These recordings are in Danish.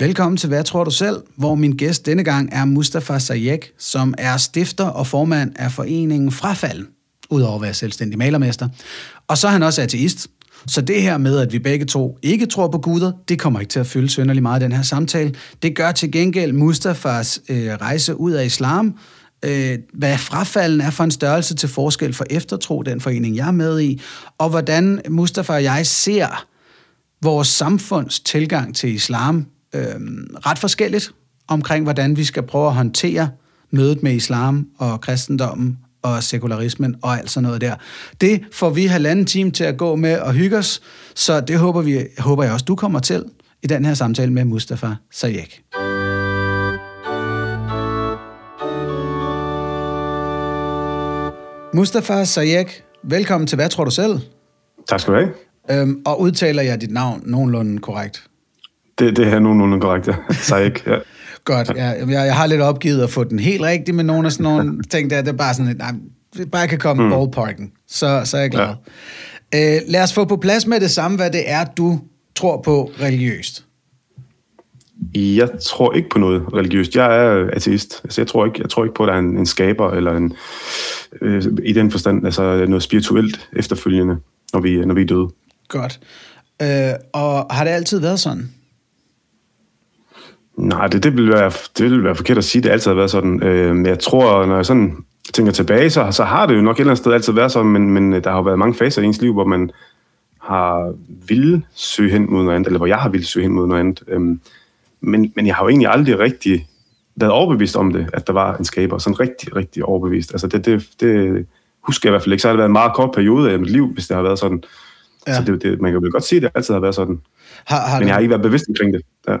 Velkommen til Hvad tror du selv, hvor min gæst denne gang er Mustafa Sayek, som er stifter og formand af foreningen Frafalden, udover at være selvstændig malermester. Og så er han også ateist. Så det her med, at vi begge to ikke tror på guder, det kommer ikke til at fylde sønderlig meget i den her samtale. Det gør til gengæld Mustafas øh, rejse ud af islam, øh, hvad frafalden er for en størrelse til forskel for eftertro, den forening jeg er med i, og hvordan Mustafa og jeg ser vores samfunds tilgang til islam øh, ret forskelligt omkring, hvordan vi skal prøve at håndtere mødet med islam og kristendommen og sekularismen og alt sådan noget der. Det får vi halvanden time til at gå med og hygge os, så det håber, vi, håber jeg også, du kommer til i den her samtale med Mustafa Sayek. Mustafa Sayek, velkommen til Hvad tror du selv? Tak skal du have. Øhm, og udtaler jeg dit navn nogenlunde korrekt? Det, det er nogenlunde korrekt, ja. Sayek, ja. Godt, ja. Jeg, jeg har lidt opgivet at få den helt rigtig, men nogle af sådan nogle ting der, det er bare sådan, nej, bare kan komme mm. ballparken, så, så er jeg glad. Ja. Øh, lad os få på plads med det samme, hvad det er, du tror på religiøst. Jeg tror ikke på noget religiøst. Jeg er ateist. Altså, jeg, tror ikke, jeg tror ikke på, at der er en, en skaber, eller en, øh, i den forstand, altså noget spirituelt efterfølgende, når vi, når vi er døde. Godt. Øh, og har det altid været sådan? Nej, det, det, vil være, det vil være forkert at sige, det altid har været sådan. Øh, men jeg tror, når jeg sådan tænker tilbage, så, så har det jo nok et eller andet sted altid været sådan, men, men der har jo været mange faser i ens liv, hvor man har ville søge hen mod noget andet, eller hvor jeg har ville søge hen mod noget andet. Øhm, men, men jeg har jo egentlig aldrig rigtig været overbevist om det, at der var en skaber. Sådan rigtig, rigtig overbevist. Altså det, det, det husker jeg i hvert fald ikke. Så har det været en meget kort periode af mit liv, hvis det har været sådan. Ja. Så det, det, man kan vel godt sige, at det altid har været sådan. Har, har men jeg har ikke været bevidst omkring det. Ja.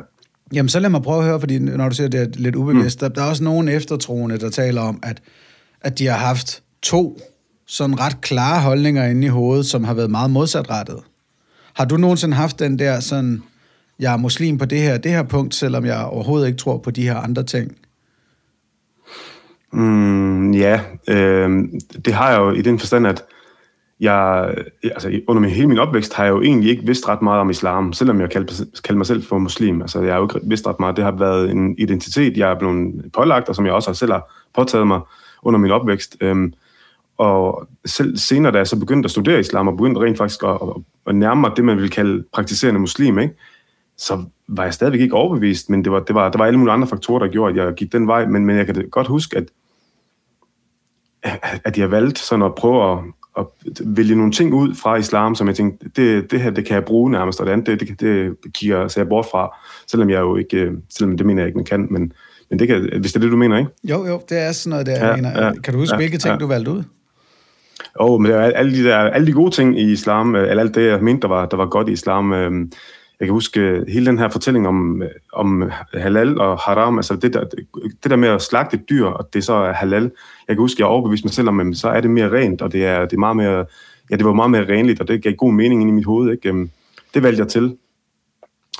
Jamen, så lad mig prøve at høre, fordi når du siger, det er lidt ubevidst, mm. der, der er også nogle eftertroende, der taler om, at, at de har haft to sådan ret klare holdninger inde i hovedet, som har været meget modsatrettet. Har du nogensinde haft den der sådan, jeg er muslim på det her det her punkt, selvom jeg overhovedet ikke tror på de her andre ting? Mm, ja, øh, det har jeg jo i den forstand, at jeg, altså under min, hele min opvækst har jeg jo egentlig ikke vidst ret meget om islam, selvom jeg kaldte, kaldte mig selv for muslim. Altså jeg har jo ikke vidst ret meget. Det har været en identitet, jeg er blevet pålagt, og som jeg også selv har påtaget mig under min opvækst. Øhm, og selv senere, da jeg så begyndte at studere islam, og begyndte rent faktisk at, at, at nærme mig det, man vil kalde praktiserende muslim, ikke? så var jeg stadigvæk ikke overbevist, men det var, det var, der var alle mulige andre faktorer, der gjorde, at jeg gik den vej. Men, men jeg kan godt huske, at, at jeg valgte sådan at prøve at, at vælge nogle ting ud fra islam, som jeg tænkte, det, det her, det kan jeg bruge nærmest, og det andet, det, det, det kigger jeg bort fra, selvom jeg jo ikke, selvom det mener jeg ikke, man kan, men, men det kan, hvis det er det, du mener, ikke? Jo, jo, det er sådan noget, der ja, mener. Ja, kan du huske, ja, hvilke ting, ja. du valgte ud? Åh, oh, men det alle de, der, alle de gode ting i islam, øh, eller alt det, jeg mente, der var, der var godt i islam, øh, jeg kan huske øh, hele den her fortælling om, øh, om halal og haram, altså det der, det der med at slagte et dyr, og det så er halal. Jeg kan huske, jeg overbeviste mig selv om, at så er det mere rent, og det er, det er meget mere, ja, det var meget mere renligt, og det gav god mening ind i mit hoved. Ikke? Øhm, det valgte jeg til,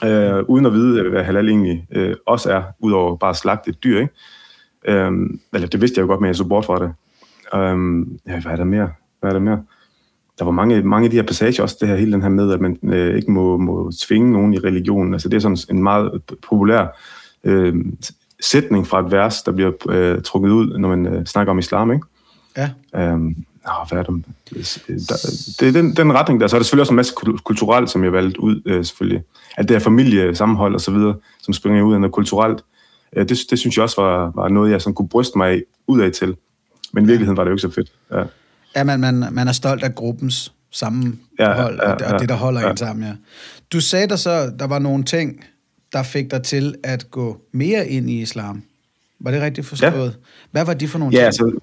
øh, uden at vide, øh, hvad halal egentlig øh, også er, udover bare at slagte et dyr. Ikke? Øh, eller det vidste jeg jo godt, men jeg så bort fra det. Øh, ja, hvad er der mere? Hvad er der mere? Der var mange, mange af de her passager, også det her, hele den her med, at man øh, ikke må, må tvinge nogen i religionen. Altså det er sådan en meget populær øh, sætning fra et vers, der bliver øh, trukket ud, når man øh, snakker om islam, ikke? Ja. Øhm, åh, hvad er det? Der, det er den, den retning der. Så er der selvfølgelig også en masse kulturelt, som jeg valgte ud, øh, selvfølgelig. Alt det her familie, sammenhold og så videre, som springer ud af noget kulturelt. Øh, det, det synes jeg også var, var noget, jeg sådan kunne bryste mig ud af til. Men i virkeligheden var det jo ikke så fedt. Ja. Ja, man, man, man er stolt af gruppens sammenhold, ja, ja, ja, og, det, og det, der holder ja. en sammen, ja. Du sagde der så, der var nogle ting, der fik dig til at gå mere ind i islam. Var det rigtigt forstået? Ja. Hvad var de for nogle ja, ting? Altså,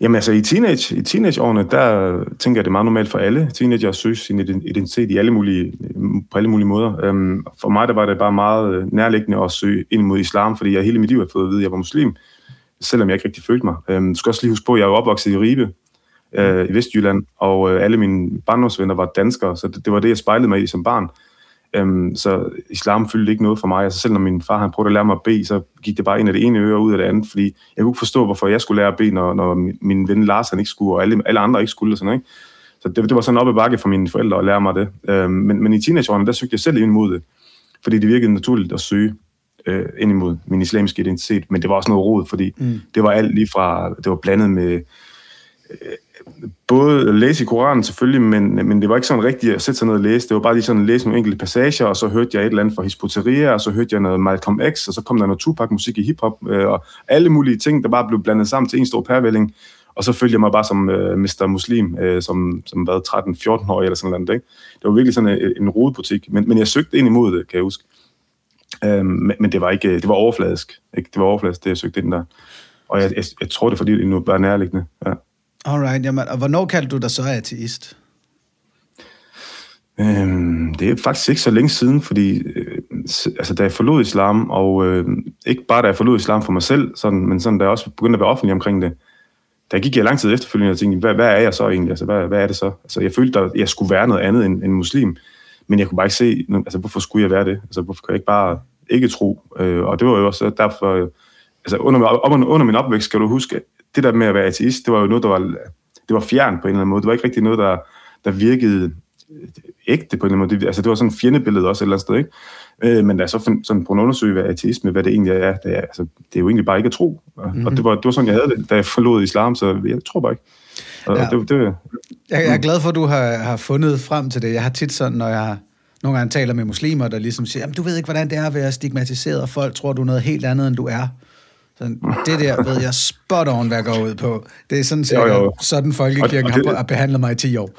jamen altså i, teenage, i teenageårene, der tænker jeg, det er meget normalt for alle teenager at søge sin identitet i alle mulige, på alle mulige måder. Um, for mig der var det bare meget nærliggende at søge ind mod islam, fordi jeg hele mit liv har fået at vide, at jeg var muslim, selvom jeg ikke rigtig følte mig. Um, du skal også lige huske på, at jeg er opvokset i Ribe, øh, i Vestjylland, og øh, alle mine barndomsvenner var danskere, så det, det var det, jeg spejlede mig i som barn. Øhm, så islam fyldte ikke noget for mig. Altså selv når min far han prøvede at lære mig at bede, så gik det bare ind af det ene øre ud af det andet, fordi jeg kunne ikke forstå, hvorfor jeg skulle lære at bede, når, når min, ven Lars han ikke skulle, og alle, alle andre ikke skulle. Og sådan, ikke? Så det, det var sådan op ad bakke for mine forældre at lære mig det. Øhm, men, men i teenageårene, der søgte jeg selv ind mod det. fordi det virkede naturligt at søge øh, ind imod min islamiske identitet, men det var også noget rod, fordi mm. det var alt lige fra, det var blandet med øh, både læse i Koranen selvfølgelig, men, men det var ikke sådan rigtigt at sætte sig ned og læse. Det var bare lige sådan at læse nogle enkelte passager, og så hørte jeg et eller andet fra Hispoteria, og så hørte jeg noget Malcolm X, og så kom der noget Tupac-musik i hiphop, øh, og alle mulige ting, der bare blev blandet sammen til en stor pærvælling. Og så følte jeg mig bare som øh, Mr. Muslim, øh, som, som var 13-14 år eller sådan noget. Ikke? Det var virkelig sådan en, en rodebutik, men, men jeg søgte ind imod det, kan jeg huske. Øh, men, men det var ikke, det var overfladisk. Ikke? Det var overfladisk, det jeg søgte ind der. Og jeg, jeg, jeg tror det er fordi, det nu bare nærliggende. Ja. Alright, jamen, og hvornår kaldte du dig så ateist? Øhm, det er faktisk ikke så længe siden, fordi øh, altså, da jeg forlod islam, og øh, ikke bare da jeg forlod islam for mig selv, sådan, men sådan, da jeg også begyndte at være offentlig omkring det, der gik jeg lang tid efterfølgende og tænkte, hvad, hvad er jeg så egentlig? Altså, hvad, hvad er det så? Altså, jeg følte, at jeg skulle være noget andet end, end muslim, men jeg kunne bare ikke se, altså, hvorfor skulle jeg være det? Altså, hvorfor kan jeg ikke bare ikke tro? Øh, og det var jo også derfor, altså, under, under, under min opvækst, skal du huske, det der med at være ateist, det var jo noget, der var, det var fjern på en eller anden måde. Det var ikke rigtig noget, der, der virkede ægte på en eller anden måde. Det, altså, det var sådan en fjendebillede også et eller andet sted, ikke? Øh, men da jeg så fandt sådan på en undersøge, hvad ateisme, hvad det egentlig er, det er, altså, det er jo egentlig bare ikke at tro. Og, mm-hmm. og det, var, det var sådan, jeg havde det, da jeg forlod islam, så jeg tror bare ikke. Og ja. det, det, jeg, jeg er glad for, at du har, har fundet frem til det. Jeg har tit sådan, når jeg nogle gange taler med muslimer, der ligesom siger, du ved ikke, hvordan det er at være stigmatiseret, og folk tror, du er noget helt andet, end du er. Sådan, det der ved jeg spot on, hvad jeg går ud på. Det er sådan, jo, jo. sådan folkekirken og, og det, har behandlet mig i 10 år.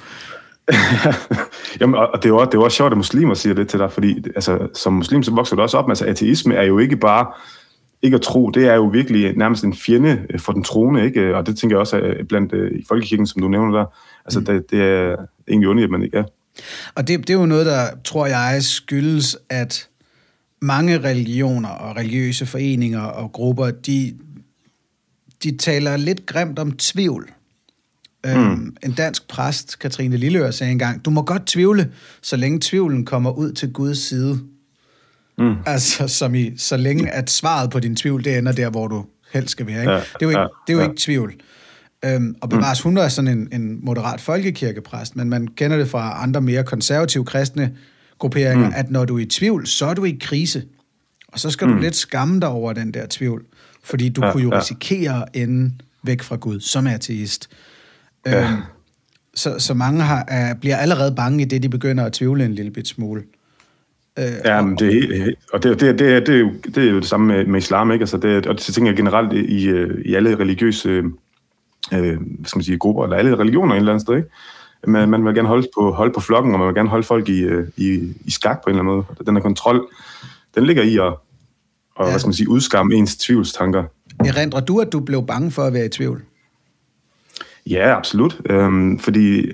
Jamen, og det er, jo, det er jo også sjovt, at muslimer siger det til dig, fordi altså, som muslim, så vokser du også op med, altså ateisme er jo ikke bare ikke at tro, det er jo virkelig nærmest en fjende for den troende, ikke? Og det tænker jeg også er blandt uh, i folkekirken, som du nævner der. Altså, mm. det, det er egentlig underligt, at man ikke er. Og det, det er jo noget, der, tror jeg, skyldes, at mange religioner og religiøse foreninger og grupper, de, de taler lidt grimt om tvivl. Mm. Øhm, en dansk præst, Katrine Lilleør, sagde engang, du må godt tvivle, så længe tvivlen kommer ud til Guds side. Mm. Altså, som i, så længe at svaret på din tvivl, det ender der, hvor du helst skal være. Ikke? Ja, det er jo ikke, ja, det er jo ja. ikke tvivl. Øhm, og bevares, mm. hun er sådan en, en moderat folkekirkepræst, men man kender det fra andre mere konservative kristne grupperinger, mm. at når du er i tvivl, så er du i krise. Og så skal mm. du lidt skamme dig over den der tvivl, fordi du ja, kunne jo ja. risikere at ende væk fra Gud som ateist. Ja. Øhm, så, så mange har, er, bliver allerede bange i det, de begynder at tvivle en lille bit smule. Øh, ja, men det, og det, det, det, det, er jo, det er jo det samme med, med islam, ikke? Altså det, og det tænker jeg generelt i, i alle religiøse øh, hvad skal man sige, grupper, eller alle religioner et eller andet sted, ikke? Man, man vil gerne holde på, holde på flokken, og man vil gerne holde folk i, øh, i, i skak på en eller anden måde. Den her kontrol, den ligger i at, og, ja. hvad skal man sige, udskamme ens tvivlstanker. Erindrer du, at du blev bange for at være i tvivl? Ja, absolut. Øhm, fordi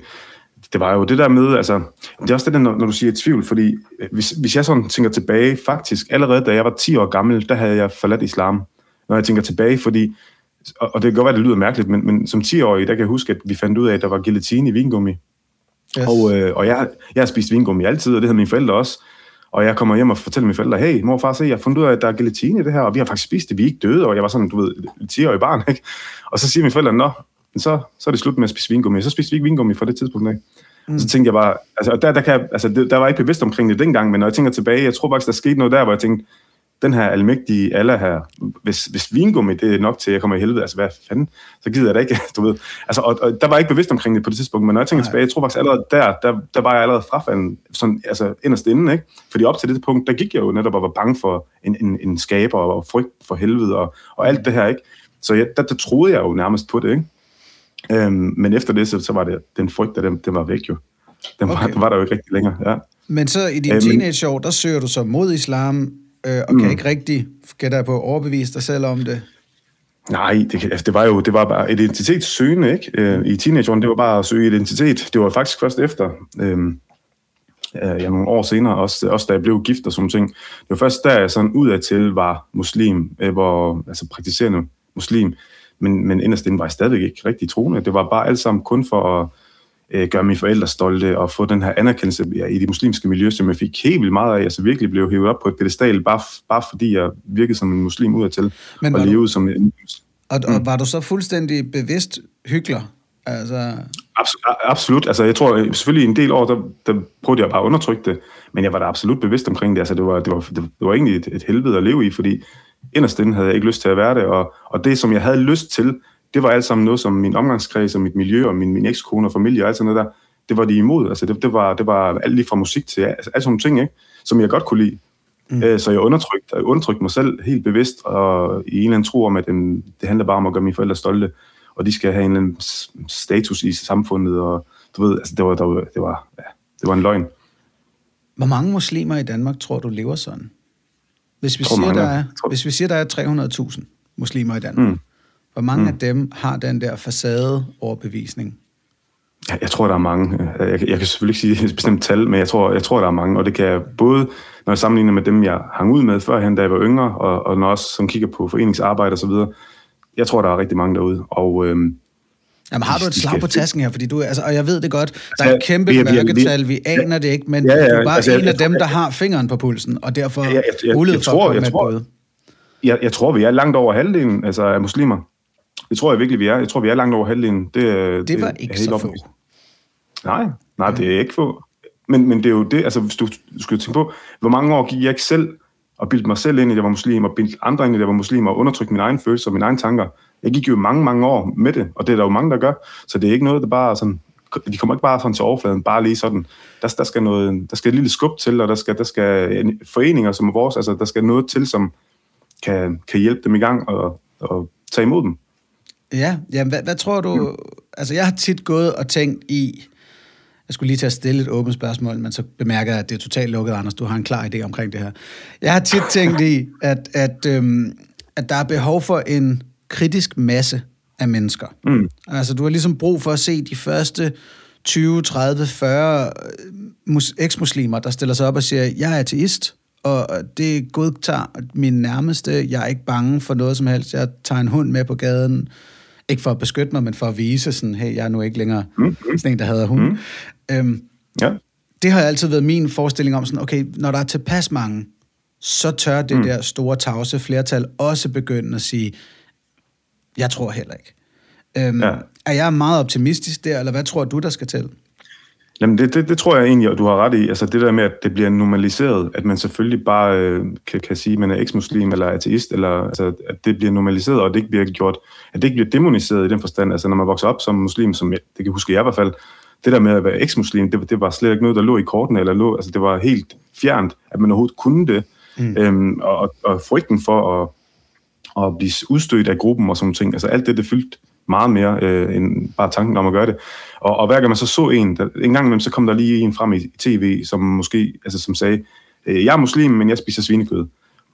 det var jo det der med, altså, det er også det der, når, når du siger tvivl, fordi hvis, hvis jeg sådan tænker tilbage, faktisk allerede da jeg var 10 år gammel, der havde jeg forladt islam. Når jeg tænker tilbage, fordi, og, og det kan godt være, det lyder mærkeligt, men, men som 10-årig, der kan jeg huske, at vi fandt ud af, at der var gelatine i vingummi. Yes. Og, øh, og jeg, jeg har spist vingummi altid, og det havde mine forældre også. Og jeg kommer hjem og fortæller mine forældre, hey, mor og far, se, jeg har fundet ud af, at der er gelatine i det her, og vi har faktisk spist det, vi er ikke døde, og jeg var sådan, du ved, 10-årig barn, ikke? Og så siger mine forældre, nå, så, så er det slut med at spise vingummi. Så spiste vi ikke vingummi fra det tidspunkt af. Mm. Så tænkte jeg bare, altså, der, der, kan, altså, der var ikke bevidst omkring det dengang, men når jeg tænker tilbage, jeg tror faktisk, der skete noget der, hvor jeg tænkte, den her almægtige Allah her, hvis, hvis vingummi det er nok til, at jeg kommer i helvede, altså hvad fanden, så gider jeg da ikke, du ved. Altså, og, og der var jeg ikke bevidst omkring det på det tidspunkt, men når jeg tænker Nej. tilbage, jeg tror faktisk allerede der, der, der var jeg allerede frafalden, sådan, altså inderst inden, ikke? Fordi op til det punkt, der gik jeg jo netop og var bange for en, en, en skaber og frygt for helvede og, og alt det her, ikke? Så jeg, der, der troede jeg jo nærmest på det, ikke? Øhm, men efter det, så, så var det den frygt, der den, den var væk jo. Den var, okay. den var der jo ikke rigtig længere, ja. Men så i din øhm, teenageår, der søger du så mod islam, øh, og mm. kan ikke rigtig, gætte på, overbevise dig selv om det? Nej, det, altså, det var jo det var bare identitetssøgende, ikke? Øh, I teenageårene, det var bare at søge identitet. Det var faktisk først efter, øh, ja, nogle år senere, også, også da jeg blev gift og sådan ting. Det var først der, jeg sådan udadtil var muslim, øh, hvor, altså praktiserende muslim, men, men inderst inden var jeg stadigvæk ikke rigtig troende. Det var bare alt sammen kun for at øh, gøre mine forældre stolte og få den her anerkendelse ja, i de muslimske miljøer, som jeg fik helt vildt meget af. Altså virkelig blev hævet op på et pedestal, bare, bare fordi jeg virkede som en muslim udadtil, Men og levede du, som en og, og mm. var du så fuldstændig bevidst hyggelig? Altså... Absolut, absolut. Altså, jeg tror selvfølgelig en del år, der, der prøvede jeg bare at undertrykke det, men jeg var da absolut bevidst omkring det. Altså, det var, det var, det var egentlig et, et helvede at leve i, fordi inderst inde havde jeg ikke lyst til at være det, og, og det, som jeg havde lyst til, det var alt sammen noget, som min omgangskreds og mit miljø og min, min ekskone og familie og alt sådan noget der, det var de imod. Altså, det, det, var, det var alt lige fra musik til altså, alt sådan nogle ting, ikke? som jeg godt kunne lide. Mm. Øh, så jeg undertrykte, jeg undertrykte mig selv helt bevidst, og i en eller anden tro om, at den, det handler bare om at gøre mine forældre stolte, og de skal have en eller anden status i samfundet, og du ved, altså, det var, det var, det var, ja, det var en løgn. Hvor mange muslimer i Danmark tror du lever sådan? Hvis vi, tror, siger, der er, tror... hvis vi siger, der er 300.000 muslimer i Danmark, mm. Hvor mange mm. af dem har den der facade overbevisning? Jeg, jeg tror, der er mange. Jeg, jeg kan selvfølgelig ikke sige et bestemt tal, men jeg tror, jeg tror, der er mange. Og det kan jeg både, når jeg sammenligner med dem, jeg hang ud med førhen, da jeg var yngre, og, og når jeg også som kigger på foreningsarbejde og så videre. Jeg tror, der er rigtig mange derude. Og, øhm, Jamen har du et slag på tasken her? Fordi du, altså, og jeg ved det godt, der er et kæmpe vi, mørketal, vi aner det ikke, men ja, ja, du er bare altså, en jeg, af dem, der har fingeren på pulsen, og derfor ja, jeg, jeg, mulighed for tror, at komme jeg, tror, jeg, jeg tror, vi er langt over halvdelen altså, af muslimer. Det tror jeg virkelig, vi er. Jeg tror, vi er langt over halvdelen. Det, det var det, ikke så få. Nej, nej, det er ikke få. Men, men det er jo det, altså hvis du, skal tænke på, hvor mange år gik jeg ikke selv og bildte mig selv ind i, at jeg var muslim, og bildte andre ind i, at jeg var muslim, og undertrykte mine egne følelser og mine egne tanker. Jeg gik jo mange, mange år med det, og det er der jo mange, der gør. Så det er ikke noget, der bare sådan, de kommer ikke bare sådan til overfladen, bare lige sådan. Der, der, skal, noget, der skal et lille skub til, og der skal, der skal foreninger som vores, altså der skal noget til, som kan, kan hjælpe dem i gang og, og tage imod dem. Ja, jamen, hvad, hvad tror du... Mm. Altså, jeg har tit gået og tænkt i... Jeg skulle lige til at stille et åbent spørgsmål, men så bemærker jeg, at det er totalt lukket, Anders. Du har en klar idé omkring det her. Jeg har tit tænkt i, at, at, øhm, at der er behov for en kritisk masse af mennesker. Mm. Altså, du har ligesom brug for at se de første 20, 30, 40 eksmuslimer, der stiller sig op og siger, jeg er ateist, og det godtager min nærmeste. Jeg er ikke bange for noget som helst. Jeg tager en hund med på gaden. Ikke for at beskytte mig, men for at vise sådan, hey, jeg er nu ikke længere mm. sådan en, der havde hund. Mm. Øhm, ja. Det har altid været min forestilling om sådan, okay, når der er tilpas mange, så tør det mm. der store tavse flertal også begynde at sige, jeg tror heller ikke. Øhm, ja. Er jeg meget optimistisk der, eller hvad tror du, der skal til? Jamen det, det, det tror jeg egentlig, at du har ret i. Altså det der med, at det bliver normaliseret, at man selvfølgelig bare øh, kan, kan sige, at man er eksmuslim eller ateist, eller altså, at det bliver normaliseret, og det ikke bliver gjort, at det ikke bliver demoniseret i den forstand. Altså når man vokser op som muslim, som jeg, det kan huske jeg i hvert fald, det der med at være eksmuslim, det, det var slet ikke noget, der lå i kortene, eller lå, altså det var helt fjernt, at man overhovedet kunne det. Mm. Øhm, og, og frygten for at, at blive udstødt af gruppen og sådan ting, altså alt det, det fyldte meget mere øh, end bare tanken om at gøre det. Og, og hver gang man så så en, der, en gang imellem, så kom der lige en frem i tv, som måske, altså som sagde, øh, jeg er muslim, men jeg spiser svinekød.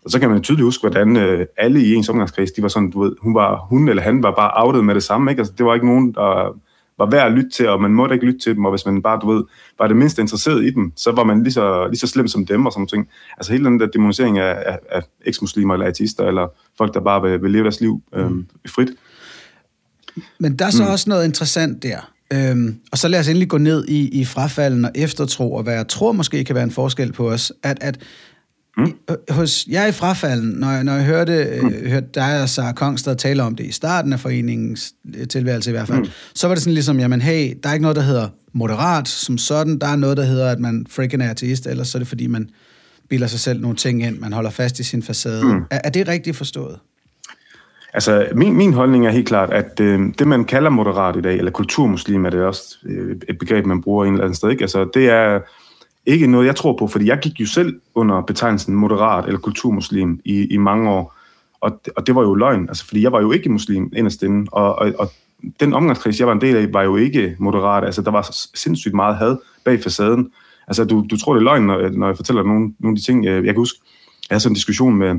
Og så kan man tydeligt huske, hvordan øh, alle i ens omgangskreds, de var sådan, du ved, hun, var, hun eller han var bare outet med det samme, ikke? Altså, det var ikke nogen, der var værd at lytte til, og man måtte ikke lytte til dem, og hvis man bare, du ved, var det mindste interesseret i dem, så var man lige så, lige så slem som dem og sådan ting. Altså hele den der demonisering af, af, af eksmuslimer eller ateister, eller folk, der bare vil, vil leve deres liv øh, mm. frit. Men der er så mm. også noget interessant der. Øhm, og så lad os endelig gå ned i, i frafalden og eftertro, og hvad jeg tror måske kan være en forskel på os, at, at Mm. Hos jeg i frafalden, når jeg, når jeg hørte, mm. øh, hørte dig og Sarah Kongstad tale om det i starten af foreningens øh, tilværelse i hvert fald, mm. så var det sådan ligesom, jamen hey, der er ikke noget, der hedder moderat som sådan, der er noget, der hedder, at man freaking er ateist, ellers så er det fordi, man bilder sig selv nogle ting ind, man holder fast i sin facade. Mm. Er, er det rigtigt forstået? Altså, min, min holdning er helt klart, at øh, det, man kalder moderat i dag, eller kulturmuslim, er det også øh, et begreb, man bruger en eller anden sted, ikke? Altså, det er ikke noget, jeg tror på, fordi jeg gik jo selv under betegnelsen moderat eller kulturmuslim i, i mange år, og, og det var jo løgn, altså, fordi jeg var jo ikke muslim inderst inde, og, og, og den omgangskreds, jeg var en del af, var jo ikke moderat, altså der var sindssygt meget had bag facaden. Altså, du, du tror, det er løgn, når, når jeg fortæller nogle, nogle af de ting, jeg, jeg kan huske, jeg havde sådan en diskussion med,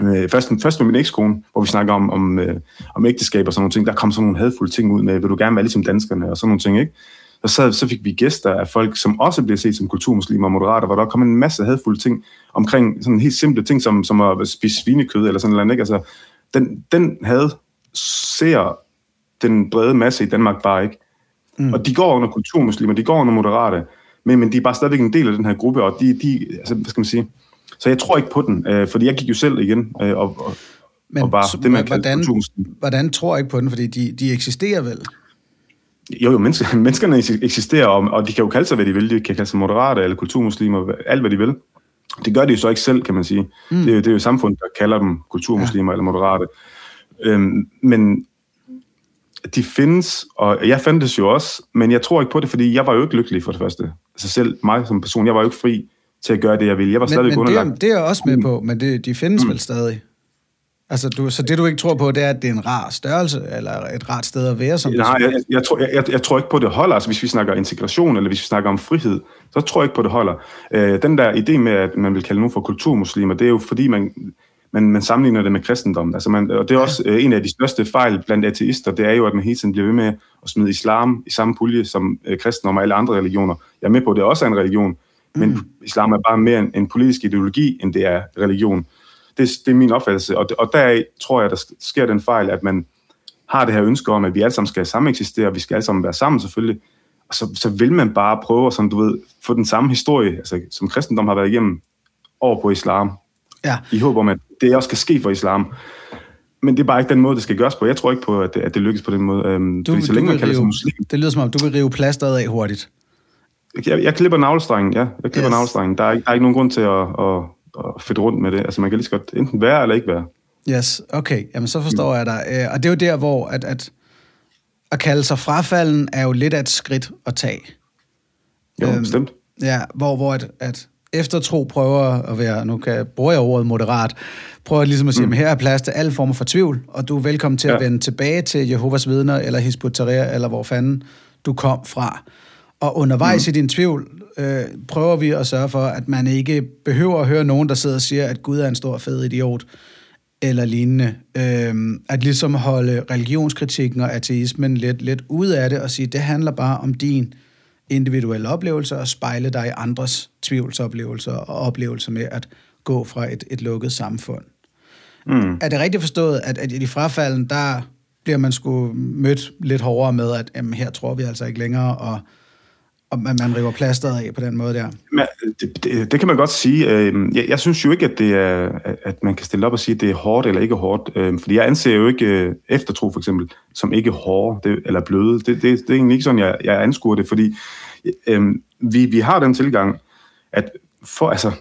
Øh, først, først med min ekskone, hvor vi snakker om, om, øh, om ægteskab og sådan nogle ting, der kom sådan nogle hadfulde ting ud med, vil du gerne være ligesom danskerne og sådan nogle ting, ikke? Og så, så fik vi gæster af folk, som også bliver set som kulturmuslimer og moderater, hvor der kom en masse hadfulde ting omkring sådan helt simple ting, som, som at spise svinekød eller sådan noget, ikke? Altså, den, den had ser den brede masse i Danmark bare ikke. Mm. Og de går under kulturmuslimer, de går under moderate, men, men de er bare stadigvæk en del af den her gruppe, og de, de altså, hvad skal man sige, så jeg tror ikke på den, øh, fordi jeg gik jo selv igen øh, og, og, Men og var det, man hvordan, hvordan tror jeg ikke på den? Fordi de, de eksisterer vel? Jo, jo, mennesker, menneskerne eksisterer, og, og de kan jo kalde sig, hvad de vil. De kan kalde sig moderate eller kulturmuslimer, alt hvad de vil. Det gør de jo så ikke selv, kan man sige. Mm. Det, er jo, det er jo samfundet, der kalder dem kulturmuslimer ja. eller moderate. Øhm, men de findes, og jeg fandtes jo også, men jeg tror ikke på det, fordi jeg var jo ikke lykkelig for det første. Altså selv mig som person, jeg var jo ikke fri til at gøre det, jeg ville. Jeg var stadig men underlagt. Det, det er jeg også med på, men det, de findes mm. vel stadig? Altså, du, så det du ikke tror på, det er, at det er en rar størrelse, eller et rart sted at være? Som Nej, jeg, jeg, jeg, tror, jeg, jeg, jeg tror ikke på, det holder. Altså, hvis vi snakker integration, eller hvis vi snakker om frihed, så tror jeg ikke på, det holder. Øh, den der idé med, at man vil kalde nogen for kulturmuslimer, det er jo fordi, man, man, man sammenligner det med kristendom. Altså man, og det er også øh, en af de største fejl blandt ateister, det er jo, at man hele tiden bliver ved med at smide islam i samme pulje som øh, kristendom og alle andre religioner. Jeg er med på, at det også er en religion, men mm. islam er bare mere en, en politisk ideologi, end det er religion. Det, det er min opfattelse, og, og der tror jeg, der sker den fejl, at man har det her ønske om, at vi alle sammen skal sammen eksistere, vi skal alle sammen være sammen selvfølgelig, og så, så vil man bare prøve, som du ved, få den samme historie, altså, som kristendom har været igennem, over på islam. Ja. I håb om, at det også kan ske for islam. Men det er bare ikke den måde, det skal gøres på. Jeg tror ikke på, at det, at det lykkes på den måde. Øhm, du, fordi så længe man kalder rive, muslim, det lyder som om, du vil rive plasteret af hurtigt. Jeg, jeg klipper navlestrengen, ja. Jeg klipper yes. navlestrengen. Der er, der er ikke nogen grund til at, at, at fedte rundt med det. Altså, man kan lige så godt enten være eller ikke være. Yes, okay. Jamen, så forstår jeg dig. Øh, og det er jo der, hvor at, at, at kalde sig frafalden er jo lidt af et skridt at tage. Jo, øhm, bestemt. Ja, hvor, hvor at, at eftertro prøver at være, nu kan jeg, bruge jeg ordet moderat, prøver ligesom at sige, mm. at her er plads til alle former for tvivl, og du er velkommen til ja. at vende tilbage til Jehovas vidner, eller Hisbut-Tahrir, eller hvor fanden du kom fra. Og undervejs mm. i din tvivl, øh, prøver vi at sørge for, at man ikke behøver at høre nogen, der sidder og siger, at Gud er en stor fed idiot, eller lignende. Øh, at ligesom holde religionskritikken og ateismen lidt, lidt ud af det, og sige, det handler bare om din individuelle oplevelser, og spejle dig i andres tvivlsoplevelser og oplevelser med at gå fra et, et lukket samfund. Mm. Er det rigtigt forstået, at, at i de frafalden, der bliver man sgu mødt lidt hårdere med, at jamen, her tror vi altså ikke længere, og og man, man river plasteret af på den måde der. Men, øh, det, det, det kan man godt sige. Øh, jeg, jeg synes jo ikke, at, det er, at man kan stille op og sige, at det er hårdt eller ikke hårdt. Øh, fordi jeg anser jo ikke eftertro for eksempel som ikke hårde det, eller bløde. Det, det, det er egentlig ikke sådan, jeg, jeg anskuer det, fordi øhm, vi, vi har den tilgang, at for, altså,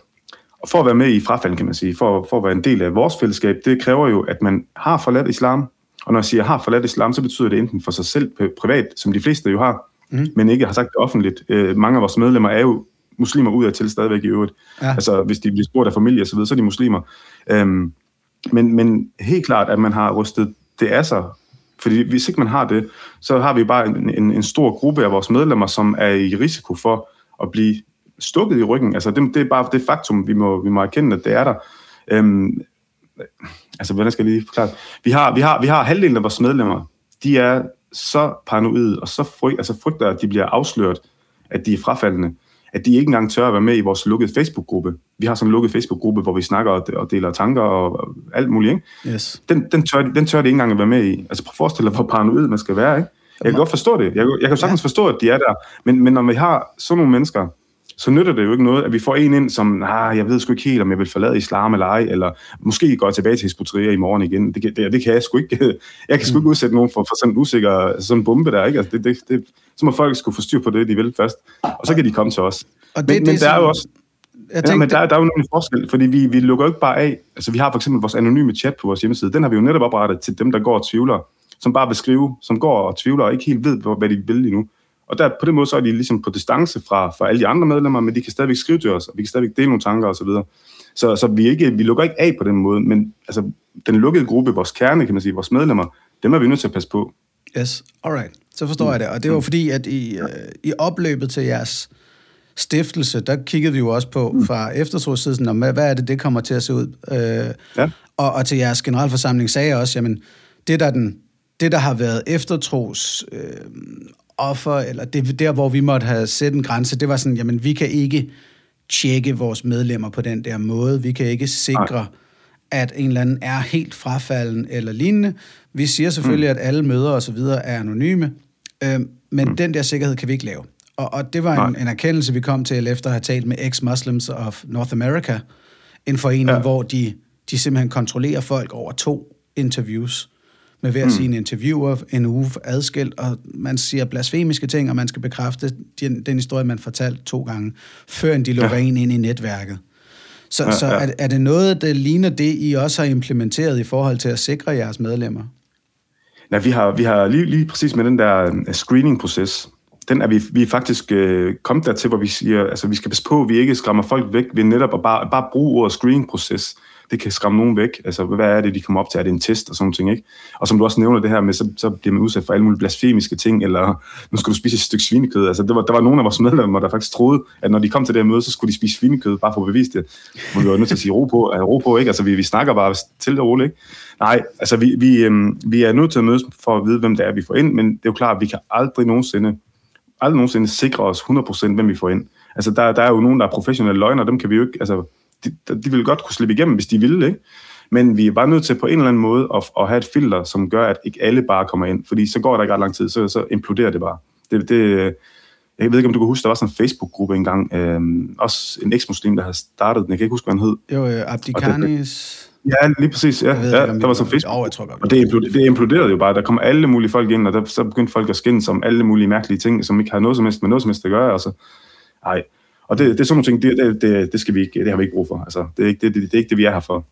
for at være med i frafald, kan man sige, for, for at være en del af vores fællesskab, det kræver jo, at man har forladt islam. Og når jeg siger har forladt islam, så betyder det enten for sig selv privat, som de fleste jo har, mm. men ikke har sagt det offentligt. Øh, mange af vores medlemmer er jo muslimer ud af til stadigvæk i øvrigt. Ja. Altså, hvis de bliver spurgt af familie og så videre, så er de muslimer. Øhm, men, men helt klart, at man har rystet det af sig. Fordi hvis ikke man har det, så har vi bare en, en, en stor gruppe af vores medlemmer, som er i risiko for at blive stukket i ryggen. Altså, det, det er bare det faktum, vi må, vi må erkende, at det er der. Øhm, altså, hvordan skal jeg lige forklare Vi har, vi har, vi har halvdelen af vores medlemmer, de er så paranoid og så frygt, altså frygter, at de bliver afsløret, at de er frafaldende, at de ikke engang tør at være med i vores lukkede Facebook-gruppe. Vi har sådan en lukket Facebook-gruppe, hvor vi snakker og deler tanker og alt muligt. Ikke? Yes. Den, den, tør, den tør de ikke engang at være med i. Altså prøv at forestille dig, hvor paranoid man skal være. Ikke? Jeg kan godt forstå det. Jeg, jeg kan sagtens ja. forstå, at de er der. Men, men når vi har sådan nogle mennesker, så nytter det jo ikke noget, at vi får en ind, som, ah, jeg ved sgu ikke helt, om jeg vil forlade islam eller ej, eller måske gå tilbage til Hizbut i morgen igen. Det, det, det kan jeg sgu ikke. Jeg kan sgu ikke mm. udsætte nogen for, for sådan en usikker sådan en bombe der, ikke? Altså, det, det, det, så må folk skulle få styr på det, de vil først, og så kan de komme til os. Og det, men, det, men der er jo også... Jeg tænkte, ja, men der, der er jo nogle forskel, fordi vi, vi lukker jo ikke bare af. Altså, vi har for eksempel vores anonyme chat på vores hjemmeside. Den har vi jo netop oprettet til dem, der går og tvivler, som bare vil skrive, som går og tvivler og ikke helt ved, hvad de vil endnu. Og der, på den måde så er de ligesom på distance fra, fra alle de andre medlemmer, men de kan stadigvæk skrive til os, og vi kan stadigvæk dele nogle tanker osv. Så, så, så vi, ikke, vi lukker ikke af på den måde, men altså, den lukkede gruppe, vores kerne, kan man sige, vores medlemmer, dem er vi nødt til at passe på. Yes, alright. Så forstår mm. jeg det. Og det var mm. fordi, at i, øh, i opløbet til jeres stiftelse, der kiggede vi jo også på mm. fra eftertrosiden, hvad, hvad er det, det kommer til at se ud? Øh, ja. og, og til jeres generalforsamling sagde jeg også, jamen, det der, den, det, der har været eftertros øh, offer, eller det der, hvor vi måtte have sat en grænse, det var sådan, jamen vi kan ikke tjekke vores medlemmer på den der måde. Vi kan ikke sikre, Nej. at en eller anden er helt frafalden eller lignende. Vi siger selvfølgelig, mm. at alle møder og så videre er anonyme, øh, men mm. den der sikkerhed kan vi ikke lave. Og, og det var en, en erkendelse, vi kom til efter at have talt med ex-Muslims of North America, en forening, ja. hvor de, de simpelthen kontrollerer folk over to interviews med hver mm. sine interviewer en uge adskilt, og man siger blasfemiske ting, og man skal bekræfte den, den historie, man fortalte to gange, før de lukker ja. en ind i netværket. Så, ja, ja. så er, er det noget, der ligner det, I også har implementeret i forhold til at sikre jeres medlemmer? Nej, vi har, vi har lige, lige præcis med den der øh, screening-proces, den er vi, vi er faktisk øh, kommet dertil, hvor vi siger, altså vi skal passe på, at vi ikke skræmmer folk væk ved netop at bare, bare bruge ordet screening-proces det kan skræmme nogen væk. Altså, hvad er det, de kommer op til? Er det en test og sådan ting, ikke? Og som du også nævner det her med, så, så bliver man udsat for alle mulige blasfemiske ting, eller nu skal du spise et stykke svinekød. Altså, der var, der var nogle af vores medlemmer, der faktisk troede, at når de kom til det her møde, så skulle de spise svinekød, bare for at bevise det. Men vi var nødt til at sige ro på, at ro på, ikke? Altså, vi, vi snakker bare til og roligt, ikke? Nej, altså, vi, vi, øhm, vi er nødt til at mødes for at vide, hvem det er, vi får ind, men det er jo klart, at vi kan aldrig nogensinde, aldrig nogensinde sikre os 100% hvem vi får ind. Altså, der, der er jo nogen, der er professionelle løgner, dem kan vi jo ikke, altså, de, de vil godt kunne slippe igennem, hvis de ville, ikke? Men vi er bare nødt til på en eller anden måde at, at have et filter, som gør, at ikke alle bare kommer ind. Fordi så går der ikke ret lang tid, så, så imploderer det bare. Det, det, jeg ved ikke, om du kan huske, der var sådan en Facebook-gruppe engang. Øh, også en eks-muslim, der har startet den. Jeg kan ikke huske, hvad han hed. Jo, øh. Ja, lige præcis. Ja, ved, ja der var så Facebook. Oh, jeg tror godt, og det imploderede, det imploderede jo bare. Der kom alle mulige folk ind, og der, så begyndte folk at skændes om alle mulige mærkelige ting, som ikke har noget som helst med noget som helst at gøre. Og så, ej, og det, det er sådan nogle ting, det, det, det, det, skal vi ikke, det har vi ikke brug for. Altså, det, er ikke, det, det, det er ikke det, vi er her for.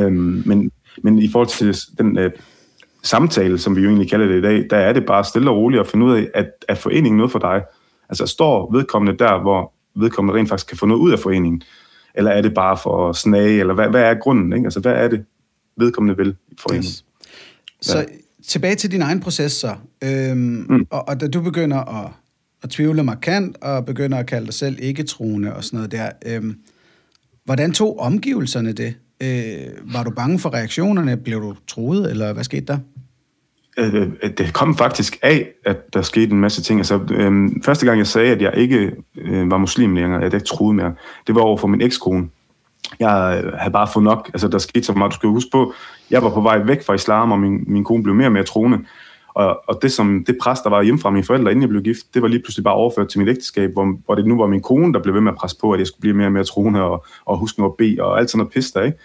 Øhm, men, men i forhold til den øh, samtale, som vi jo egentlig kalder det i dag, der er det bare stille og roligt at finde ud af, at, at foreningen noget for dig. Altså står vedkommende der, hvor vedkommende rent faktisk kan få noget ud af foreningen? Eller er det bare for at snage? Eller hvad, hvad er grunden? Ikke? Altså, hvad er det, vedkommende vil i foreningen? Yes. Så ja. tilbage til din egen proces så. Øhm, mm. og, og da du begynder at og tvivle markant og begynder at kalde dig selv ikke-troende og sådan noget der. Øhm, hvordan tog omgivelserne det? Øh, var du bange for reaktionerne? Blev du troet, eller hvad skete der? Øh, øh, det kom faktisk af, at der skete en masse ting. Altså, øh, første gang jeg sagde, at jeg ikke øh, var muslim længere, at jeg ikke troede mere, det var over for min ekskone. Jeg øh, havde bare fået nok. Altså, der skete så meget, du skal huske på. Jeg var på vej væk fra islam, og min, min kone blev mere og mere troende. Og, og det, som, det pres, der var hjemme fra mine forældre, inden jeg blev gift, det var lige pludselig bare overført til mit ægteskab, hvor, hvor det nu var min kone, der blev ved med at presse på, at jeg skulle blive mere og mere troende og, og huske noget at bede og alt sådan noget pis der, ikke?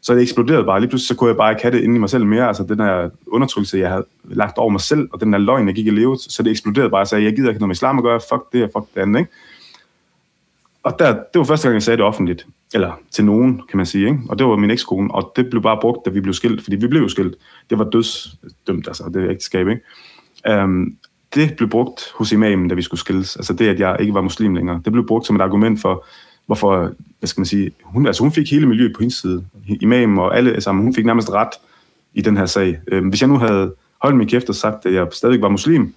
Så det eksploderede bare. Lige pludselig så kunne jeg bare ikke have det inde i mig selv mere. Altså den der undertrykkelse, jeg havde lagt over mig selv, og den der løgn, jeg gik i levet, så det eksploderede bare. Jeg sagde, jeg gider ikke noget med islam at gøre, fuck det og fuck det andet, ikke? Og der, det var første gang, jeg sagde det offentligt. Eller til nogen, kan man sige. Ikke? Og det var min ekskone. Og det blev bare brugt, da vi blev skilt. Fordi vi blev jo skilt. Det var dødsdømt, altså det ægteskab. Ikke? Um, det blev brugt hos imamen, da vi skulle skilles. Altså det, at jeg ikke var muslim længere. Det blev brugt som et argument for, hvorfor, hvad skal man sige, hun, altså hun fik hele miljøet på hendes side. Imamen og alle sammen, hun fik nærmest ret i den her sag. Um, hvis jeg nu havde holdt min kæft og sagt, at jeg stadig var muslim,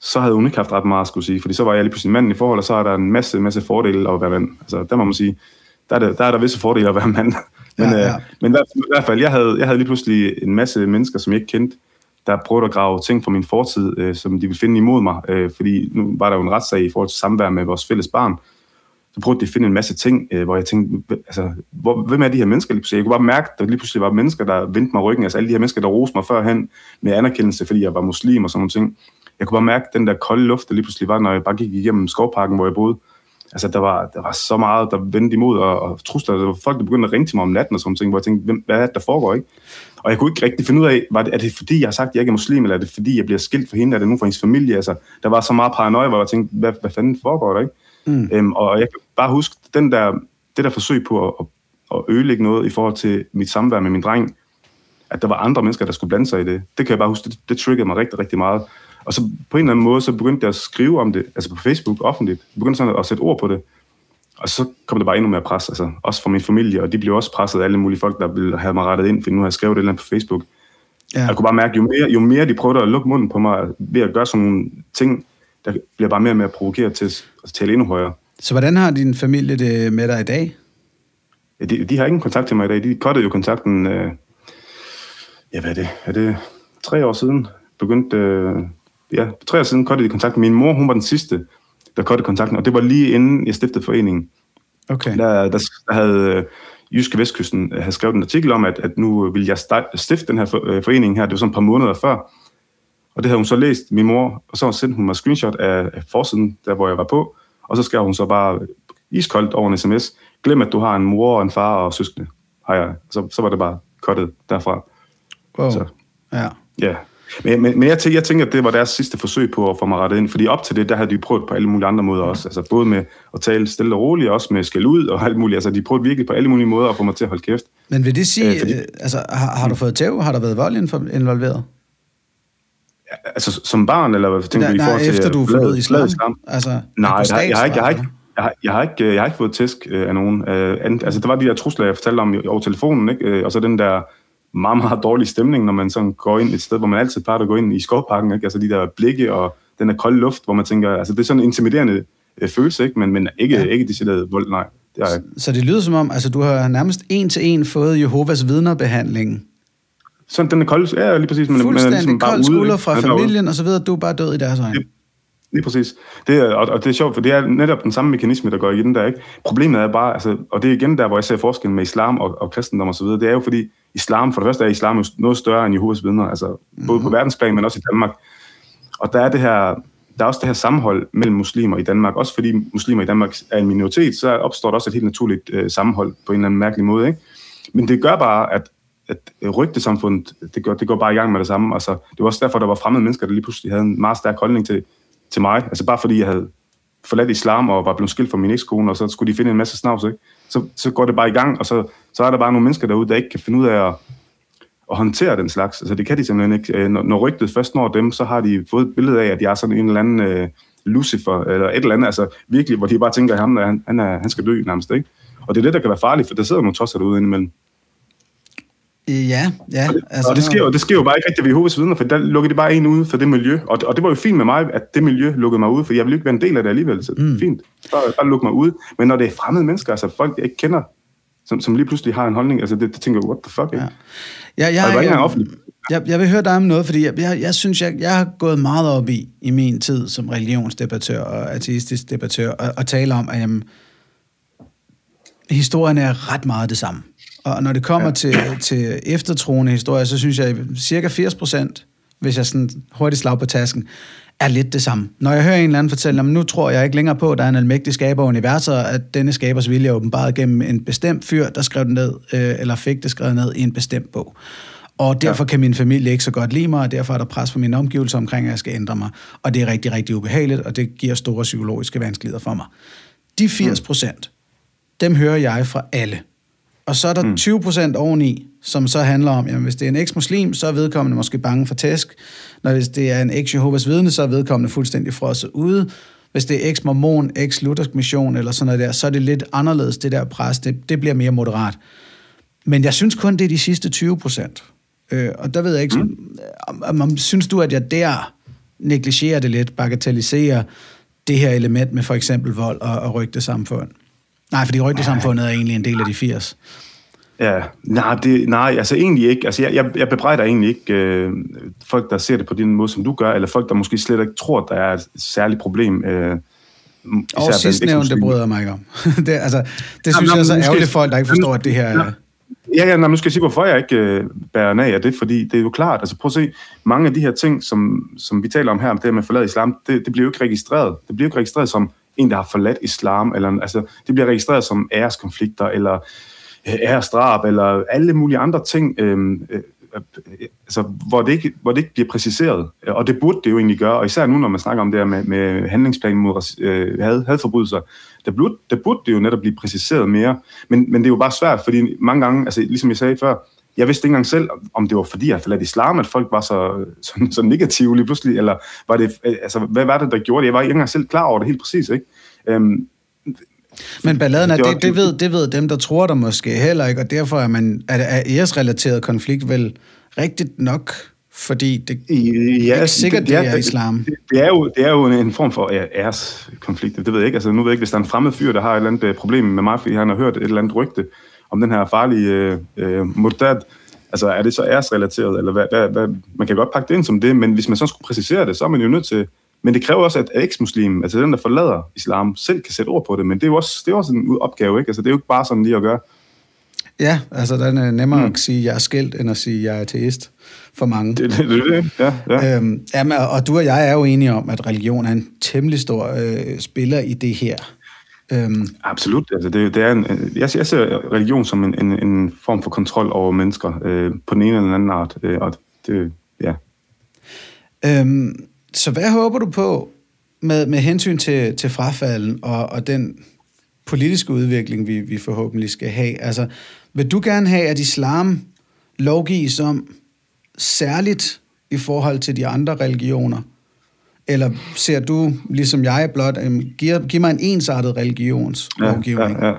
så havde hun ikke haft ret meget at skulle sige, fordi så var jeg lige pludselig manden i forhold, og så er der en masse, masse fordele at være mand. Altså, der må man sige, der er, der, der er der visse fordele at være mand. men, ja, ja. Øh, men i hvert fald, jeg havde, jeg havde lige pludselig en masse mennesker, som jeg ikke kendte, der prøvede at grave ting fra min fortid, øh, som de ville finde imod mig, øh, fordi nu var der jo en retssag i forhold til samvær med vores fælles barn. Så prøvede de at finde en masse ting, øh, hvor jeg tænkte, altså, hvor, hvem er de her mennesker lige pludselig? Jeg kunne bare mærke, at der lige pludselig var mennesker, der vendte mig ryggen, altså alle de her mennesker, der roste mig førhen med anerkendelse, fordi jeg var muslim og sådan nogle ting jeg kunne bare mærke den der kolde luft, der lige pludselig var, når jeg bare gik igennem skovparken, hvor jeg boede. Altså, der var, der var så meget, der vendte imod, og, og trusler. Der var folk, der begyndte at ringe til mig om natten og sådan ting, hvor jeg tænkte, hvem, hvad er det, der foregår, ikke? Og jeg kunne ikke rigtig finde ud af, var det, er det fordi, jeg har sagt, at jeg ikke er muslim, eller er det fordi, jeg bliver skilt for hende, er det nogen fra hendes familie? Altså, der var så meget paranoia, hvor jeg tænkte, hvad, hvad fanden foregår der, ikke? Mm. Øhm, og jeg kan bare huske, den der, det der forsøg på at, at, at ødelægge noget i forhold til mit samvær med min dreng, at der var andre mennesker, der skulle blande sig i det. Det kan jeg bare huske, det, det triggede mig rigtig, rigtig meget. Og så på en eller anden måde, så begyndte jeg at skrive om det, altså på Facebook offentligt, begyndte sådan at sætte ord på det. Og så kom det bare endnu mere pres, altså også fra min familie, og de blev også presset af alle mulige folk, der ville have mig rettet ind, for nu har jeg skrevet det eller på Facebook. Ja. Jeg kunne bare mærke, jo mere, jo mere de prøvede at lukke munden på mig ved at gøre sådan nogle ting, der bliver bare mere og mere provokeret til at tale endnu højere. Så hvordan har din familie det med dig i dag? Ja, de, de har ingen kontakt til mig i dag. De kottede jo kontakten, øh, ja hvad er det, er det tre år siden, begyndte, øh, ja, tre år siden kottede de kontakten. Min mor, hun var den sidste, der kottede kontakten, og det var lige inden jeg stiftede foreningen. Okay. Der, der, der havde øh, Jyske Vestkysten øh, havde skrevet en artikel om, at, at nu vil jeg stifte den her øh, forening her. Det var sådan et par måneder før. Og det havde hun så læst, min mor, og så sendte hun mig screenshot af, af forsiden, der hvor jeg var på. Og så skrev hun så bare iskoldt over en sms. Glem, at du har en mor og en far og søskende. Har jeg. Så, så var det bare kottet derfra. Wow. Så. Ja. Ja, men, men, men jeg, tænker, jeg tænker, at det var deres sidste forsøg på at få mig rettet ind, fordi op til det, der havde de prøvet på alle mulige andre måder også. Altså både med at tale stille og roligt, også med skæld ud og alt muligt. Altså de prøvede virkelig på alle mulige måder at få mig til at holde kæft. Men vil det sige, øh, fordi, altså har, har du fået tæv? Har der været vold involveret? Altså som barn, eller hvad tænker du i forhold til... efter du forlod islam? islam? Altså, Nej, jeg, jeg, har ikke, jeg, har ikke, jeg har, jeg, har ikke, jeg har ikke fået tæsk øh, af nogen. Øh, altså, der var de der trusler, jeg fortalte om over telefonen, ikke? Øh, og så den der meget, meget dårlig stemning, når man sådan går ind et sted, hvor man altid plejer at gå ind i skovparken, ikke? altså de der blikke og den der kolde luft, hvor man tænker, altså det er sådan en intimiderende øh, følelse, ikke? Men, men ikke, ja. ikke decideret vold, nej. Det er, så, så det lyder som om, altså du har nærmest en til en fået Jehovas vidnerbehandling. Sådan den er kold, ja lige præcis. Men, Fuldstændig man er ligesom kold skulder fra familien, og så videre, du er bare død i deres øjne. Lige præcis. Det er, og, og det er sjovt, for det er netop den samme mekanisme, der går igen der, ikke? Problemet er bare, altså, og det er igen der, hvor jeg ser forskellen med islam og, og kristendom og så videre, det er jo fordi, islam, for det første er islam jo noget større end Jehovas vidner, altså mm-hmm. både på mhm. verdensplan, men også i Danmark. Og der er det her, der er også det her sammenhold mellem muslimer i Danmark, også fordi muslimer i Danmark er en minoritet, så opstår der også et helt naturligt øh, sammenhold på en eller anden mærkelig måde, ikke? Men det gør bare, at at rygtesamfundet, det går, det går bare i gang med det samme. Altså, det var også derfor, der var fremmede mennesker, der lige pludselig havde en meget stærk holdning til, til mig. Altså bare fordi jeg havde forladt islam og var blevet skilt fra min ekskone, og så skulle de finde en masse snavs, ikke? Så, så går det bare i gang, og så, så er der bare nogle mennesker derude, der ikke kan finde ud af at, at håndtere den slags. Altså det kan de simpelthen ikke. Øh, når, når rygtet først når dem, så har de fået et billede af, at jeg er sådan en eller anden uh, Lucifer, eller et eller andet, altså virkelig, hvor de bare tænker, at han, han, han, er, han skal dø nærmest, ikke? Og det er det, der kan være farligt, for der sidder nogle tosser derude indimellem. Ja, ja. Og det, altså, og det, sker, jo, det sker jo bare ikke rigtig ved Jehovas vidner, for der lukkede de bare en ude for det miljø. Og, og det var jo fint med mig, at det miljø lukkede mig ud, for jeg ville ikke være en del af det alligevel. Så mm. fint, bare, bare lukke mig ud. Men når det er fremmede mennesker, altså folk, jeg ikke kender, som, som lige pludselig har en holdning, altså det, det tænker jeg, what the fuck, ikke? Ja, ja jeg, jeg, jeg, jeg, jeg vil høre dig om noget, fordi jeg, jeg, jeg synes, jeg, jeg har gået meget op i, i min tid som religionsdebattør og ateistisk debattør, og, og tale om, at jamen, historien er ret meget det samme. Og når det kommer ja. til, til eftertroende historier, så synes jeg, at cirka 80 procent, hvis jeg sådan hurtigt slag på tasken, er lidt det samme. Når jeg hører en eller anden fortælle, at nu tror jeg ikke længere på, at der er en almægtig skaber af universet, at denne skabers vilje er åbenbart gennem en bestemt fyr, der skrev den ned, øh, eller fik det skrevet ned i en bestemt bog. Og derfor kan min familie ikke så godt lide mig, og derfor er der pres på mine omgivelser omkring, at jeg skal ændre mig. Og det er rigtig, rigtig ubehageligt, og det giver store psykologiske vanskeligheder for mig. De 80 procent, dem hører jeg fra alle. Og så er der mm. 20 procent oveni, som så handler om, jamen hvis det er en eks-muslim, så er vedkommende måske bange for tæsk. Når hvis det er en eks-Jehovas vidne, så er vedkommende fuldstændig frosset ude. Hvis det er eks-mormon, eks-luthersk mission eller sådan noget der, så er det lidt anderledes, det der pres. Det, det bliver mere moderat. Men jeg synes kun, det er de sidste 20 procent. Øh, og der ved jeg ikke, mm. om, om, om, synes du, at jeg der negligerer det lidt, bagatelliserer det her element med for eksempel vold og, og rygtesamfund? Nej, fordi rygtesamfundet er egentlig en del af de 80. Ja, nej, det, nej, altså egentlig ikke. Altså jeg, jeg, jeg bebrejder egentlig ikke øh, folk, der ser det på den måde, som du gør, eller folk, der måske slet ikke tror, at der er et særligt problem. Øh, og sidst nævnt, det bryder jeg mig ikke om. det, altså, det synes jamen, jeg er så ærgerligt folk, der ikke forstår, at det her er... Ja, ja, nej, nu skal jeg sige, hvorfor jeg ikke øh, bærer af af det, fordi det er jo klart, altså prøv at se, mange af de her ting, som, som vi taler om her, det med at forlade islam, det, det bliver jo ikke registreret. Det bliver jo ikke registreret som en, der har forladt islam, eller altså, det bliver registreret som æreskonflikter, eller øh, æresdrab, eller alle mulige andre ting, øhm, øh, øh, altså, hvor, det ikke, hvor det ikke bliver præciseret. Og det burde det jo egentlig gøre, og især nu, når man snakker om det her med, med handlingsplanen mod øh, had, hadforbrydelser, der burde, der burde det jo netop blive præciseret mere. Men, men det er jo bare svært, fordi mange gange, altså ligesom jeg sagde før, jeg vidste ikke engang selv, om det var fordi, jeg forladt islam, at folk var så, så, så negative lige pludselig, eller var det, altså, hvad var det, der gjorde det? Jeg var ikke engang selv klar over det helt præcis, ikke? Øhm, men balladen er, det, det, det, ved, det ved dem, der tror der måske heller ikke, og derfor er, man, er, er æresrelateret konflikt vel rigtigt nok, fordi det ja, er ikke sikkert, det, det, er, det er islam. Det, det, er jo, det er jo en form for æreskonflikt, det ved jeg ikke. Altså, nu ved jeg ikke, hvis der er en fremmed fyr, der har et eller andet øh, problem med mig, fordi han har hørt et eller andet rygte, om den her farlige øh, øh, murtad, altså er det så æresrelateret, eller hvad, hvad, hvad, man kan godt pakke det ind som det, men hvis man så skulle præcisere det, så er man jo nødt til, men det kræver også, at eks-muslim, altså den, der forlader islam, selv kan sætte ord på det, men det er jo også, det er også en opgave, ikke? Altså det er jo ikke bare sådan lige at gøre. Ja, altså den er nemmere mm. at sige, at jeg er skilt, end at sige, at jeg er ateist for mange. Det er det, det, ja. ja. Øhm, jamen, og du og jeg er jo enige om, at religion er en temmelig stor øh, spiller i det her. Øhm. Absolut. Altså det, det er en, jeg, jeg ser religion som en, en, en form for kontrol over mennesker øh, på den ene eller anden art. Øh, og det, ja, Øhm, så hvad håber du på med, med hensyn til, til frafalden og, og den politiske udvikling, vi, vi forhåbentlig skal have? Altså, vil du gerne have, at islam lovgives om særligt i forhold til de andre religioner? Eller ser du, ligesom jeg blot, øhm, giv, giv mig en ensartet religionslovgivning? Ja, ja, ja.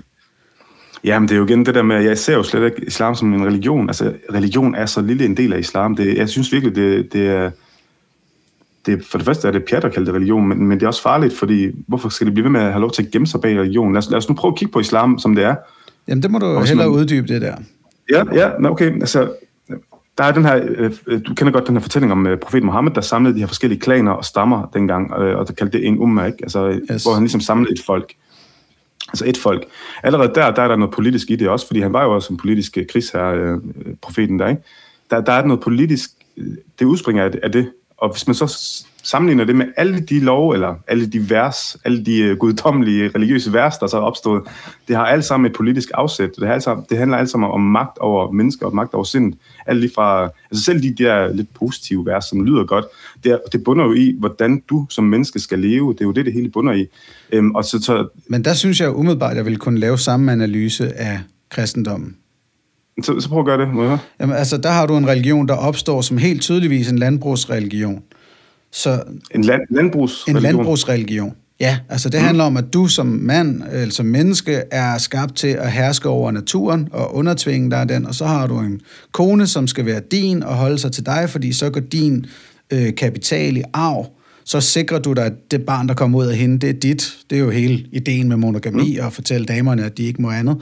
Jamen, det er jo igen det der med, at jeg ser jo slet ikke islam som en religion. Altså, religion er så lille en del af islam. Det, jeg synes virkelig, det, det er... Det, for det første er det pjat at kalde det religion, men, men det er også farligt, fordi hvorfor skal det blive ved med at have lov til at gemme sig bag religion? Lad os, lad os nu prøve at kigge på islam, som det er. Jamen, det må du hellere man, uddybe, det der. Ja, ja, okay. Altså, der er den her, øh, du kender godt den her fortælling om øh, profeten Mohammed, der samlede de her forskellige klaner og stammer dengang, øh, og der kaldte det en umma, ikke? Altså, yes. hvor han ligesom samlede et folk. Altså et folk. Allerede der, der er der noget politisk i det også, fordi han var jo også en politisk krigsherre, profeten der, ikke? Der, der er noget politisk, det udspringer af det, af det. Og hvis man så sammenligner det med alle de lov, eller alle de vers, alle de uh, guddommelige religiøse vers, der så er opstået, det har alt sammen et politisk afsæt. Det, har alt sammen, det handler alt sammen om magt over mennesker og magt over sindet. Alt lige fra, altså selv de der lidt positive vers, som lyder godt, det, er, det bunder jo i, hvordan du som menneske skal leve. Det er jo det, det hele bunder i. Um, og så, så, Men der synes jeg umiddelbart, at jeg vil kunne lave samme analyse af kristendommen. Så, så prøv at gøre det, må jeg høre? Jamen, altså, der har du en religion, der opstår som helt tydeligvis en landbrugsreligion. Så en land, landbrugsreligion? En landbrugsreligion. Ja, altså det mm. handler om, at du som mand, eller som menneske, er skabt til at herske over naturen og undertvinge dig den, og så har du en kone, som skal være din og holde sig til dig, fordi så går din øh, kapital i arv, så sikrer du dig, at det barn, der kommer ud af hende, det er dit. Det er jo hele ideen med monogami, mm. at fortælle damerne, at de ikke må andet.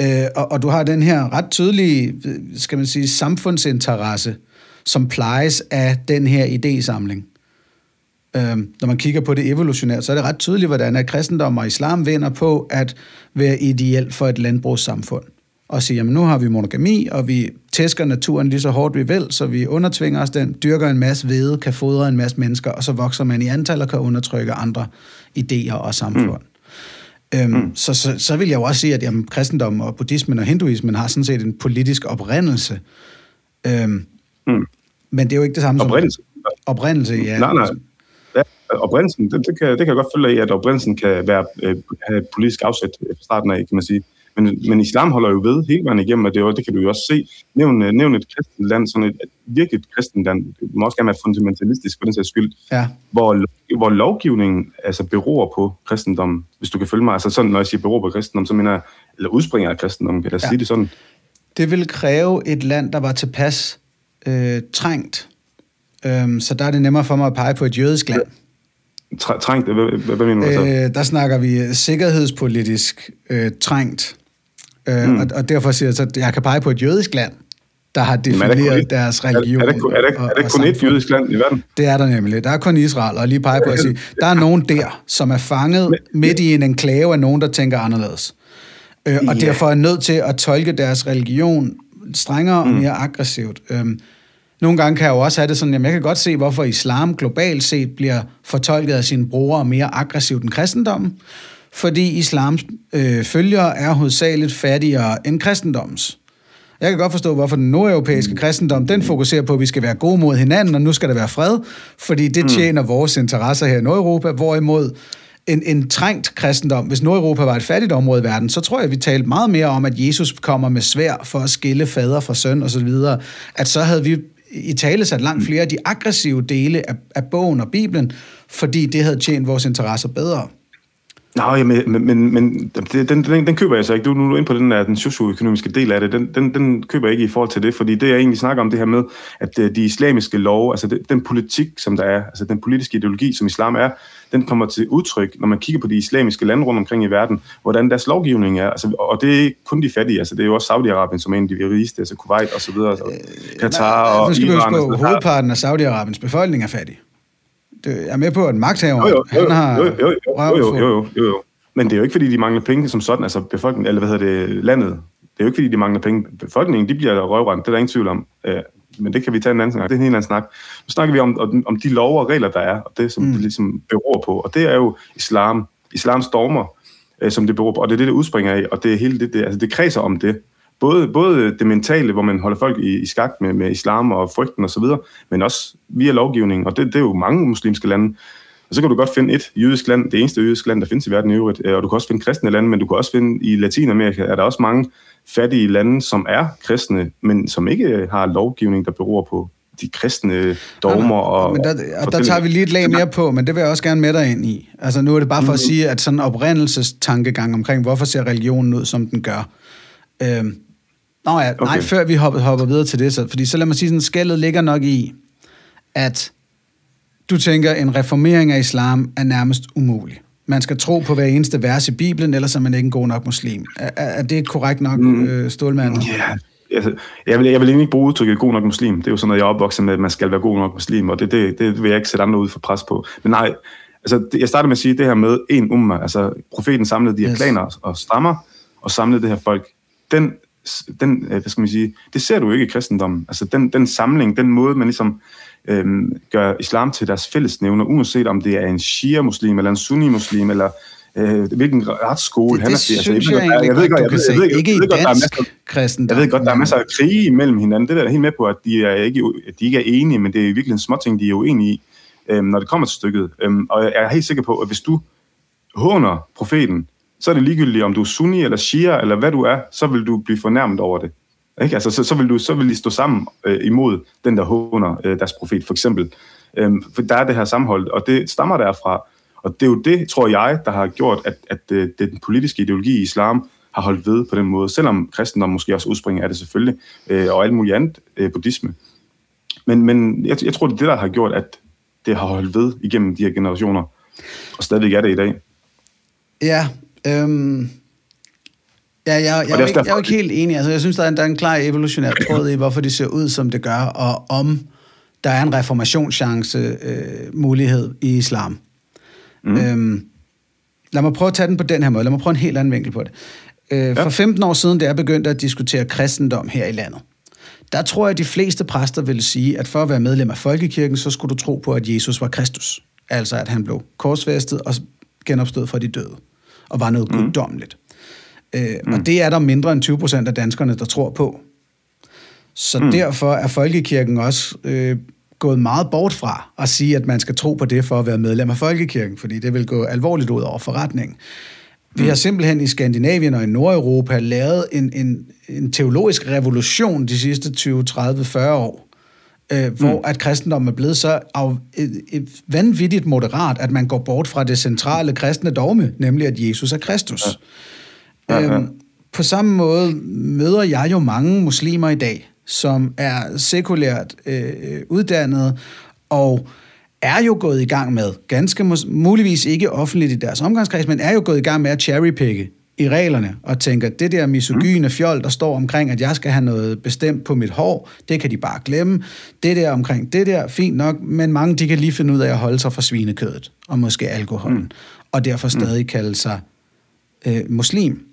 Øh, og, og du har den her ret tydelige, skal man sige, samfundsinteresse, som plejes af den her idésamling. Øhm, når man kigger på det evolutionært, så er det ret tydeligt, hvordan at kristendom og islam vinder på at være ideelt for et landbrugssamfund. Og sige, jamen nu har vi monogami, og vi tæsker naturen lige så hårdt vi vil, så vi undertvinger os den, dyrker en masse hvede, kan fodre en masse mennesker, og så vokser man i antal og kan undertrykke andre idéer og samfund. Mm. Øhm, mm. Så, så, så vil jeg jo også sige, at jamen, kristendom og buddhismen og hinduismen har sådan set en politisk oprindelse. Øhm, mm. Men det er jo ikke det samme oprindelse. som... Oprindelse. ja. Nej, nej. Ja, oprindelsen, det, det, kan, det kan jeg godt følge i, at oprindelsen kan være, øh, have et politisk afsæt fra starten af, kan man sige. Men, men islam holder jo ved hele vejen igennem, og det, det kan du jo også se. Nævn, øh, nævn et kristent land, sådan et, et virkelig kristent land, det må også gerne være fundamentalistisk på den sags skyld, ja. hvor, hvor lovgivningen altså beror på kristendommen, hvis du kan følge mig. Altså sådan, når jeg siger beror på kristendom, så mener jeg, eller udspringer af kristendommen, kan jeg ja. sige det sådan. Det vil kræve et land, der var tilpas øh, trængt. Øhm, så der er det nemmere for mig at pege på et jødisk land. Trængt? Hvad, hvad, hvad mener du så? Øh, der snakker vi sikkerhedspolitisk øh, trængt. Øh, mm. og, og derfor siger jeg så, at jeg kan pege på et jødisk land, der har defineret et, deres religion. Er, er, det, er, det, er det kun et jødisk land i verden? Det er der nemlig. Der er kun Israel, og lige pege på at sige, der er nogen der, som er fanget midt i en enklave af nogen, der tænker anderledes. Øh, og ja. derfor er nødt til at tolke deres religion strengere og mm. mere aggressivt. Øhm, nogle gange kan jeg jo også have det sådan, at jeg kan godt se, hvorfor islam globalt set bliver fortolket af sine brugere mere aggressivt end kristendommen. Fordi islams øh, følgere er hovedsageligt fattigere end kristendommens. Jeg kan godt forstå, hvorfor den nordeuropæiske mm. kristendom, den fokuserer på, at vi skal være gode mod hinanden, og nu skal der være fred, fordi det mm. tjener vores interesser her i Nordeuropa, hvorimod en, en trængt kristendom, hvis Nordeuropa var et fattigt område i verden, så tror jeg, at vi talte meget mere om, at Jesus kommer med svær for at skille fader fra søn osv., at så havde vi i tale sat langt flere af de aggressive dele af, af bogen og Bibelen, fordi det havde tjent vores interesser bedre. Nej, men, men, men den, den, den køber jeg så ikke. Du, nu er du inde på den, der, den socioøkonomiske del af det. Den, den, den køber jeg ikke i forhold til det, fordi det, jeg egentlig snakker om, det her med, at øh, de islamiske love, altså det, den politik, som der er, altså den politiske ideologi, som islam er, den kommer til udtryk, når man kigger på de islamiske lande rundt omkring i verden, hvordan deres lovgivning er. Altså, og det er ikke kun de fattige, altså det er jo også Saudi-Arabien, som er en af de rigeste, altså Kuwait og så videre, altså Qatar og Nu skal vi huske på, hovedparten af Saudi-Arabiens befolkning er fattig. Jeg er med på, at magthaveren, jo, jo, jo, han har jo, jo, jo, jo, jo, jo, jo, jo. Men det er jo ikke, fordi de mangler penge som sådan, altså befolkningen, eller hvad hedder det, landet. Det er jo ikke, fordi de mangler penge. Befolkningen, de bliver røvrendt, det er der ingen tvivl om. Øh, men det kan vi tage en anden gang. Det er en helt anden snak. Nu snakker vi om, om, de lov og regler, der er, og det, som mm. det ligesom beror på. Og det er jo islam. Islams stormer, øh, som det beror på. Og det er det, det udspringer af. Og det er hele det, det, altså det kredser om det. Både, både det mentale, hvor man holder folk i, i skak med, med islam og frygten osv., men også via lovgivningen, og det, det er jo mange muslimske lande. Og så kan du godt finde et jødisk land, det eneste jødiske land, der findes i verden i øvrigt, og du kan også finde kristne lande, men du kan også finde i Latinamerika, er der også mange fattige lande, som er kristne, men som ikke har lovgivning, der beror på de kristne dogmer og men der, og der tager vi lige et lag mere på, men det vil jeg også gerne med dig ind i. Altså nu er det bare for at mhm. sige, at sådan en oprindelsestankegang omkring, hvorfor ser religionen ud, som den gør. Øhm, nå ja, okay. nej, før vi hopper, hopper videre til det, så, fordi så lad mig sige, sådan skældet ligger nok i, at du tænker, en reformering af islam er nærmest umulig. Man skal tro på hver eneste vers i Bibelen, ellers er man ikke en god nok muslim. Er, er det korrekt nok, mm. øh, Stålmand? Ja, yeah altså, jeg, vil, jeg vil egentlig ikke bruge udtrykket god nok muslim. Det er jo sådan noget, jeg er opvokset med, at man skal være god nok muslim, og det, det, det vil jeg ikke sætte andre ud for pres på. Men nej, altså, det, jeg starter med at sige det her med en umma, altså profeten samlede de her yes. klaner og stammer, og samlede det her folk. Den, den, øh, hvad skal man sige, det ser du ikke i kristendommen. Altså den, den samling, den måde, man ligesom øhm, gør islam til deres fællesnævner, uanset om det er en shia-muslim, eller en sunni-muslim, eller øh, hvilken retsskole det, han er til. Altså, jeg, jeg, jeg, jeg ved godt, jeg, jeg, jeg, ikke i dansk kristendom. Jeg ved godt, der er masser af krige imellem hinanden. Det er jeg helt med på, at de, er ikke, at de ikke er enige, men det er virkelig en småting, de er uenige i, øhm, når det kommer til stykket. Øhm, og jeg er helt sikker på, at hvis du håner profeten, så er det ligegyldigt, om du er sunni eller shia, eller hvad du er, så vil du blive fornærmet over det. Ikke? Altså, så, så, vil du, så vil de stå sammen øh, imod den, der håner øh, deres profet, for eksempel. Øhm, for der er det her sammenhold, og det stammer derfra. Og det er jo det, tror jeg, der har gjort, at, at øh, den politiske ideologi i islam har holdt ved på den måde, selvom kristendom måske også udspringer af det selvfølgelig, øh, og alt muligt andet øh, buddhisme. Men, men jeg, jeg tror, det er det, der har gjort, at det har holdt ved igennem de her generationer, og stadigvæk er det i dag. Ja, øhm, Ja, jeg, jeg, jeg, er ikke, jeg er ikke helt enig. Altså, jeg synes, der er en, der er en klar evolutionær tråd i, hvorfor det ser ud, som det gør, og om der er en reformationschance øh, mulighed i islam. Mm. Øhm, lad mig prøve at tage den på den her måde. Lad mig prøve en helt anden vinkel på det. Øh, ja. For 15 år siden, da jeg begyndte at diskutere kristendom her i landet, der tror jeg, at de fleste præster ville sige, at for at være medlem af folkekirken, så skulle du tro på, at Jesus var Kristus. Altså, at han blev korsfæstet og genopstod fra de døde, og var noget mm. guddommeligt. Øh, mm. Og det er der mindre end 20 procent af danskerne, der tror på. Så mm. derfor er folkekirken også øh, gået meget bort fra at sige, at man skal tro på det for at være medlem af folkekirken, fordi det vil gå alvorligt ud over forretningen. Vi har mm. simpelthen i Skandinavien og i Nordeuropa lavet en, en, en teologisk revolution de sidste 20, 30, 40 år, øh, hvor mm. at kristendommen er blevet så af, et, et vanvittigt moderat, at man går bort fra det centrale kristne dogme, nemlig at Jesus er Kristus. Ja. Ja, ja. Øhm, på samme måde møder jeg jo mange muslimer i dag, som er sekulært øh, uddannet og er jo gået i gang med, ganske muligvis ikke offentligt i deres omgangskreds, men er jo gået i gang med at cherrypicke i reglerne og tænker, det der misogyne fjol, der står omkring, at jeg skal have noget bestemt på mit hår, det kan de bare glemme. Det der omkring det der, fint nok, men mange de kan lige finde ud af at holde sig fra svinekødet og måske alkoholen, mm. og derfor stadig kalde sig øh, muslim.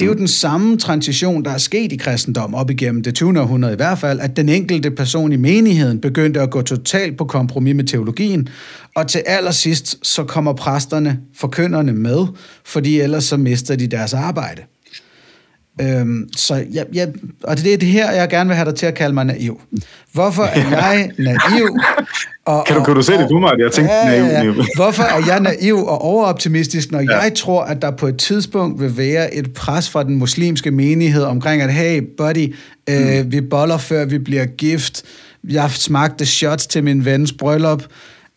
Det er jo den samme transition, der er sket i kristendom op igennem det 20. århundrede i hvert fald, at den enkelte person i menigheden begyndte at gå totalt på kompromis med teologien, og til allersidst så kommer præsterne, forkynderne med, fordi ellers så mister de deres arbejde. Øhm, så jeg, jeg, og det er det her, jeg gerne vil have dig til at kalde mig naiv. Hvorfor er jeg naiv? Og, kan, du, kan du se og, det på mig? Jeg tænkte ja, naiv, naiv. Hvorfor er jeg naiv og overoptimistisk, når ja. jeg tror, at der på et tidspunkt vil være et pres fra den muslimske menighed omkring, at hey, buddy, øh, mm. vi boller før vi bliver gift. Jeg smagte shots til min vens bryllup.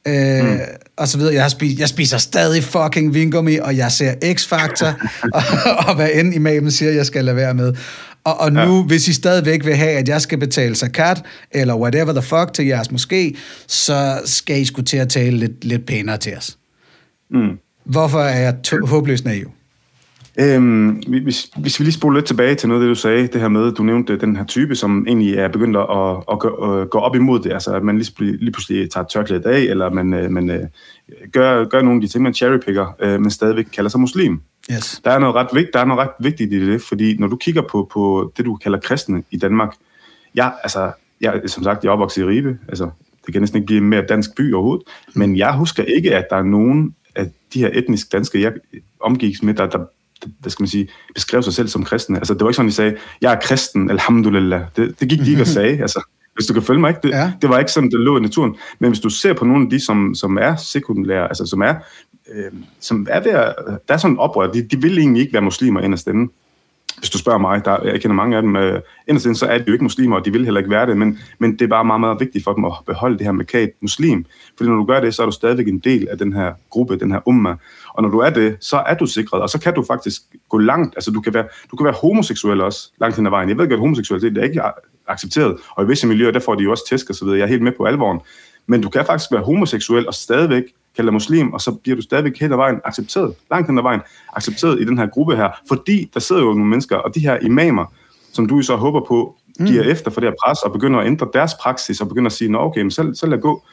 Øh, mm. Og så videre. Jeg, spis, jeg spiser stadig fucking vingummi, og jeg ser X-Factor, og, og hvad end imamen siger, jeg skal lade være med. Og, og nu, ja. hvis I stadigvæk vil have, at jeg skal betale zakat, eller whatever the fuck til jeres måske, så skal I skulle til at tale lidt, lidt pænere til os. Mm. Hvorfor er jeg håbløst naiv? Øhm, hvis, hvis vi lige spoler lidt tilbage til noget af det, du sagde, det her med, du nævnte den her type, som egentlig er begyndt at, at, gå, at gå op imod det, altså at man lige, lige pludselig tager tørklædet af, eller man, øh, man øh, gør, gør nogle af de ting, man cherrypicker, øh, men stadigvæk kalder sig muslim. Yes. Der, er noget ret vigtigt, der er noget ret vigtigt i det, fordi når du kigger på, på det, du kalder kristne i Danmark, jeg, altså, jeg, som sagt, jeg er opvokset i Ribe, altså, det kan næsten ikke blive en mere dansk by overhovedet, men jeg husker ikke, at der er nogen af de her etnisk danske, jeg omgik med, der, der hvad skal man sige, beskrev sig selv som kristne. Altså, det var ikke sådan, de sagde, jeg er kristen, alhamdulillah. Det, det gik de ikke at sige. Altså, hvis du kan følge mig, ikke? Det, ja. det var ikke sådan, det lå i naturen. Men hvis du ser på nogle af de, som, som er sekundære, altså som er, øh, som er ved at, der er sådan en oprør, de, de vil egentlig ikke være muslimer ind at stemme hvis du spørger mig, der, jeg kender mange af dem, øh, inderst så er de jo ikke muslimer, og de vil heller ikke være det, men, men det er bare meget, meget vigtigt for dem at beholde det her markat muslim. Fordi når du gør det, så er du stadigvæk en del af den her gruppe, den her umma. Og når du er det, så er du sikret, og så kan du faktisk gå langt. Altså, du kan være, du kan være homoseksuel også, langt hen ad vejen. Jeg ved godt, at homoseksualitet er ikke accepteret, og i visse miljøer, der får de jo også tæsk og så videre. Jeg er helt med på alvoren. Men du kan faktisk være homoseksuel og stadigvæk kalder dig muslim, og så bliver du stadigvæk hen ad vejen accepteret, langt hen ad vejen, accepteret i den her gruppe her, fordi der sidder jo nogle mennesker, og de her imamer, som du så håber på, giver mm. efter for det her pres, og begynder at ændre deres praksis, og begynder at sige, nå okay, men så, så lad gå.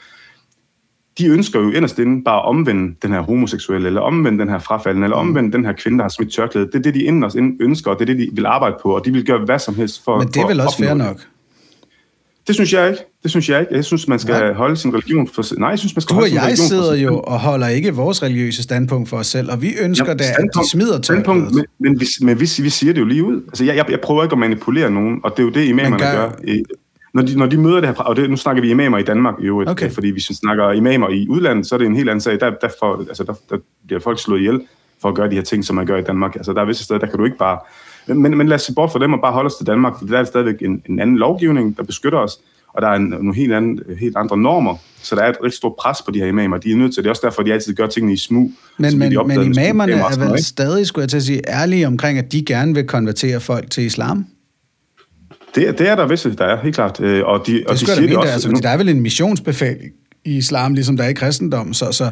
De ønsker jo inderst inde bare at omvende den her homoseksuelle, eller omvende den her frafaldende, eller mm. omvende den her kvinde, der har smidt tørklæde. Det er det, de inderst inde ønsker, og det er det, de vil arbejde på, og de vil gøre hvad som helst for Men det er vel også fair nok? Det synes jeg ikke. Det synes jeg ikke. Jeg synes, man skal Nej. holde sin religion for Nej, jeg synes, man skal du holde og jeg sidder jo og holder ikke vores religiøse standpunkt for os selv, og vi ønsker ja, da, at de smider standpunkt, men, men, vi, men vi, vi siger det jo lige ud. Altså, jeg, jeg, jeg prøver ikke at manipulere nogen, og det er jo det, imamerne gør. gør. Når de, når de møder det her, og det, nu snakker vi imamer i Danmark i øvrigt, okay. fordi hvis vi snakker imamer i udlandet, så er det en helt anden sag. Der, der, får, altså, der, der bliver folk slået ihjel for at gøre de her ting, som man gør i Danmark. Altså, der er visse steder, der kan du ikke bare... Men, men lad os se bort fra dem og bare holde os til Danmark, for der er stadigvæk en, en anden lovgivning, der beskytter os og der er en, nogle helt, anden, helt andre normer, så der er et rigtig stort pres på de her imamer. De er nødt til, det er også derfor, de altid gør tingene i smug. Men, men, men imamerne er vel stadig, skulle jeg til at sige, ærlige omkring, at de gerne vil konvertere folk til islam? Det, det er der visse, der er, helt klart. Øh, og de, det og de siger det også. Altså, der er vel en missionsbefal i islam, ligesom der er i kristendom. Så, så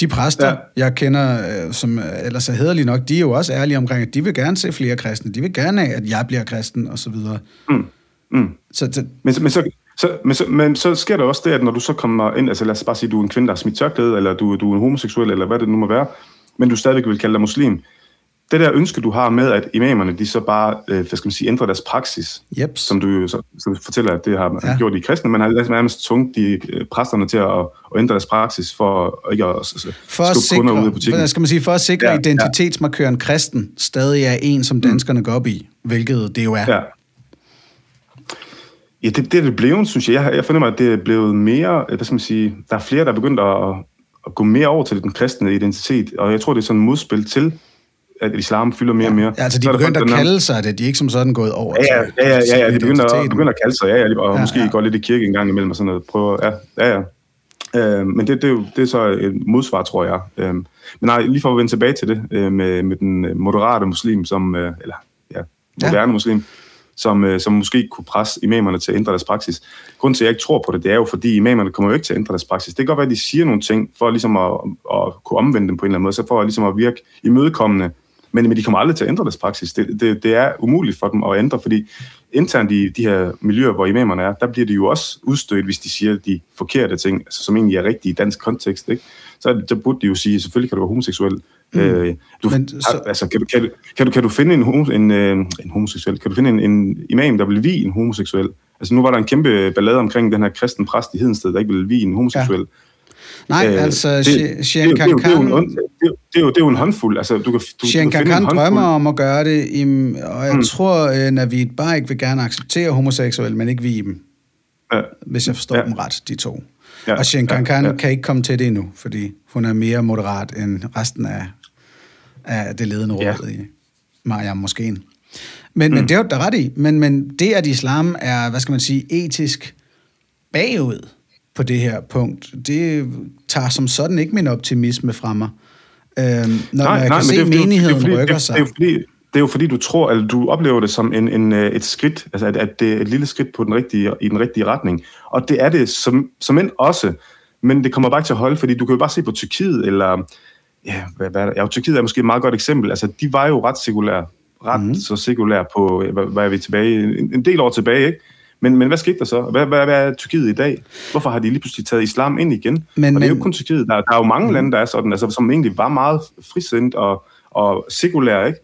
de præster, ja. jeg kender, øh, som ellers er hederlige nok, de er jo også ærlige omkring, at de vil gerne se flere kristne. De vil gerne have, at jeg bliver kristen, og så videre. Mm. Mm. Så, men, men så, så, men, så, men så sker der også det, at når du så kommer ind, altså lad os bare sige, du er en kvinde, der har smidt tørklæde, eller du, du er en homoseksuel, eller hvad det nu må være, men du stadigvæk vil kalde dig muslim. Det der ønske, du har med, at imamerne, de så bare, øh, hvad skal man sige, ændrer deres praksis, yep. som du så, som fortæller, at det har ja. gjort i kristne, men har nærmest tvunget de øh, præsterne til at, at ændre deres praksis for ikke at, at for at sikre, kunder ud af butikken. Skal man sige, for at sikre ja, identitetsmarkøren kristen stadig er en, som mm. danskerne går op i, hvilket det jo er. Ja. Ja, det, det er det blevet, synes jeg. Jeg, jeg fornemmer, at det er blevet mere, hvad skal man sige, der er flere, der er begyndt at, at gå mere over til den kristne identitet, og jeg tror, det er sådan et modspil til, at islam fylder mere og mere. Ja, altså de er begyndt at kalde sig det, de er ikke som sådan gået over ja, ja, ja, ja, ja, ja, de begynder, begynder at kalde sig, ja, ja, og ja, måske ja. går lidt i kirke en gang imellem og sådan noget. Prøver, ja, ja, ja. Øh, men det, det, er jo, det er så et modsvar, tror jeg. Øh, men nej, lige for at vende tilbage til det, øh, med, med den moderate muslim, som, øh, eller ja, moderne ja. muslim, som, øh, som måske kunne presse imamerne til at ændre deres praksis. Grunden til, at jeg ikke tror på det, det er jo, fordi imamerne kommer jo ikke til at ændre deres praksis. Det kan godt være, at de siger nogle ting, for ligesom at, at kunne omvende dem på en eller anden måde, så for at, ligesom at virke imødekommende, men, men de kommer aldrig til at ændre deres praksis. Det, det, det er umuligt for dem at ændre, fordi internt i de her miljøer, hvor imamerne er, der bliver de jo også udstødt, hvis de siger de forkerte ting, altså, som egentlig er rigtige i dansk kontekst. Ikke? Så der burde de jo sige, selvfølgelig kan du være homoseksuel, Mm. Øh, du, Men, så... altså, kan, du, kan, du, kan, du, kan du finde en, homo, en, øh, en homoseksuel, kan du finde en, en imam, der vil vie en homoseksuel? Altså nu var der en kæmpe ballade omkring den her kristen præst i Hedensted, der ikke ville vie en homoseksuel. Ja. Nej, øh, altså, Shen Khan Det er jo en håndfuld. Altså, du kan, du, Shen Khan drømmer om at gøre det, i, og jeg mm. tror, at Navid bare ikke vil gerne acceptere homoseksuelle, men ikke vie dem. Ja. Hvis jeg forstår ja. dem ret, de to. Ja. Og Shen Khan ja. kan ikke komme til det endnu, fordi hun er mere moderat end resten af af det ledende råd ja. i Mariam Moskeen. Men, mm. men det er jo der ret i. Men, men det, at islam er, hvad skal man sige, etisk bagud på det her punkt, det tager som sådan ikke min optimisme fra mig. Øhm, når nej, jeg nej, kan se, at menigheden det, det, rykker sig. Det, det, er fordi, det er jo fordi, du tror, eller du oplever det som en, en, øh, et skridt, altså at, at det er et lille skridt på den rigtige, i den rigtige retning. Og det er det som, som end også, men det kommer bare ikke til at holde, fordi du kan jo bare se på Tyrkiet, eller ja, hvad, hvad, ja, Tyrkiet er måske et meget godt eksempel. Altså, de var jo ret sekulære. Ret mm. så sekulære på, hvad, hvad er vi tilbage? En, en del år tilbage, ikke? Men, men hvad skete der så? Hvad, hvad, hvad er Tyrkiet i dag? Hvorfor har de lige pludselig taget islam ind igen? Men, og det er jo kun Tyrkiet. Der, der er jo mange mm. lande, der er sådan, altså, som egentlig var meget frisindt og, og sekulære, ikke?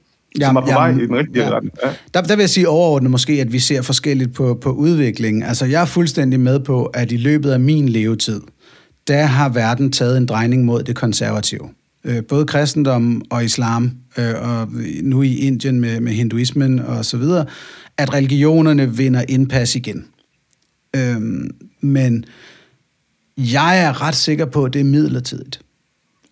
Som var på vej i den rigtige ja. retning. Ja. Der, der vil jeg sige overordnet måske, at vi ser forskelligt på, på udviklingen. Altså, jeg er fuldstændig med på, at i løbet af min levetid, der har verden taget en drejning mod det konservative. Øh, både kristendom og islam, øh, og nu i Indien med, med hinduismen og så videre, at religionerne vinder indpas igen. Øh, men jeg er ret sikker på, at det er midlertidigt.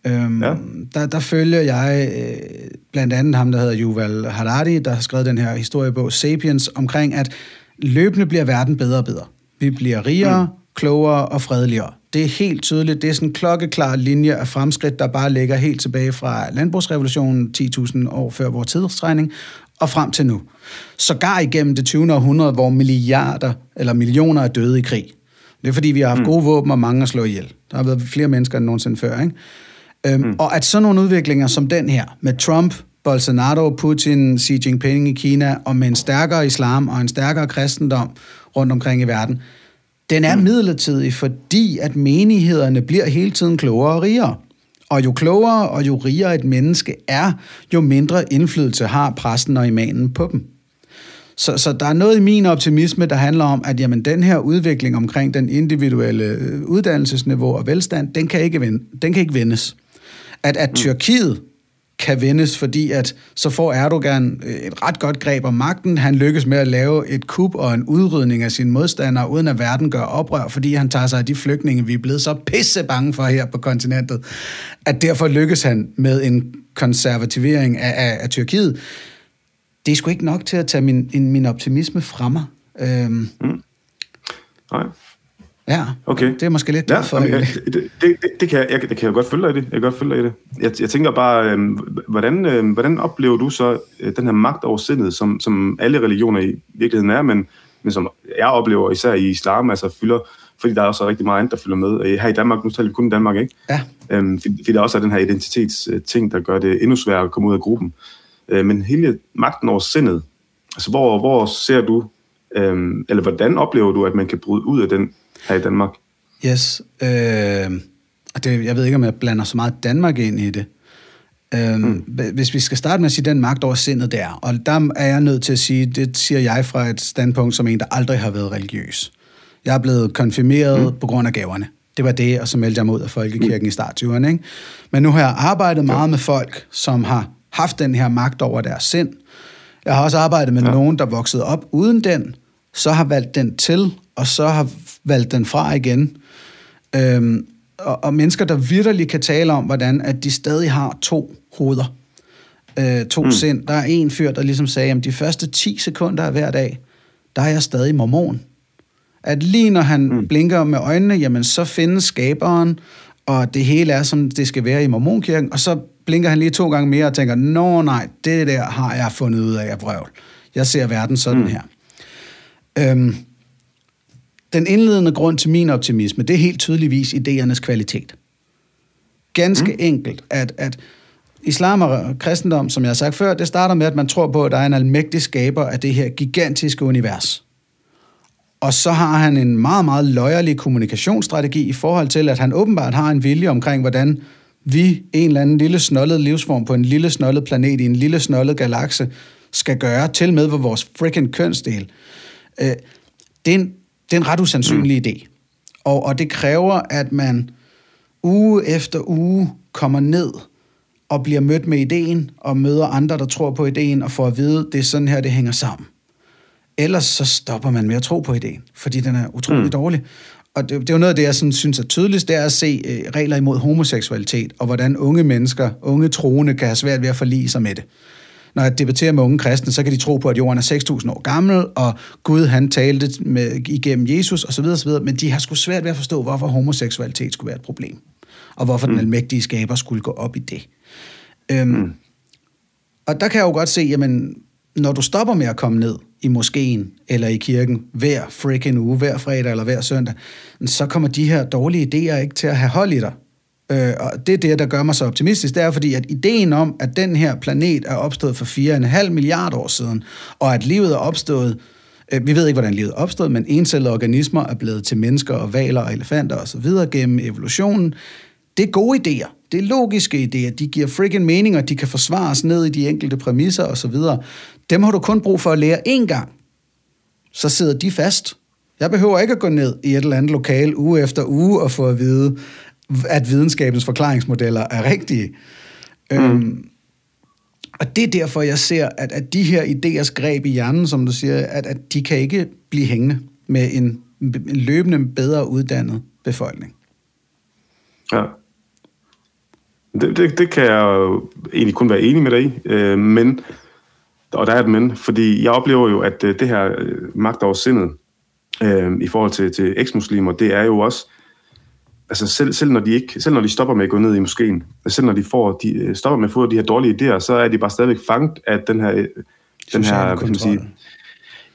Øhm, ja. der, der følger jeg øh, blandt andet ham, der hedder Yuval Harari, der har skrevet den her historiebog Sapiens, omkring at løbende bliver verden bedre og bedre. Vi bliver rigere, mm. klogere og fredeligere. Det er helt tydeligt. Det er sådan en klokkeklar linje af fremskridt, der bare ligger helt tilbage fra landbrugsrevolutionen 10.000 år før vores tidsregning og frem til nu. Sågar igennem det 20. århundrede, hvor milliarder eller millioner er døde i krig. Det er fordi, vi har haft mm. gode våben og mange at slå ihjel. Der har været flere mennesker end nogensinde før. Ikke? Øhm, mm. Og at sådan nogle udviklinger som den her, med Trump, Bolsonaro, Putin, Xi Jinping i Kina, og med en stærkere islam og en stærkere kristendom rundt omkring i verden, den er mm. midlertidig, fordi at menighederne bliver hele tiden klogere og rigere. Og jo klogere og jo rigere et menneske er, jo mindre indflydelse har præsten og imanen på dem. Så, så der er noget i min optimisme, der handler om, at jamen, den her udvikling omkring den individuelle øh, uddannelsesniveau og velstand, den kan ikke, vende, den kan ikke vendes. At, at mm. Tyrkiet kan vendes, fordi at så får Erdogan øh, et ret godt greb om magten. Han lykkes med at lave et kup og en udrydning af sine modstandere, uden at verden gør oprør, fordi han tager sig af de flygtninge, vi er blevet så pisse bange for her på kontinentet. At derfor lykkes han med en konservativering af, af, af Tyrkiet det er sgu ikke nok til at tage min, min optimisme fra mig. Øhm, mm. Nej. Ja, okay. det er måske lidt ja, for... Okay. Det, det, det, det, kan jeg, jeg, det kan jeg godt følge dig i det. Jeg kan godt følge dig i det. Jeg, jeg tænker bare, øhm, hvordan, øhm, hvordan oplever du så øh, den her magt over sindet, som, som alle religioner i virkeligheden er, men, men som jeg oplever især i islam, altså fylder, fordi der er også rigtig meget andet, der fylder med. Øh, her i Danmark, nu taler vi kun Danmark, ikke? Ja. Øhm, fordi, der også er den her identitetsting, der gør det endnu sværere at komme ud af gruppen. Øh, men hele magten over sindet, altså hvor, hvor ser du, øh, eller hvordan oplever du, at man kan bryde ud af den her i Danmark? Yes. Øh, det, jeg ved ikke, om jeg blander så meget Danmark ind i det. Øh, mm. Hvis vi skal starte med at sige den magt over sindet der, og der er jeg nødt til at sige, det siger jeg fra et standpunkt som en, der aldrig har været religiøs. Jeg er blevet konfirmeret mm. på grund af gaverne. Det var det, og så meldte jeg mig ud af Folkekirken mm. i starttyverne. Ikke? Men nu har jeg arbejdet meget ja. med folk, som har haft den her magt over deres sind. Jeg har også arbejdet med ja. nogen, der voksede op uden den, så har valgt den til, og så har valgt den fra igen. Øhm, og, og mennesker, der virkelig kan tale om, hvordan at de stadig har to hoveder. Øh, to mm. sind. Der er en fyr, der ligesom sagde, at de første 10 sekunder af hver dag, der er jeg stadig mormon. At lige når han mm. blinker med øjnene, jamen så findes skaberen, og det hele er, som det skal være i mormonkirken, og så blinker han lige to gange mere og tænker, nå nej, det der har jeg fundet ud af af vrøvl. Jeg ser verden sådan mm. her. Øhm, den indledende grund til min optimisme, det er helt tydeligvis idéernes kvalitet. Ganske mm. enkelt, at, at islam og kristendom, som jeg har sagt før, det starter med, at man tror på, at der er en almægtig skaber af det her gigantiske univers. Og så har han en meget, meget løjerlig kommunikationsstrategi i forhold til, at han åbenbart har en vilje omkring, hvordan vi, en eller anden lille snollet livsform på en lille snollet planet i en lille snollet galakse, skal gøre, til med vores freaking kønsdel. Øh, det, er en, det er en ret usandsynlig mm. idé. Og, og det kræver, at man uge efter uge kommer ned og bliver mødt med ideen, og møder andre, der tror på ideen, og får at vide, det er sådan her, det hænger sammen. Ellers så stopper man med at tro på ideen, fordi den er utrolig mm. dårlig og det, det er jo noget af det, jeg sådan, synes er tydeligst, det er at se øh, regler imod homoseksualitet, og hvordan unge mennesker, unge troende, kan have svært ved at forlige sig med det. Når jeg debatterer med unge kristne, så kan de tro på, at jorden er 6.000 år gammel, og Gud han talte med, igennem Jesus osv., osv., men de har sgu svært ved at forstå, hvorfor homoseksualitet skulle være et problem, og hvorfor mm. den almægtige skaber skulle gå op i det. Øhm, mm. Og der kan jeg jo godt se, jamen, når du stopper med at komme ned i moskeen eller i kirken hver freaking uge, hver fredag eller hver søndag, så kommer de her dårlige idéer ikke til at have hold i dig. Øh, og det er det, der gør mig så optimistisk, det er fordi, at ideen om, at den her planet er opstået for 4,5 milliarder år siden, og at livet er opstået, øh, vi ved ikke, hvordan livet er opstået, men encellede organismer er blevet til mennesker og valer og elefanter osv. gennem evolutionen, det er gode idéer. Det er logiske idéer. De giver freaking mening, og de kan forsvares ned i de enkelte præmisser osv. Dem har du kun brug for at lære én gang. Så sidder de fast. Jeg behøver ikke at gå ned i et eller andet lokal uge efter uge og få at vide, at videnskabens forklaringsmodeller er rigtige. Mm. Øhm, og det er derfor, jeg ser, at, at de her idéers greb i hjernen, som du siger, at, at de kan ikke blive hængende med en, en løbende bedre uddannet befolkning. Ja. Det, det, det kan jeg egentlig kun være enig med dig i, øh, men, og der er et men, fordi jeg oplever jo, at øh, det her øh, magt over sindet øh, i forhold til, til eksmuslimer, det er jo også, altså selv, selv, når de ikke, selv når de stopper med at gå ned i moskeen, selv når de, får, de øh, stopper med at få de her dårlige idéer, så er de bare stadigvæk fanget af den her, øh, den her hvad kan man sige,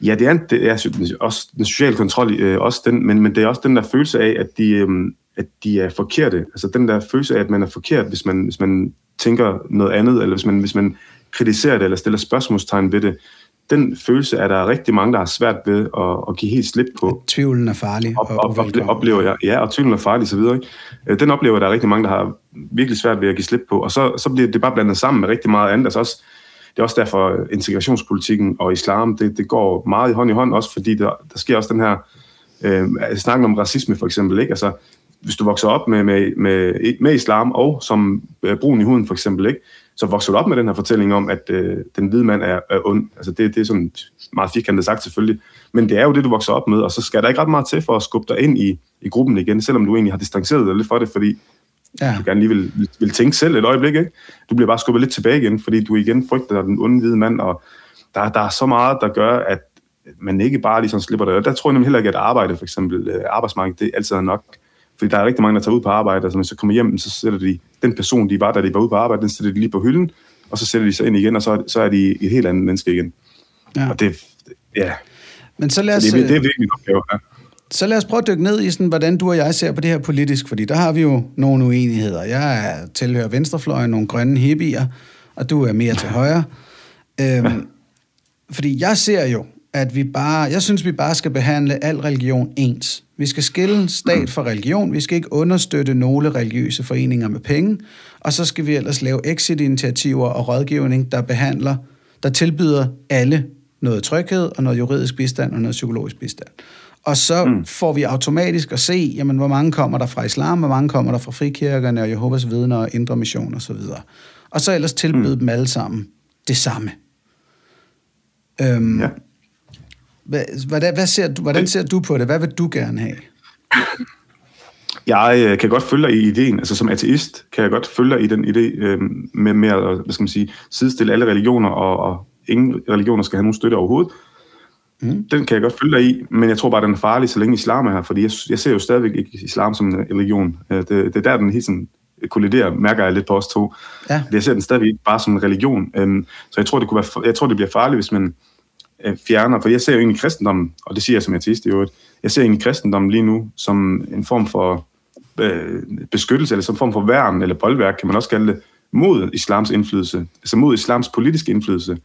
Ja, det er, det er også den sociale kontrol, øh, også den, men, men det er også den der følelse af, at de, øh, at de er forkerte. Altså den der følelse af, at man er forkert, hvis man, hvis man tænker noget andet, eller hvis man, hvis man kritiserer det, eller stiller spørgsmålstegn ved det. Den følelse er der rigtig mange, der har svært ved at, at give helt slip på. Tvivlen er farlig. Og, og, og oplever jeg, ja, og tvivlen er farlig osv. Øh, den oplever der er rigtig mange, der har virkelig svært ved at give slip på. Og så, så bliver det bare blandet sammen med rigtig meget andet. Altså også, det er også derfor integrationspolitikken og islam, det, det går meget i hånd i hånd, også fordi der, der sker også den her øh, snakken om racisme for eksempel. Ikke? Altså, hvis du vokser op med, med, med, med islam og som øh, brun i huden for eksempel, ikke? Så vokser du op med den her fortælling om, at øh, den hvide mand er, er ond. Altså det, det er sådan meget firkantet sagt selvfølgelig, men det er jo det, du vokser op med, og så skal der ikke ret meget til for at skubbe dig ind i, i gruppen igen, selvom du egentlig har distanceret dig lidt for det, fordi ja. du gerne lige vil, vil, vil tænke selv et øjeblik. Ikke? Du bliver bare skubbet lidt tilbage igen, fordi du igen frygter den onde hvide mand, og der, der er så meget, der gør, at man ikke bare ligesom slipper det. Og der tror jeg nemlig heller ikke, at arbejde, for eksempel øh, arbejdsmarkedet, det altid er nok. Fordi der er rigtig mange, der tager ud på arbejde, og så når så kommer hjem, så sætter de den person, de var, da de var ude på arbejde, den sætter de lige på hylden, og så sætter de sig ind igen, og så, så er de et helt andet menneske igen. Ja. Og det, ja. Men så lad os, så det, det er virkelig en opgave, ja. Så lad os prøve at dykke ned i, sådan, hvordan du og jeg ser på det her politisk, fordi der har vi jo nogle uenigheder. Jeg er tilhører venstrefløjen, nogle grønne hippier, og du er mere til højre. Øhm. Fordi jeg ser jo, at vi bare, jeg synes, vi bare skal behandle al religion ens. Vi skal skille stat fra religion, vi skal ikke understøtte nogle religiøse foreninger med penge, og så skal vi ellers lave exit-initiativer og rådgivning, der behandler, der tilbyder alle noget tryghed og noget juridisk bistand og noget psykologisk bistand. Og så mm. får vi automatisk at se, jamen, hvor mange kommer der fra islam, hvor mange kommer der fra frikirkerne og Jehovas vidner og indre mission osv. Og, og så ellers tilbyde mm. dem alle sammen det samme. Øhm, ja. Hvad, hvad ser du, hvordan ser du på det? Hvad vil du gerne have? Jeg øh, kan godt følge dig i ideen, altså som ateist kan jeg godt følge dig i den idé øh, med, med at hvad skal man sige, sidestille alle religioner, og, og ingen religioner skal have nogen støtte overhovedet. Mm. Den kan jeg godt følge dig i, men jeg tror bare, den er farlig, så længe islam er her, fordi jeg, jeg ser jo stadigvæk ikke islam som en religion. Øh, det, det er der, den helt sådan kolliderer, mærker jeg lidt på os to. Ja. Jeg ser den stadigvæk bare som en religion. Øhm, så jeg tror, det kunne være, jeg tror, det bliver farligt, hvis man øh, fjerner, for jeg ser jo egentlig kristendommen, og det siger jeg som ateist i øvrigt, jeg ser egentlig kristendommen lige nu som en form for øh, beskyttelse, eller som en form for værn, eller boldværk, kan man også kalde det, mod islams indflydelse, altså mod islams politiske indflydelse.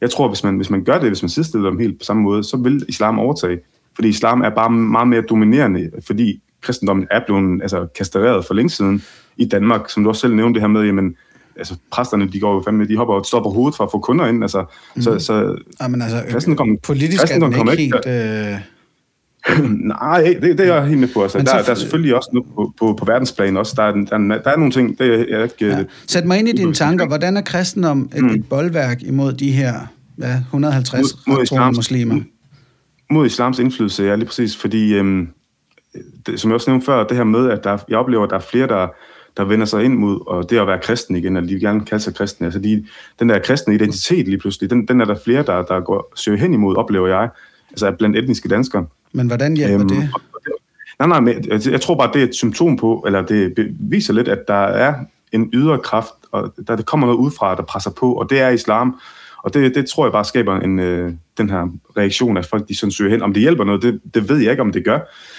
Jeg tror, hvis man, hvis man gør det, hvis man sidestiller dem helt på samme måde, så vil islam overtage. Fordi islam er bare meget mere dominerende, fordi kristendommen er blevet altså, kastreret for længe siden i Danmark, som du også selv nævnte det her med, jamen, altså præsterne, de går jo fandme, de hopper og stopper hovedet for at få kunder ind, altså, mm. så, så men altså, kristendom, politisk kristendom er den ikke helt... Øh... Nej, det, det er jeg helt med på. Altså, der, der er selvfølgelig også noget på, på, på verdensplan også. Der er, der, der er nogle ting, det er jeg ikke... Ja. Sæt mig ind i dine tanker. Hvordan er kristendom et, mm. et boldværk imod de her ja, 150 mod, mod islams, muslimer? Mod islams indflydelse, ja, lige præcis. Fordi, øhm, det, som jeg også nævnte før, det her med, at der, jeg oplever, at der er flere, der, der vender sig ind mod, og det at være kristen igen, eller de vil gerne kalde sig kristne. Altså de, den der kristne identitet lige pludselig, den, den er der flere, der, der går, søger hen imod, oplever jeg, altså blandt etniske danskere. Men hvordan hjælper øhm, det? Nej, nej, men jeg tror bare, det er et symptom på, eller det viser lidt, at der er en ydre kraft, og der det kommer noget udefra, der presser på, og det er islam. Og det, det tror jeg bare skaber en, øh, den her reaktion, at folk de sådan søger hen. Om det hjælper noget, det, det ved jeg ikke, om det gør.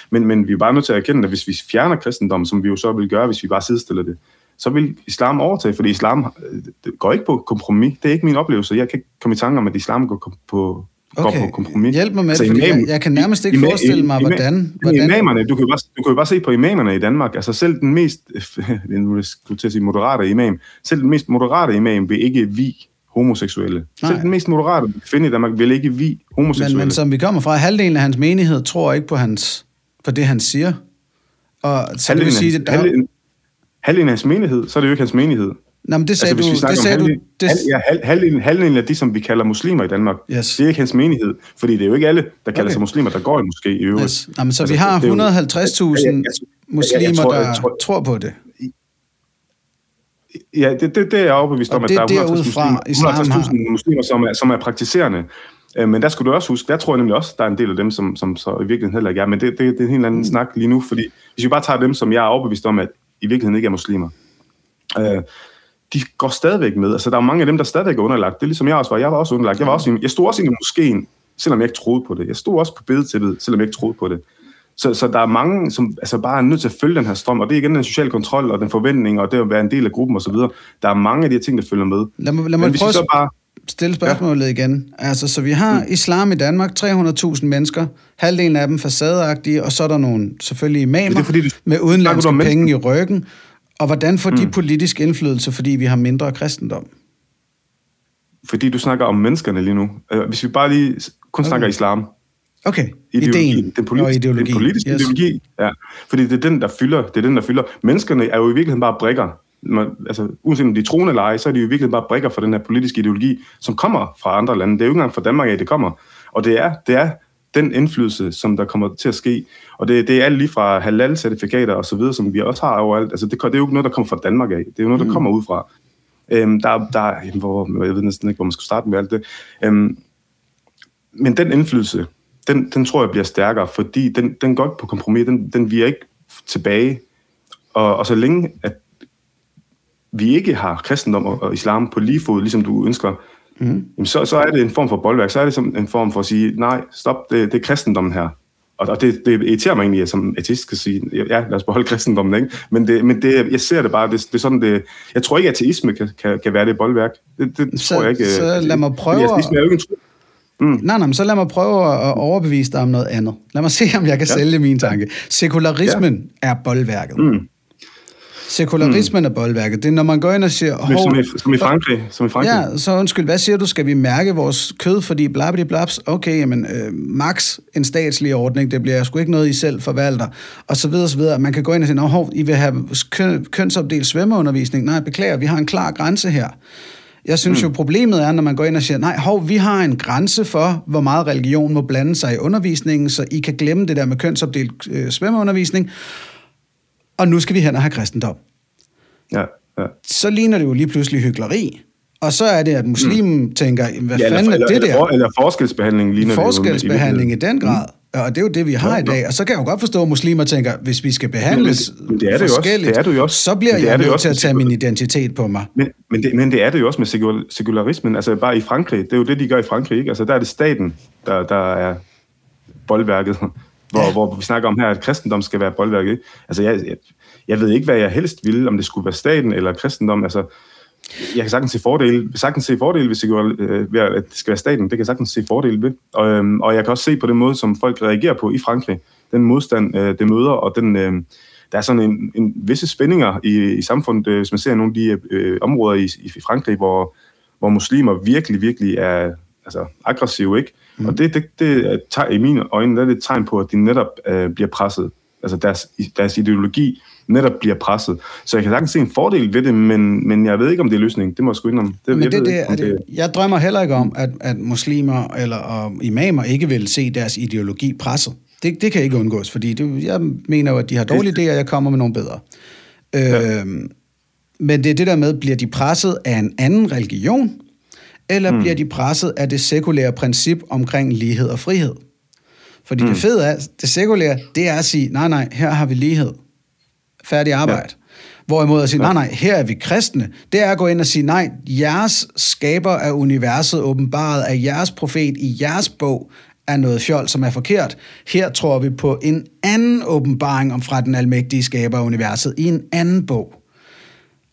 Men, men vi er bare nødt til at erkende, at hvis vi fjerner kristendommen, som vi jo så vil gøre, hvis vi bare sidestiller det, så vil islam overtage, fordi islam øh, går ikke på kompromis. Det er ikke min oplevelse. Jeg kan ikke komme i tanke om, at islam går på, okay. på kompromis. Hjælp mig med altså, det, imam, jeg, jeg kan nærmest ikke imam, forestille mig, imam, hvordan... hvordan... Imamerne, du kan, jo bare, du kan jo bare se på imamerne i Danmark, altså selv den mest, nu skulle til at sige moderate imam, selv den mest moderate imam vil ikke vi homoseksuelle. Nej. Selv den mest moderate kvinde i Danmark vil ikke vi homoseksuelle. Men, men som vi kommer fra, halvdelen af hans menighed tror ikke på, hans, på det, han siger. Og så halvdelen, det vil sige, at der... halvdelen, halvdelen af hans menighed, så er det jo ikke hans menighed. Nå, men det sagde altså, du... Det sagde om du halvdelen, det, halv, ja, halv, halvdelen, halvdelen af de, som vi kalder muslimer i Danmark, Yes. det er ikke hans menighed, fordi det er jo ikke alle, der kalder Okay. sig muslimer, der går i måske i øvrigt. yes. Nå, men så Altså, vi har det er jo- 150.000 Jeg- jeg- jeg- muslimer, jeg tror- der tror- tror på det. Ja, det, det, det er jeg overbevist om, at der er er 150.000 derudfra, islam har- 150.000 muslimer, som er, som er praktiserende. Øh, Men der skulle du også huske, der tror jeg nemlig også, der er en del af dem, som, som så i virkeligheden heller ikke er. Men det, det, det er en helt anden mm. snak lige nu, fordi hvis vi bare tager dem, som jeg er overbevist om, at i virkeligheden ikke er muslimer, øh, de går stadigvæk med. Altså, der er mange af dem, der stadigvæk er underlagt. Det er ligesom jeg også var. Jeg var også underlagt. Jeg, var også i, jeg stod også i moskeen, selvom jeg ikke troede på det. Jeg stod også på bedetæppet, selvom jeg ikke troede på det. Så, så der er mange, som altså bare er nødt til at følge den her strøm, og det er igen den sociale kontrol og den forventning, og det at være en del af gruppen osv. Der er mange af de her ting, der følger med. Lad mig, lad Men hvis prøve så bare... stille spørgsmålet ja. igen. Altså, så vi har mm. islam i Danmark, 300.000 mennesker, halvdelen af dem facadeagtige, og så er der nogle selvfølgelig imamer det er fordi, med snakker udenlandske penge i ryggen. Og hvordan får mm. de politisk indflydelse, fordi vi har mindre kristendom? Fordi du snakker om menneskerne lige nu. Øh, Hvis vi bare lige kun snakker Okay. islam, Okay, ideologi, ideen den politiske, og ideologi. Den politiske yes. ideologi, ja. Fordi det er den, der fylder. Det er den, der fylder. Menneskerne er jo i virkeligheden bare brikker. Man, altså, uanset om de er troende eller ej, så er de jo i virkeligheden bare brikker for den her politiske ideologi, som kommer fra andre lande. Det er jo ikke engang fra Danmark af, det kommer. Og det er, det er den indflydelse, som der kommer til at ske. Og det, det er alt lige fra halal-certifikater og så videre, som vi også har overalt. Altså, det, det er jo ikke noget, der kommer fra Danmark af. Det er jo noget, der Mm. kommer ud fra. Øhm, der, der, jamen, hvor, jeg ved næsten ikke, hvor man skal starte med alt det. Øhm, men den indflydelse, den, den tror jeg bliver stærkere, fordi den, den går ikke på kompromis, den, den viger ikke tilbage. Og, og så længe, at vi ikke har kristendom og, og islam på lige fod, ligesom du ønsker, mm. så, så er det en form for boldværk, så er det som en form for at sige, nej, stop, det, det er kristendommen her. Og, og det, det irriterer mig egentlig, at som ateist skal sige, ja, lad os beholde kristendommen, ikke? Men, det, men det, jeg ser det bare, det, det er sådan, det, jeg tror ikke, at ateisme kan, kan, kan være det boldværk. Det, det Så- tror jeg ikke. så øh, lad mig prøve fordi at- Ateisme er jo ikke en tro. Nej, nej, men så lad mig prøve at overbevise dig om noget andet. Lad mig se, om jeg kan ja. sælge min tanke. Sekularismen ja. er boldværket. Mm. Sekularismen mm. er boldværket. Det er, når man går ind og siger... Men som, "Hov, i, som i Frankrig. Som i Frankrig. Ja, så undskyld, hvad siger du? Skal vi mærke vores kød, fordi blabidi blabs? Okay, jamen, øh, max en statslig ordning, det bliver sgu ikke noget, I selv forvalter, og så videre, så videre. Man kan gå ind og sige, "Nå, hov, I vil have køn, kønsopdelt svømmeundervisning. Nej, beklager, vi har en klar grænse her. Jeg synes mm. jo, problemet er, når man går ind og siger, nej, hov, vi har en grænse for, hvor meget religion må blande sig i undervisningen, så I kan glemme det der med kønsopdelt øh, svømmeundervisning, og nu skal vi hen og have kristendom Ja, ja. så ligner det jo lige pludselig hykleri. Og så er det, at muslimen mm. tænker, "Jamen, hvad ja fanden eller, er det eller, der? For, eller forskelsbehandling ligner det jo Forskelsbehandling i den grad. Mm. Og det er jo det, vi har Jo, i dag. Og så kan jeg jo godt forstå, at muslimer tænker, hvis vi skal behandles Men det- men det er det jo også. forskelligt, Det er det jo også. så bliver Men det er jeg nødt til at tage min identitet på mig. Men, men, det, men det er det jo også med sekul- sekularismen. Altså bare i Frankrig, det er jo det, de gør i Frankrig. Ikke? Altså der er det staten, der, der er boldværket. Hvor, Ja. hvor vi snakker om her, at kristendom skal være boldværket. Altså jeg, jeg, jeg ved ikke, hvad jeg helst ville, om det skulle være staten eller kristendom. Altså, jeg kan sagtens se fordele, sagtens se fordele hvis det går, øh, ved, at det skal være staten. Det kan jeg sagtens se fordele ved. Og, øhm, og jeg kan også se på den måde, som folk reagerer på i Frankrig. Den modstand, øh, det møder, og den, øh, der er sådan en, en visse spændinger i, i samfundet, øh, hvis man ser nogle af de øh, områder i, i Frankrig, hvor, hvor muslimer virkelig, virkelig er altså, aggressive, ikke? Mm. Og det, det, det er, teg- i mine øjne der er det et tegn på, at de netop øh, bliver presset. Altså deres, deres ideologi netop bliver presset. Så jeg kan sagtens se en fordel ved det, men, men jeg ved ikke, om det er løsningen. Det må jeg sgu indrømme. Det, Men jeg det, det, ikke, er om det, jeg drømmer heller ikke om, at, at muslimer eller og imamer ikke vil se deres ideologi presset. Det, det kan ikke undgås, fordi det, jeg mener jo, at de har dårlige idéer, og jeg kommer med nogle bedre. Ja. Øhm, men det er det der med, bliver de presset af en anden religion, eller mm. bliver de presset af det sekulære princip omkring lighed og frihed? Fordi mm. det fede er, det sekulære, det er at sige, nej, nej, her har vi lighed. Færdig arbejde. Ja. Hvorimod at sige, nej, nej, her er vi kristne, det er at gå ind og sige, nej, jeres skaber af universet åbenbaret af jeres profet i jeres bog er noget fjol, som er forkert. Her tror vi på en anden åbenbaring om fra den almægtige skaber af universet i en anden bog.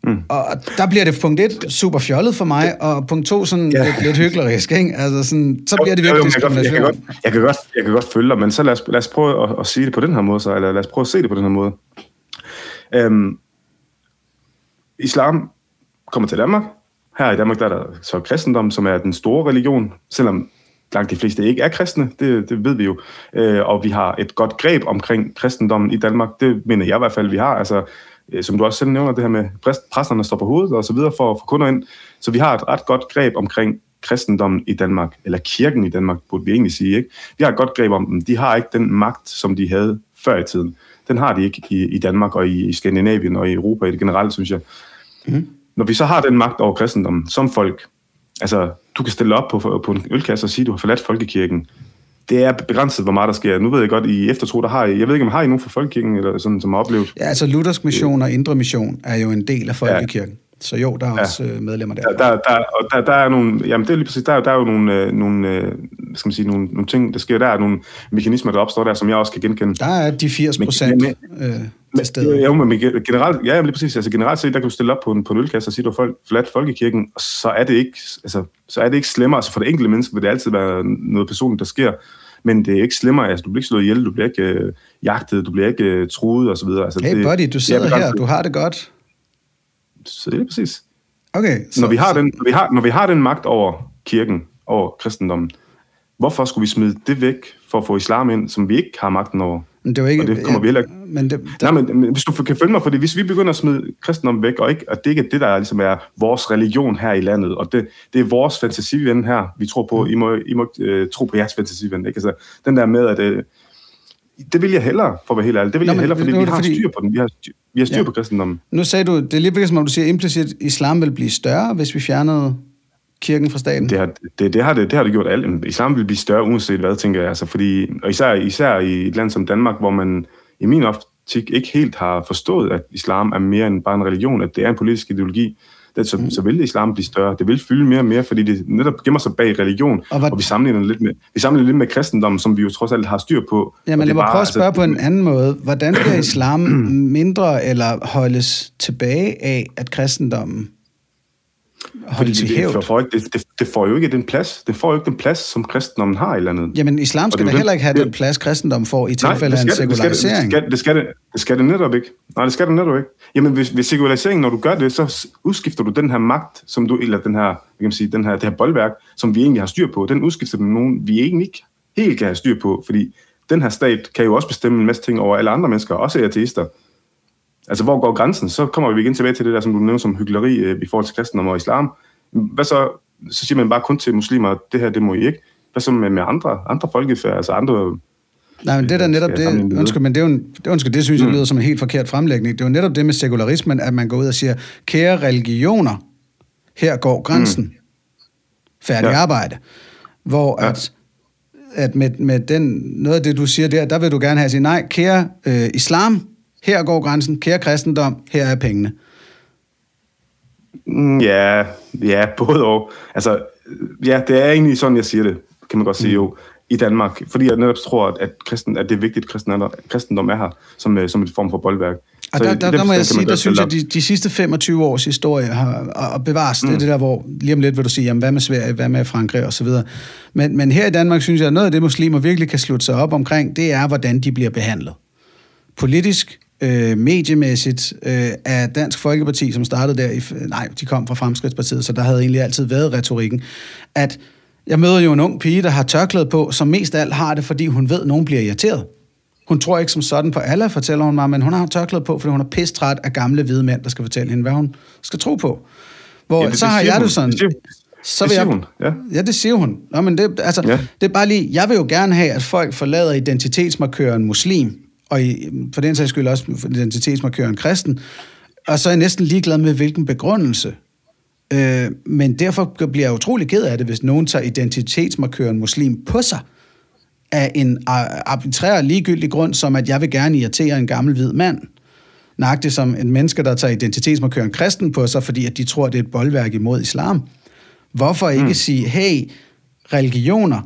Mm. Og der bliver det punkt et super fjollet for mig, og punkt to sådan ja. lidt, lidt hyklerisk, ikke? Altså sådan, så bliver det Jo, jo, virkelig men jeg, kan godt, jeg, kan godt, jeg, kan godt, følge dig, men så lad os, lad os prøve at, at sige det på den her måde, så, eller lad os prøve at se det på den her måde. Øhm, islam kommer til Danmark. Her i Danmark der er der så kristendom, som er den store religion, selvom langt de fleste ikke er kristne, det, det ved vi jo. Øh, og vi har et godt greb omkring kristendommen i Danmark, det mener jeg i hvert fald, vi har. Altså, som du også selv nævner, det her med præst, præsterne står på hovedet og så videre for at få kunder ind. Så vi har et ret godt greb omkring kristendommen i Danmark, eller kirken i Danmark, burde vi egentlig sige. Ikke? Vi har et godt greb om dem. De har ikke den magt, som de havde før i tiden. Den har de ikke i, i Danmark og i, i Skandinavien og i Europa i det generelle, synes jeg. Mm. Når vi så har den magt over kristendommen som folk, altså du kan stille op på, på en ølkasse og sige, at du har forladt folkekirken, det er begrænset, hvor meget der sker. Nu ved jeg godt, i eftertro, der har I, jeg ved ikke, om har I nogen fra Folkekirken, eller sådan, som har oplevet? Ja, altså Luthersk Mission og Indre Mission er jo en del af Folkekirken. Ja. Så jo, der er ja. også øh, medlemmer der. Der, der, der, og der, der er nogle, jamen det er lige præcis, der, der er jo nogle, øh, nogle, øh, skal man sige, nogle, nogle ting, der sker der, er nogle mekanismer, der opstår der, som jeg også kan genkende. Der er de 80 procent øh, til stede. Ja, men generelt, ja, lige præcis, altså generelt set, der kan du stille op på en, på en ølkasse og sige, du har folk, forladt folkekirken, og så er det ikke, altså, så er det ikke slemmere, altså for det enkelte menneske vil det altid være noget personligt, der sker, men det er ikke slemmere, altså du bliver ikke slået ihjel, du bliver ikke øh, jagtet, du bliver ikke øh, truet og så videre. Altså, hey det, buddy, du sidder her, du har det godt. Så det er præcis. Okay. Så, når, vi har den, når, vi har, når vi har den magt over kirken, over kristendommen, hvorfor skulle vi smide det væk for at få islam ind, som vi ikke har magten over? Men det jo ikke... Og det kommer ja, vi heller ikke... Men det, der... Nej, men, hvis du kan følge mig, fordi hvis vi begynder at smide kristendommen væk, og, ikke, og det ikke er det, der ligesom er vores religion her i landet, og det, det er vores fantasiven her, vi tror på. I må, I må uh, tro på jeres fantasiven, ikke? Altså, den der med, at... Uh, det vil jeg hellere, for at være helt ærlig. Det vil Nå, jeg hellere, fordi vi har fordi... styr på den. Vi har styr, vi har styr ja. på kristendommen. Nu sagde du, det er lige som om du siger implicit, at islam vil blive større, hvis vi fjernede kirken fra staten? Det har det, det, har det, det, har det gjort alt. Islam vil blive større, uanset hvad, tænker jeg. Altså, fordi, og især, især i et land som Danmark, hvor man i min optik ikke helt har forstået, at islam er mere end bare en religion, at det er en politisk ideologi det, så, mm. så vil islam blive større. Det vil fylde mere og mere, fordi det netop gemmer sig bag religion, og, hvad... og vi sammenligner lidt med, vi sammenligner lidt med kristendommen, som vi jo trods alt har styr på. Jamen lad mig prøve at spørge altså, på en anden måde. Hvordan bliver islam mindre eller holdes tilbage af, at kristendommen fordi det, det, får ikke, det, det, det får jo ikke den plads. Det får jo ikke den plads, som kristendommen har i landet. Jamen, islam skal da heller ikke have den plads, kristendommen får i tilfælde af en sekularisering. Det skal, det, skal, det, det skal det netop ikke. Nej, det skal det netop ikke. Jamen, hvis, hvis sekularisering, når du gør det, så udskifter du den her magt, som du, eller den her, kan man sige, den her, det her boldværk, som vi egentlig har styr på, den udskifter du nogen, vi egentlig ikke helt kan have styr på, fordi den her stat kan jo også bestemme en masse ting over alle andre mennesker, også ateister. Altså, hvor går grænsen? Så kommer vi igen tilbage til det der, som du nævnte som hyggeleri øh, i forhold til kristendom og islam. Hvad så? Så siger man bare kun til muslimer, det her, det må I ikke. Hvad så med, med andre, andre folkefærd, altså andre... Nej, men det er da netop det, undskyld, men det, er jo en, det, undskyld, det synes jeg mm. lyder som en helt forkert fremlægning. Det er jo netop det med sekularismen, at man går ud og siger, kære religioner, her går grænsen. Mm. Færdig ja. arbejde. Hvor ja. at, at med, med den, noget af det, du siger der, der vil du gerne have at sige, nej, kære øh, islam, her går grænsen, kære kristendom, her er pengene. Mm, ja, ja, både og. Altså, ja, det er egentlig sådan, jeg siger det, kan man godt sige mm. jo, i Danmark. Fordi jeg netop tror, at, kristen, at det er vigtigt, at kristendom, kristendom er her som, øh, som et form for boldværk. Og der, der, der må jeg sige, der synes jeg, at de, de sidste 25 års historie har, og bevares, mm. det er det der, hvor lige om lidt vil du sige, jamen, hvad med Sverige, hvad med Frankrig osv. Men, men her i Danmark synes jeg, at noget af det, muslimer virkelig kan slutte sig op omkring, det er, hvordan de bliver behandlet. Politisk, øh, mediemæssigt øh, af Dansk Folkeparti, som startede der i... Nej, de kom fra Fremskridtspartiet, så der havde egentlig altid været retorikken, at jeg møder jo en ung pige, der har tørklæde på, som mest af alt har det, fordi hun ved, at nogen bliver irriteret. Hun tror ikke som sådan på alle, fortæller hun mig, men hun har tørklæde på, fordi hun er pistræt af gamle hvide mænd, der skal fortælle hende, hvad hun skal tro på. Hvor ja, det, så har jeg det sådan... Det så vil det siger jeg, hun, ja. Ja, det siger hun. Nå, men det, altså, ja. det er bare lige, jeg vil jo gerne have, at folk forlader identitetsmarkøren muslim, og i, for den sags skyld også identitetsmarkøren kristen, og så er jeg næsten ligeglad med, hvilken begrundelse. Øh, men derfor bliver jeg utrolig ked af det, hvis nogen tager identitetsmarkøren muslim på sig, af en arbitrær ligegyldig grund, som at jeg vil gerne irritere en gammel hvid mand. Nøjagtigt som en menneske, der tager identitetsmarkøren kristen på sig, fordi at de tror, det er et boldværk imod islam. Hvorfor ikke mm. sige, hey, religioner,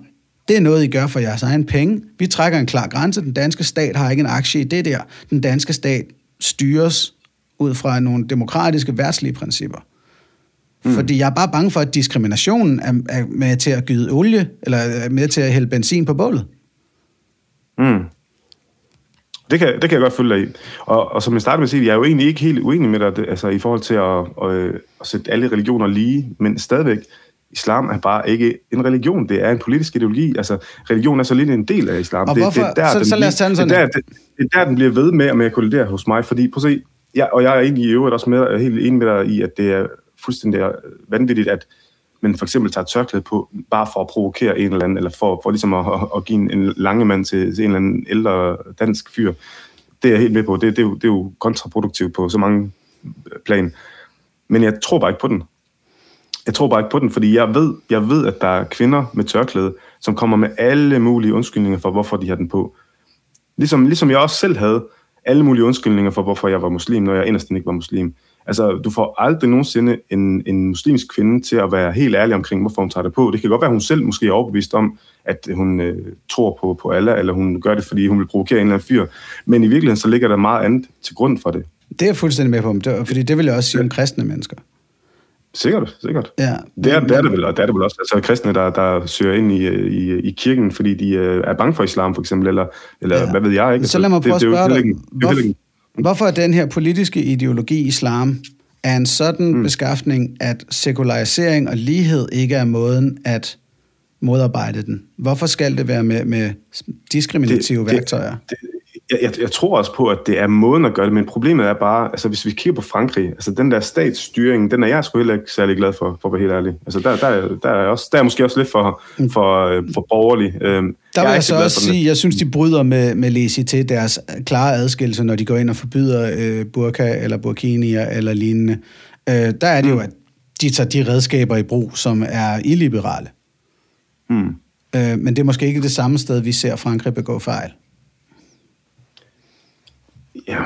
det er noget, I gør for jeres egen penge. Vi trækker en klar grænse. Den danske stat har ikke en aktie i det der. Den danske stat styres ud fra nogle demokratiske værtslige principper. Mm. Fordi jeg er bare bange for, at diskriminationen er, er med til at gyde olie, eller er med til at hælde benzin på bålet. Mm. Det kan, det kan jeg godt følge dig i. Og, og som jeg startede med at sige, jeg er jo egentlig ikke helt uenig med dig altså, i forhold til at, at, at sætte alle religioner lige, men stadigvæk, islam er bare ikke en religion, det er en politisk ideologi. Altså, religion er så lidt en del af islam. Og det, hvorfor? Det, er der, så, den, så lad os tage sådan. Det er, der, det, det er der, den bliver ved med, med at kollidere hos mig, fordi prøv at se, ja, og jeg er egentlig i øvrigt også med, helt enig med dig i, at det er fuldstændig vanvittigt, at man for eksempel tager tørklæde på, bare for at provokere en eller anden, eller for, for ligesom at, at give en, en lange mand til, til en eller anden ældre dansk fyr. Det er jeg helt med på. Det, det, er, jo, det er jo kontraproduktivt på så mange plan. Men jeg tror bare ikke på den. Jeg tror bare ikke på den, fordi jeg ved, jeg ved, at der er kvinder med tørklæde, som kommer med alle mulige undskyldninger for, hvorfor de har den på. Ligesom, ligesom jeg også selv havde alle mulige undskyldninger for, hvorfor jeg var muslim, når jeg inderst ikke var muslim. Altså, du får aldrig nogensinde en, en muslimsk kvinde til at være helt ærlig omkring, hvorfor hun tager det på. Det kan godt være, at hun selv måske er overbevist om, at hun øh, tror på, på Allah, eller hun gør det, fordi hun vil provokere en eller anden fyr. Men i virkeligheden, så ligger der meget andet til grund for det. Det er jeg fuldstændig med på, fordi det vil jeg også sige om kristne mennesker. Sikkert, sikkert. Ja, det, er, det er det vel, og det er det vel også. Altså kristne, der, der søger ind i, i, i kirken, fordi de øh, er bange for islam, for eksempel, eller, eller ja. hvad ved jeg. Ikke? Så lad mig prøve at spørge dig, hvorfor, hvorfor er den her politiske ideologi islam er en sådan mm. beskaffning, at sekularisering og lighed ikke er måden at modarbejde den? Hvorfor skal det være med, med diskriminative det, værktøjer? Det, det, jeg, jeg, jeg tror også på, at det er måden at gøre det, men problemet er bare, altså hvis vi kigger på Frankrig, altså den der statsstyring, den er jeg sgu heller ikke særlig glad for, for at være helt ærlig. Altså der, der, der, er, også, der er måske også lidt for, for, for borgerlig. Øhm, der vil jeg, jeg så også sige, jeg synes, de bryder med, med Lesi til deres klare adskillelse, når de går ind og forbyder øh, burka eller burkinier eller lignende. Øh, der er det mm. jo, at de tager de redskaber i brug, som er illiberale. Mm. Øh, men det er måske ikke det samme sted, vi ser Frankrig begå fejl ja,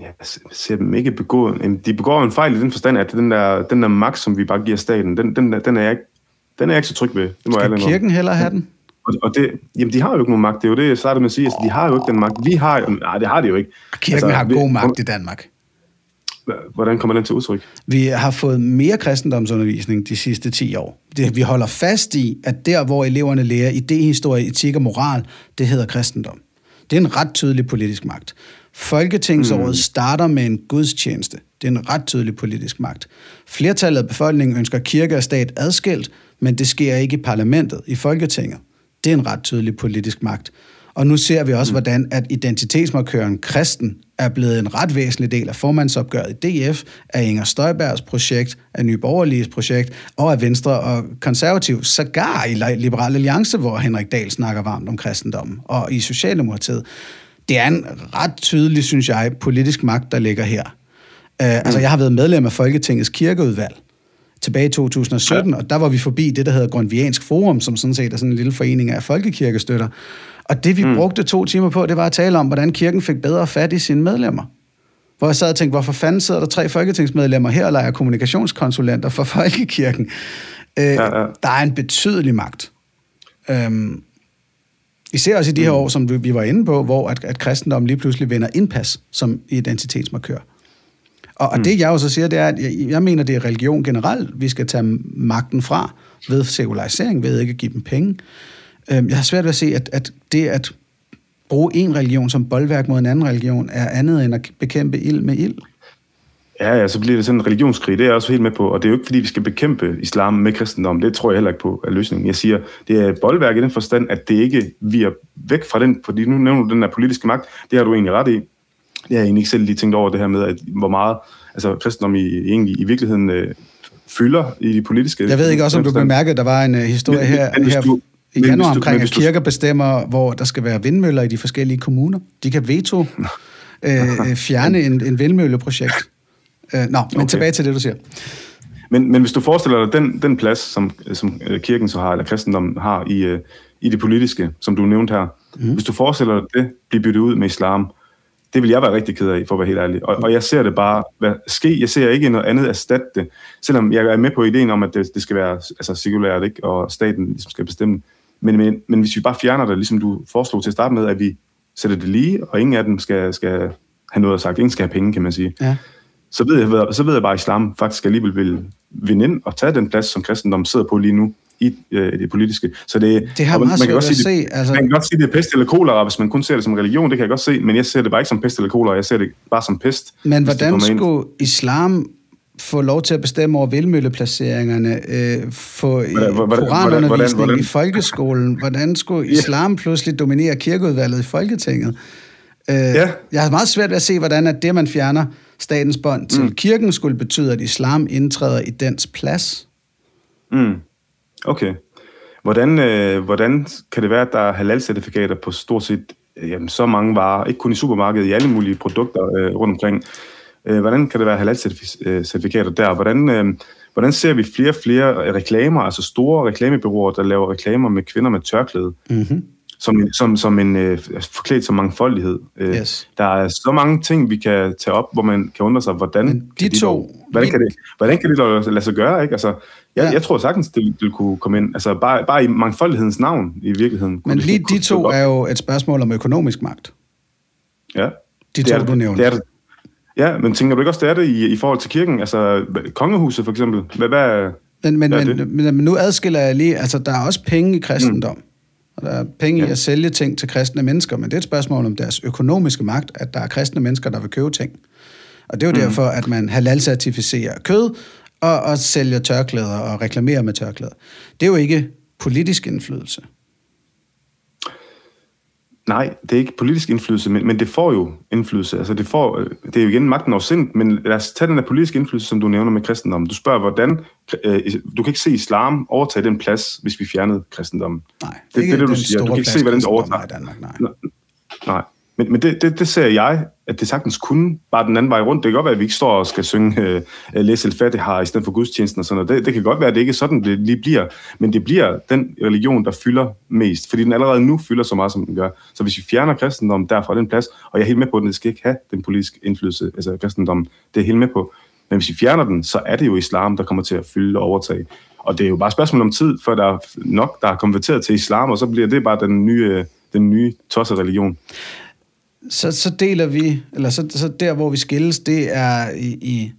jeg ser dem ikke begå... De begår en fejl i den forstand, at den der, den der magt, som vi bare giver staten, den, den, den, er, jeg ikke, den er jeg ikke så tryg ved. Det må Skal jeg kirken hellere have den? Og, og det, jamen, de har jo ikke nogen magt. Det er jo det, jeg startede med at sige. Altså, de har jo ikke den magt. Vi har jo... Nej, det har de jo ikke. Kirken altså, har god magt i Danmark. Hvordan kommer den til udtryk? Vi har fået mere kristendomsundervisning de sidste 10 år. Det, vi holder fast i, at der, hvor eleverne lærer idehistorie, etik og moral, det hedder kristendom. Det er en ret tydelig politisk magt. Folketingsåret mm. starter med en gudstjeneste. Det er en ret tydelig politisk magt. Flertallet af befolkningen ønsker kirke og stat adskilt, men det sker ikke i parlamentet, i Folketinget. Det er en ret tydelig politisk magt. Og nu ser vi også, mm. hvordan at identitetsmarkøren kristen er blevet en ret væsentlig del af formandsopgøret i DF, af Inger Støjbergs projekt, af Nye Borgerliges projekt, og af Venstre og Konservativ, sågar i Liberal Alliance, hvor Henrik Dahl snakker varmt om kristendommen, og i Socialdemokratiet det er en ret tydelig, synes jeg, politisk magt, der ligger her. Uh, mm. Altså, jeg har været medlem af Folketingets kirkeudvalg tilbage i 2017, ja. og der var vi forbi det, der hedder Grundviansk Forum, som sådan set er sådan en lille forening af folkekirkestøtter. Og det, vi mm. brugte to timer på, det var at tale om, hvordan kirken fik bedre fat i sine medlemmer. Hvor jeg sad og tænkte, hvorfor fanden sidder der tre folketingsmedlemmer her og leger kommunikationskonsulenter for folkekirken? Uh, ja, ja. Der er en betydelig magt. Um, vi ser også i de her mm. år, som vi var inde på, hvor at, at kristendommen lige pludselig vender indpas som identitetsmarkør. Og, og mm. det jeg også siger, det er, at jeg, jeg mener, det er religion generelt, vi skal tage magten fra ved sekularisering, ved ikke at give dem penge. Øhm, jeg har svært ved at se, at, at det at bruge en religion som boldværk mod en anden religion, er andet end at bekæmpe ild med ild. Ja, ja, så bliver det sådan en religionskrig. Det er jeg også helt med på. Og det er jo ikke, fordi vi skal bekæmpe islam med kristendom. Det tror jeg heller ikke på er løsningen. Jeg siger, det er boldværk i den forstand, at det ikke vi er væk fra den, fordi nu nævner du den der politiske magt. Det har du egentlig ret i. Jeg har egentlig ikke selv lige tænkt over det her med, at hvor meget altså, kristendom i, egentlig i virkeligheden øh, fylder i de politiske... Jeg ved ikke også, om du bemærkede, der var en uh, historie men, her, men, her du, i januar omkring, at kirker bestemmer, hvor der skal være vindmøller i de forskellige kommuner. De kan veto øh, fjerne en, en vindmølleprojekt. Øh, nå, men okay. tilbage til det, du siger. Men, men hvis du forestiller dig den, den plads, som, som øh, kirken så har, eller kristendommen har i, øh, i det politiske, som du nævnte her, mm. hvis du forestiller dig det blive byttet ud med islam, det vil jeg være rigtig ked af, for at være helt ærlig. Og, og jeg ser det bare hvad, ske. Jeg ser ikke noget andet erstatte det. Selvom jeg er med på ideen om, at det, det skal være altså, sekulært, ikke? og staten ligesom skal bestemme. Men, men, men hvis vi bare fjerner det, ligesom du foreslog til at starte med, at vi sætter det lige, og ingen af dem skal, skal have noget at sagt. Ingen skal have penge, kan man sige. Ja så ved, jeg, så ved jeg bare, at islam faktisk alligevel vil vinde ind og tage den plads, som kristendom sidder på lige nu i øh, det politiske. Så det, det har man, man kan godt sige, se. Altså... Man kan godt sige, det er pest eller kolera, hvis man kun ser det som religion, det kan jeg godt se, men jeg ser det bare ikke som pest eller kolera, jeg ser det bare som pest. Men hvordan skulle islam få lov til at bestemme over vildmølleplaceringerne, øh, få koranundervisning i folkeskolen? Hvordan skulle islam pludselig dominere kirkeudvalget i Folketinget? Øh, ja. Jeg har meget svært ved at se, hvordan at det, man fjerner, statens bånd til mm. kirken skulle betyde, at islam indtræder i dens plads. Mm. Okay. Hvordan, øh, hvordan kan det være, at der er halal-certifikater på stort set øh, jamen, så mange varer, ikke kun i supermarkedet, i alle mulige produkter øh, rundt omkring? Øh, hvordan kan det være halal-certifikater der? Hvordan, øh, hvordan ser vi flere og flere reklamer, altså store reklamebyråer, der laver reklamer med kvinder med tørklæde? Mm-hmm som, som, som en øh, forklædt som mangfoldighed. Øh, yes. Der er så mange ting, vi kan tage op, hvor man kan undre sig, hvordan Men de, de to, dog, hvordan, kan det, hvordan kan det dog lade sig gøre? Ikke? Altså, jeg, ja. jeg tror sagtens, det vil kunne komme ind. Altså, bare, bare i mangfoldighedens navn, i virkeligheden. Men lige de to er jo et spørgsmål om økonomisk magt. Ja. De to, det, du nævnte. Det er det. Ja, men tænker du ikke også, det er det i, i forhold til kirken? Altså, kongehuset for eksempel. Hvad, hvad, men, men, hvad men, men, men nu adskiller jeg lige, altså der er også penge i kristendom. Mm. Og der er penge ja. i at sælge ting til kristne mennesker, men det er et spørgsmål om deres økonomiske magt, at der er kristne mennesker, der vil købe ting. Og det er jo mm. derfor, at man halal-certificerer kød og, og sælger tørklæder og reklamerer med tørklæder. Det er jo ikke politisk indflydelse. Nej, det er ikke politisk indflydelse, men, men det får jo indflydelse. Altså det, får, det er jo igen magten over sind, men lad os tage den der politiske indflydelse, som du nævner med kristendom. Du spørger, hvordan... Øh, du kan ikke se islam overtage den plads, hvis vi fjernede kristendommen. Nej, det, det er det, det, du siger. Du kan ikke se, hvordan det overtager. I Danmark, nej. Nej, men, men det, det, det ser jeg, at det sagtens kunne, bare den anden vej rundt. Det kan godt være, at vi ikke står og skal synge uh, Læs el har i stedet for gudstjenesten og sådan noget. Det, det kan godt være, at det ikke er sådan, det lige bliver. Men det bliver den religion, der fylder mest. Fordi den allerede nu fylder så meget, som den gør. Så hvis vi fjerner kristendommen derfra den plads, og jeg er helt med på, at den skal ikke have den politiske indflydelse, altså kristendommen, det er helt med på. Men hvis vi fjerner den, så er det jo islam, der kommer til at fylde og overtage. Og det er jo bare et spørgsmål om tid, før der er nok, der er konverteret til islam, og så bliver det bare den nye, øh, den nye tosset religion så, så deler vi, eller så, så der, hvor vi skilles, det er i, i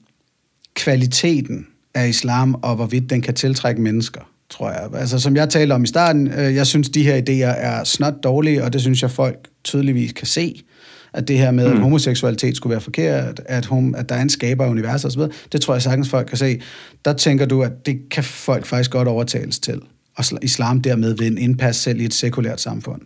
kvaliteten af islam, og hvorvidt den kan tiltrække mennesker, tror jeg. Altså, som jeg talte om i starten, øh, jeg synes, de her idéer er snot dårlige, og det synes jeg, folk tydeligvis kan se. At det her med, mm. at homoseksualitet skulle være forkert, at, hom, at der er en skaber af universet osv., det tror jeg sagtens, folk kan se. Der tænker du, at det kan folk faktisk godt overtales til. Og islam dermed vil en indpas selv i et sekulært samfund.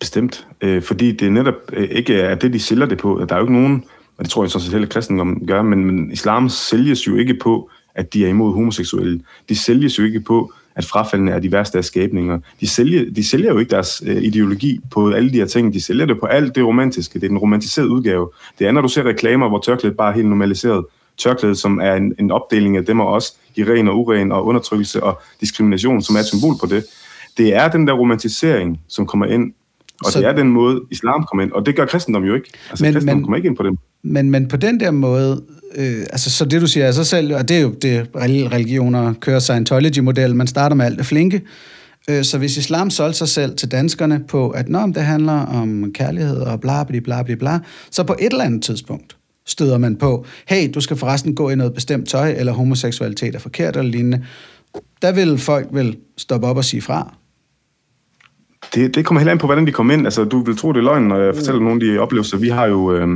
Bestemt. Øh, fordi det er netop øh, ikke er det, de sælger det på. Der er jo ikke nogen, og det tror jeg så set heller kristendom gør, men, men islam sælges jo ikke på, at de er imod homoseksuelle. De sælges jo ikke på, at frafaldene er de værste af skabninger. De sælger, de sælger jo ikke deres øh, ideologi på alle de her ting. De sælger det på alt det romantiske. Det er den romantiserede udgave. Det er, når du ser reklamer, hvor tørklædet bare er helt normaliseret. Tørklædet, som er en, en opdeling af dem og os, i ren og uren og undertrykkelse og diskrimination, som er et symbol på det. Det er den der romantisering, som kommer ind og så, det er den måde, islam kommer ind, og det gør kristendom jo ikke. Altså, men, kristendom men, kommer ikke ind på det. Men, men på den der måde, øh, altså så det du siger af sig selv, og det er jo det, religioner kører Scientology-model, man starter med alt det flinke, øh, så hvis islam solgte sig selv til danskerne på, at når det handler om kærlighed og bla bla bla bla bla, så på et eller andet tidspunkt støder man på, hey, du skal forresten gå i noget bestemt tøj, eller homoseksualitet er forkert eller lignende, der vil folk vel stoppe op og sige fra. Det, det kommer helt an på, hvordan de kommer ind. Altså, du vil tro, det er løgn, når jeg fortæller nogle af de oplevelser. Vi har jo... Øh,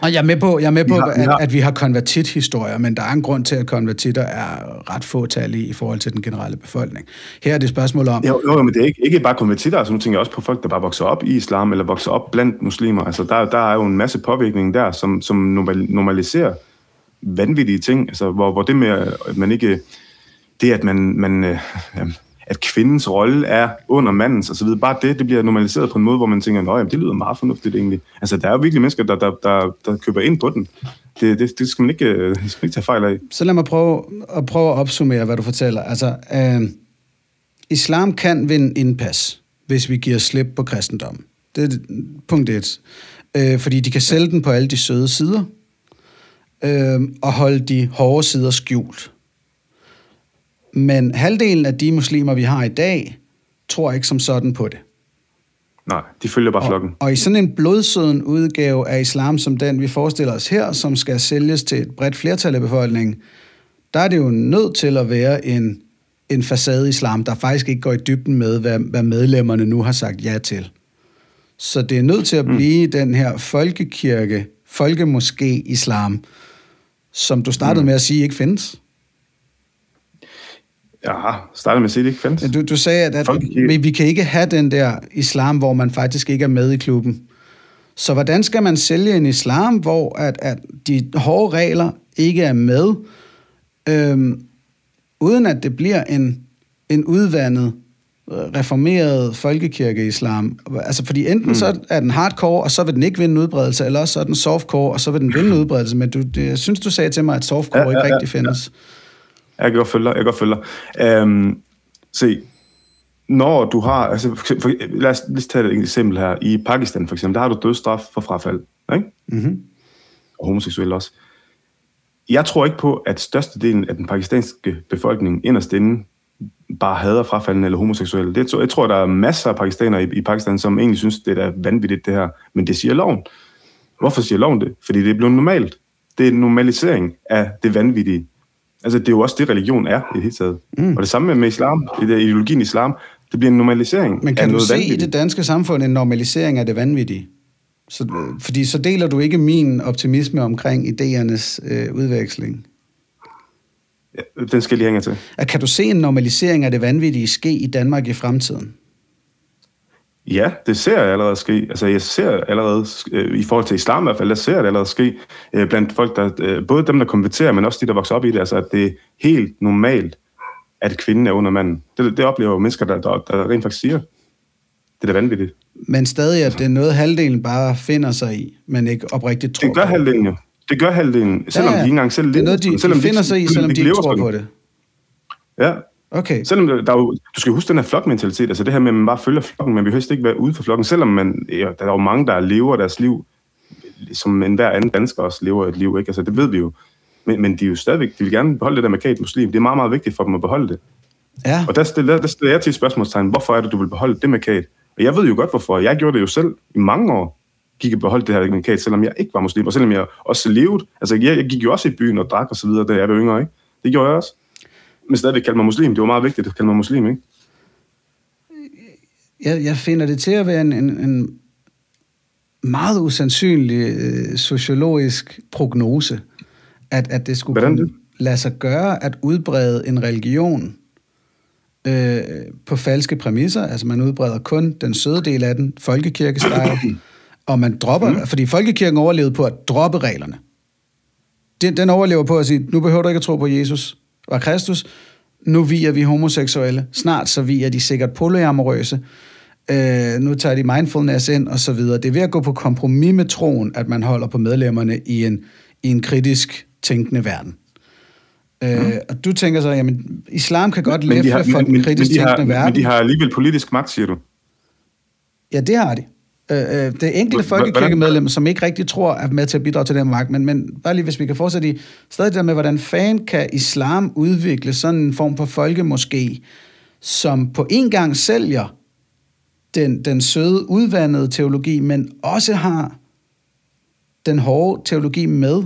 og jeg er med på, jeg er med på har, at, har... at vi har konvertit-historier, men der er en grund til, at konvertitter er ret fåtallige i forhold til den generelle befolkning. Her er det et spørgsmål om... Jo, jo men det er ikke, ikke bare konvertitter, altså nu tænker jeg også på folk, der bare vokser op i islam, eller vokser op blandt muslimer. Altså der, der er jo en masse påvirkning der, som, som normaliserer vanvittige ting, altså hvor, hvor det med, at man ikke... Det, at man, man øh, at kvindens rolle er under mandens osv. Bare det, det bliver normaliseret på en måde, hvor man tænker, at det lyder meget fornuftigt egentlig. Altså, der er jo virkelig mennesker, der, der, der, der køber ind på den. Det, det, det, skal man ikke, øh, det skal man ikke tage fejl af. Så lad mig prøve at, prøve at opsummere, hvad du fortæller. Altså, øh, islam kan vinde indpas, hvis vi giver slip på kristendom. Det er punkt et. Øh, fordi de kan sælge den på alle de søde sider, øh, og holde de hårde sider skjult. Men halvdelen af de muslimer, vi har i dag, tror ikke som sådan på det. Nej, de følger bare flokken. Og, i sådan en blodsøden udgave af islam, som den vi forestiller os her, som skal sælges til et bredt flertal af befolkningen, der er det jo nødt til at være en, en facade islam, der faktisk ikke går i dybden med, hvad, hvad medlemmerne nu har sagt ja til. Så det er nødt til at mm. blive mm. den her folkekirke, folkemoské islam, som du startede mm. med at sige ikke findes. Ja, startede med at sige, det ikke findes. Du, du sagde, at, at vi, vi kan ikke have den der islam, hvor man faktisk ikke er med i klubben. Så hvordan skal man sælge en islam, hvor at, at de hårde regler ikke er med, øhm, uden at det bliver en, en udvandet, reformeret folkekirke-islam? Altså, fordi enten mm. så er den hardcore, og så vil den ikke vinde udbredelse, eller så er den softcore, og så vil den vinde udbredelse. Men du, det, jeg synes, du sagde til mig, at softcore ja, ja, ja, ikke rigtig findes. Ja. Jeg kan godt følge dig, jeg kan godt følge dig. Um, se, når du har, altså for, for, lad, os, os tage et eksempel her. I Pakistan for eksempel, der har du dødsstraf for frafald, ikke? Mm-hmm. Og homoseksuelle også. Jeg tror ikke på, at størstedelen af den pakistanske befolkning inderst inde bare hader frafaldende eller homoseksuelle. Det, jeg tror, der er masser af pakistanere i, i Pakistan, som egentlig synes, det er vanvittigt det her. Men det siger loven. Hvorfor siger loven det? Fordi det er blevet normalt. Det er en normalisering af det vanvittige. Altså, det er jo også det, religion er i det hele taget. Mm. Og det samme med islam, i det, ideologien islam, det bliver en normalisering Men kan du se vanvittigt. i det danske samfund en normalisering af det vanvittige? Så, fordi så deler du ikke min optimisme omkring idéernes øh, udveksling. Ja, den skal lige hænge til. At kan du se en normalisering af det vanvittige ske i Danmark i fremtiden? Ja, det ser jeg allerede ske. Altså, jeg ser allerede, øh, i forhold til islam i hvert fald, jeg ser det allerede ske øh, blandt folk, der, øh, både dem, der konverterer, men også de, der vokser op i det, altså, at det er helt normalt, at kvinden er under manden. Det, det oplever mennesker, der, der, der rent faktisk siger. Det er da vanvittigt. Men stadig, at det er noget, halvdelen bare finder sig i, men ikke oprigtigt tror Det gør halvdelen jo. Det gør halvdelen, selvom ja, ja. de ikke engang selv Det er noget, de, selvom de finder de, sig i, selvom de, de ikke tror på det. Ja. Okay. Selvom der er jo, du skal huske den her flokmentalitet, altså det her med, at man bare følger flokken, man vil helst ikke være ude for flokken, selvom man, ja, der er jo mange, der lever deres liv, som en hver anden dansker også lever et liv, ikke? Altså det ved vi jo. Men, men de er jo stadigvæk, de vil gerne beholde det der med muslim. Det er meget, meget vigtigt for dem at beholde det. Ja. Og der stiller, der stiller jeg til spørgsmålstegn, hvorfor er det, du vil beholde det markat? Og jeg ved jo godt, hvorfor. Jeg gjorde det jo selv i mange år. Gik og beholdt det her markat, selvom jeg ikke var muslim, og selvom jeg også levede. Altså, jeg, jeg gik jo også i byen og drak og så videre, da jeg var yngre, ikke? Det gjorde jeg også. Men stadigvæk kaldte mig muslim. Det var meget vigtigt at kalde mig muslim, ikke? Jeg, jeg finder det til at være en, en, en meget usandsynlig øh, sociologisk prognose, at, at det skulle Hvordan det? lade sig gøre at udbrede en religion øh, på falske præmisser. Altså man udbreder kun den søde del af den, folkekirkestyle, og man dropper, mm. fordi folkekirken overlevede på at droppe reglerne. Den, den overlever på at sige, nu behøver du ikke at tro på Jesus og Kristus, nu viger vi homoseksuelle, snart så viger de sikkert polyamorøse, øh, nu tager de mindfulness ind, og så videre. Det er ved at gå på kompromis med troen, at man holder på medlemmerne i en, i en kritisk tænkende verden. Øh, mm. Og du tænker så, jamen, islam kan godt de for den kritisk men de har, tænkende verden. Men de har alligevel politisk magt, siger du? Ja, det har de. Øh, øh det enkelte folkekirkemedlemmer, som ikke rigtig tror, er med til at bidrage til den magt, men, men bare lige hvis vi kan fortsætte i, stadig der med, hvordan fan kan islam udvikle sådan en form for folkemoské, som på en gang sælger den, den søde, udvandede teologi, men også har den hårde teologi med.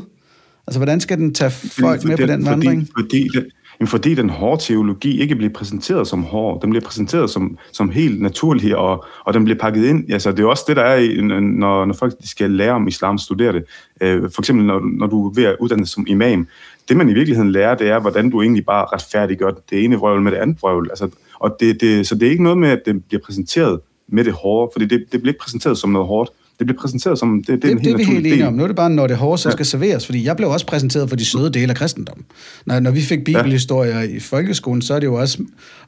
Altså, hvordan skal den tage folk med på den fordi, vandring? Fordi, det, fordi den hårde teologi ikke bliver præsenteret som hård. Den bliver præsenteret som, som helt naturlig, og, og den bliver pakket ind. Altså, det er også det, der er, når, når folk skal lære om islam, studere det. Øh, for eksempel, når, når du er ved at uddanne som imam. Det, man i virkeligheden lærer, det er, hvordan du egentlig bare retfærdiggør det ene vrøvl med det andet vrøvl. Altså, og det, det, så det er ikke noget med, at det bliver præsenteret med det hårde, fordi det, det bliver ikke præsenteret som noget hårdt. Det bliver præsenteret som, det, det, det er en helt det, er vi helt enige om. Nu er det bare, når det hårde så ja. skal serveres, fordi jeg blev også præsenteret for de søde dele af kristendommen. Når, når vi fik bibelhistorier ja. i folkeskolen, så er det jo også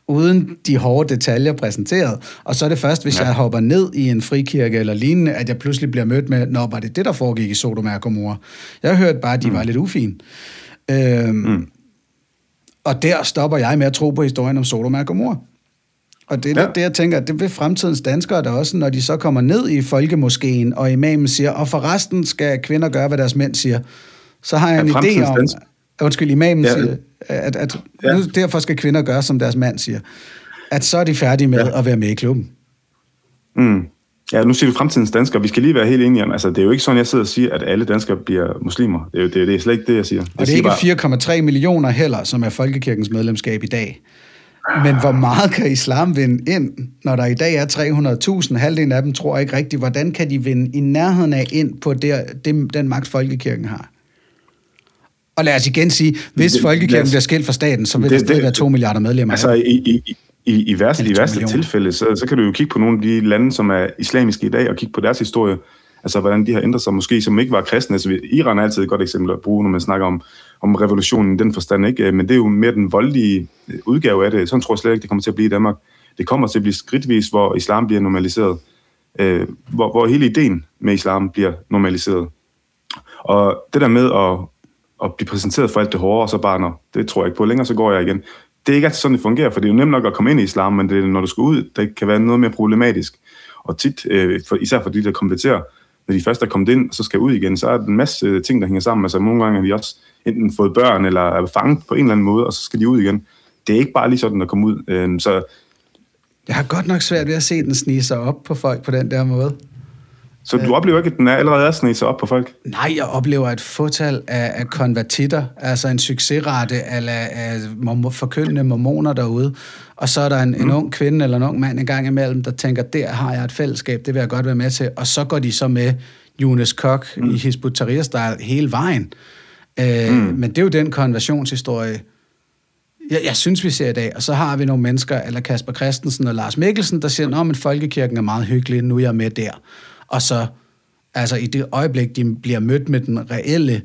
uden de hårde detaljer præsenteret. Og så er det først, hvis ja. jeg hopper ned i en frikirke eller lignende, at jeg pludselig bliver mødt med, når var det det, der foregik i Sodom og Gomorra? Jeg hørte bare, at de mm. var lidt ufine. Øhm, mm. Og der stopper jeg med at tro på historien om Sodom og Gomorra. Og det er ja. det, jeg tænker, det vil fremtidens danskere der også, når de så kommer ned i folkemoskeen, og imamen siger, og for resten skal kvinder gøre, hvad deres mænd siger. Så har jeg en idé om, dansk... undskyld, imamen ja. siger, at, at ja. nu, derfor skal kvinder gøre, som deres mand siger. At så er de færdige med ja. at være med i klubben. Mm. Ja, nu siger du fremtidens danskere. Vi skal lige være helt enige om, altså det er jo ikke sådan, jeg sidder og siger, at alle danskere bliver muslimer. Det er jo det, det er slet ikke det, jeg siger. Jeg og det er ikke bare... 4,3 millioner heller, som er folkekirkens medlemskab i dag. Men hvor meget kan islam vinde ind, når der i dag er 300.000? Halvdelen af dem tror ikke rigtigt. Hvordan kan de vinde i nærheden af ind på der, det, den magt, folkekirken har? Og lad os igen sige, hvis det, folkekirken os, bliver skilt fra staten, så vil det, der stadig være 2 milliarder medlemmer. Altså i, i, i, i værste, i værste tilfælde, så, så kan du jo kigge på nogle af de lande, som er islamiske i dag, og kigge på deres historie. Altså, hvordan de har ændret sig, måske som ikke var kristne. Altså, Iran er altid et godt eksempel at bruge, når man snakker om, om revolutionen i den forstand, ikke? Øh, men det er jo mere den voldelige øh, udgave af det. Sådan tror jeg slet ikke, det kommer til at blive i Danmark. Det kommer til at blive skridtvis, hvor islam bliver normaliseret. Øh, hvor, hvor hele ideen med islam bliver normaliseret. Og det der med at, at blive præsenteret for alt det hårde, og så bare, når det tror jeg ikke på længere, så går jeg igen. Det er ikke altid sådan, det fungerer, for det er jo nemt nok at komme ind i islam, men det er, når du skal ud, det kan være noget mere problematisk. Og tit, øh, for, især for de, der konverterer, når de først er kommet ind, og så skal ud igen, så er der en masse ting, der hænger sammen. Altså nogle gange har de også enten fået børn, eller er fanget på en eller anden måde, og så skal de ud igen. Det er ikke bare lige sådan at komme ud. Øh, så jeg har godt nok svært ved at se den snige sig op på folk på den der måde. Så du oplever ikke, at den er allerede er snedet sig op på folk? Nej, jeg oplever et fortal af, af konvertitter, altså en succesrate af, af forkyndende mormoner derude. Og så er der en, mm. en ung kvinde eller en ung mand en gang imellem, der tænker, der har jeg et fællesskab, det vil jeg godt være med til. Og så går de så med Jonas Kok mm. i Hizbut Tahrir hele vejen. Øh, mm. Men det er jo den konversionshistorie, jeg, jeg synes, vi ser i dag. Og så har vi nogle mennesker, eller Kasper Christensen og Lars Mikkelsen, der siger, at folkekirken er meget hyggelig, nu er jeg med der. Og så, altså i det øjeblik, de bliver mødt med den reelle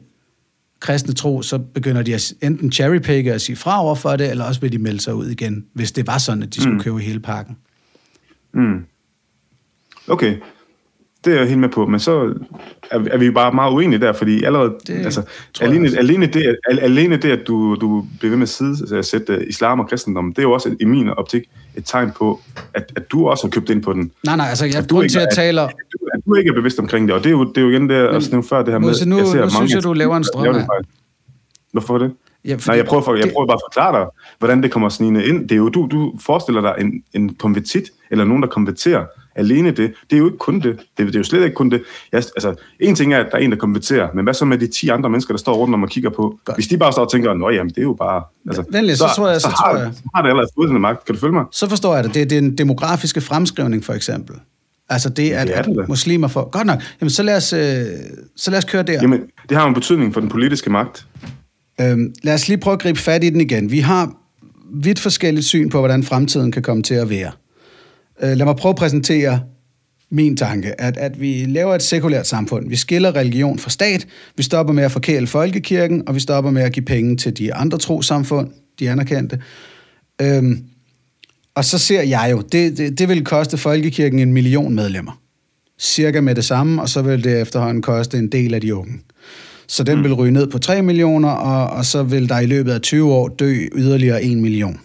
kristne tro, så begynder de at enten cherrypicke og sige fra over for det, eller også vil de melde sig ud igen, hvis det var sådan, at de skulle mm. købe hele pakken. Mm. Okay det er jeg helt med på, men så er, er vi bare meget uenige der, fordi allerede, det, altså, alene, alene, det, alene det, at du, du bliver ved med at, side, altså, at sætte islam og kristendom, det er jo også i min optik et tegn på, at, at du også har købt ind på den. Nej, nej, altså jeg grund til at. At, du, at du ikke er bevidst omkring det, og det er jo, det er jo igen det, at snæve før det her med... Nu, jeg ser nu mange, synes jeg, du laver en strøm af. Hvorfor det? Ja, Nej, jeg prøver, for, jeg prøver bare at forklare dig, hvordan det kommer snigende ind. Det er jo, du, du forestiller dig en, en konvertit, eller nogen, der konverterer, alene det. Det er jo ikke kun det. Det, det er jo slet ikke kun det. Jeg, altså, en ting er, at der er en, der konverterer, men hvad så med de 10 andre mennesker, der står rundt om og kigger på? Godt. Hvis de bare står og tænker, nå jamen, det er jo bare... Altså, ja, venlig, så, så, tror jeg, så, så, har, tror jeg. så har det allerede fået magt. Kan du følge mig? Så forstår jeg det. Det er den demografiske fremskrivning, for eksempel. Altså det, at, det, er det at muslimer får... Godt nok. Jamen, så lad os, øh, så lad os køre der. Jamen, det har en betydning for den politiske magt. Øhm, lad os lige prøve at gribe fat i den igen. Vi har vidt forskelligt syn på, hvordan fremtiden kan komme til at være. Øh, lad mig prøve at præsentere min tanke, at, at vi laver et sekulært samfund. Vi skiller religion fra stat, vi stopper med at forkæle folkekirken, og vi stopper med at give penge til de andre trosamfund, de anerkendte. Øhm, og så ser jeg jo, det, det, det vil koste folkekirken en million medlemmer. Cirka med det samme, og så vil det efterhånden koste en del af de unge. Så den mm. vil ryge ned på 3 millioner, og, og så vil der i løbet af 20 år dø yderligere 1 million.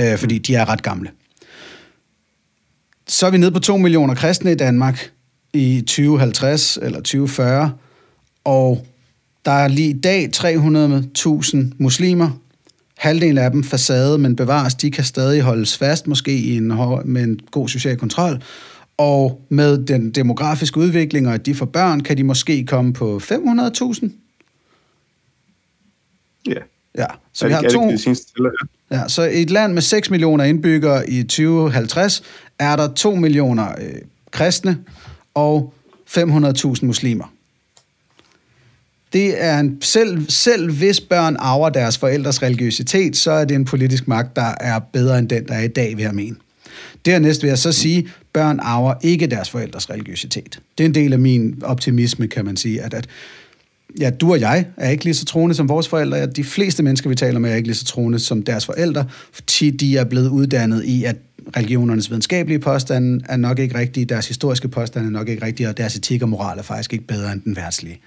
Øh, fordi de er ret gamle. Så er vi nede på 2 millioner kristne i Danmark i 2050 eller 2040, og der er lige i dag 300.000 muslimer. Halvdelen af dem facade, men bevares, de kan stadig holdes fast, måske i en, med en god social kontrol. Og med den demografiske udvikling, og at de får børn, kan de måske komme på 500.000. Ja. Ja, så vi har to... Ja, så i et land med 6 millioner indbyggere i 2050 er der 2 millioner øh, kristne og 500.000 muslimer. Det er en, selv, selv hvis børn arver deres forældres religiøsitet, så er det en politisk magt, der er bedre end den, der er i dag, vil jeg mene. Dernæst vil jeg så sige, at børn arver ikke deres forældres religiøsitet. Det er en del af min optimisme, kan man sige, at, at ja, du og jeg er ikke lige så troende som vores forældre. Ja, de fleste mennesker, vi taler med, er ikke lige så troende som deres forældre, fordi de er blevet uddannet i, at religionernes videnskabelige påstande er nok ikke rigtige, deres historiske påstande er nok ikke rigtige, og deres etik og moral er faktisk ikke bedre end den værtslige.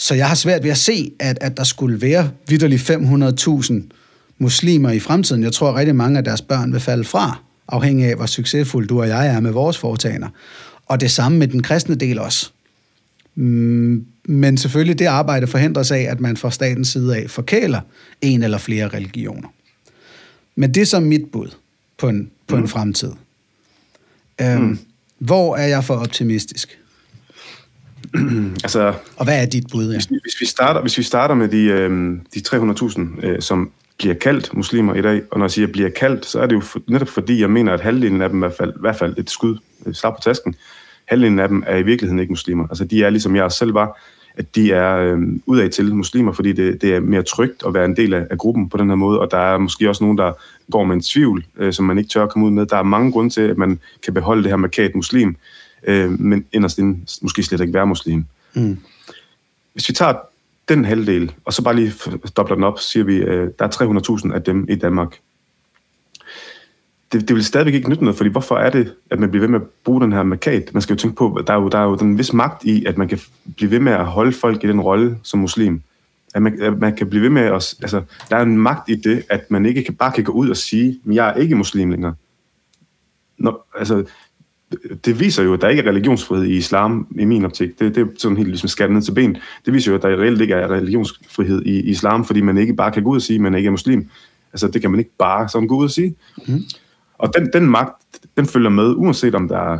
Så jeg har svært ved at se, at, at der skulle være vidderligt 500.000 muslimer i fremtiden. Jeg tror, at rigtig mange af deres børn vil falde fra, afhængig af, hvor succesfuld du og jeg er med vores foretagender. Og det samme med den kristne del også. Mm, men selvfølgelig det arbejde forhindres af, at man fra statens side af forkæler en eller flere religioner. Men det er som mit bud på en, på mm. en fremtid. Øhm, mm. Hvor er jeg for optimistisk? altså, og hvad er dit bud? Ja? Hvis, hvis, vi starter, hvis vi starter med de, øh, de 300.000, øh, som bliver kaldt muslimer i dag, og når jeg siger bliver kaldt, så er det jo for, netop fordi, jeg mener, at halvdelen af dem i hvert fald, i hvert fald et skud, et slag på tasken, halvdelen af dem er i virkeligheden ikke muslimer. Altså de er ligesom jeg selv var, at de er øh, udad til muslimer, fordi det, det er mere trygt at være en del af, af gruppen på den her måde, og der er måske også nogen, der går med en tvivl, øh, som man ikke tør at komme ud med. Der er mange grunde til, at man kan beholde det her markat muslim. øh, men inderst inden måske slet ikke være muslim. Mm. Hvis vi tager den halvdel, og så bare lige dobler den op, siger vi, øh, der er 300.000 af dem i Danmark. Det, det vil stadigvæk ikke nytte noget, fordi hvorfor er det, at man bliver ved med at bruge den her markat? Man skal jo tænke på, der er jo, der er jo den vis magt i, at man kan blive ved med at holde folk i den rolle som muslim. At man, at man kan blive ved med at... Altså, der er en magt i det, at man ikke kan, bare kan gå ud og sige, jeg er ikke muslim længere. Når, altså, det viser jo, at der ikke er religionsfrihed i islam, i min optik. Det, det er sådan helt ligesom skatten ned til ben. Det viser jo, at der reelt ikke er religionsfrihed i islam, fordi man ikke bare kan gå ud og sige, at man ikke er muslim. Altså, det kan man ikke bare sådan gå ud og sige. Mm. Og den, den magt, den følger med, uanset om der er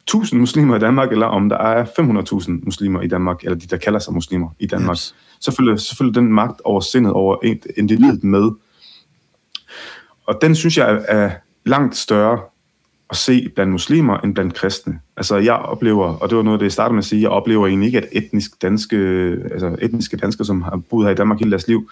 1000 muslimer i Danmark, eller om der er 500.000 muslimer i Danmark, eller de, der kalder sig muslimer i Danmark. Yes. Så, følger, så følger den magt over sindet, over individet med. Og den synes jeg er langt større at se blandt muslimer end blandt kristne. Altså jeg oplever, og det var noget det, jeg startede med at sige, jeg oplever egentlig ikke, at etnisk danske, altså etniske danskere, som har boet her i Danmark hele deres liv,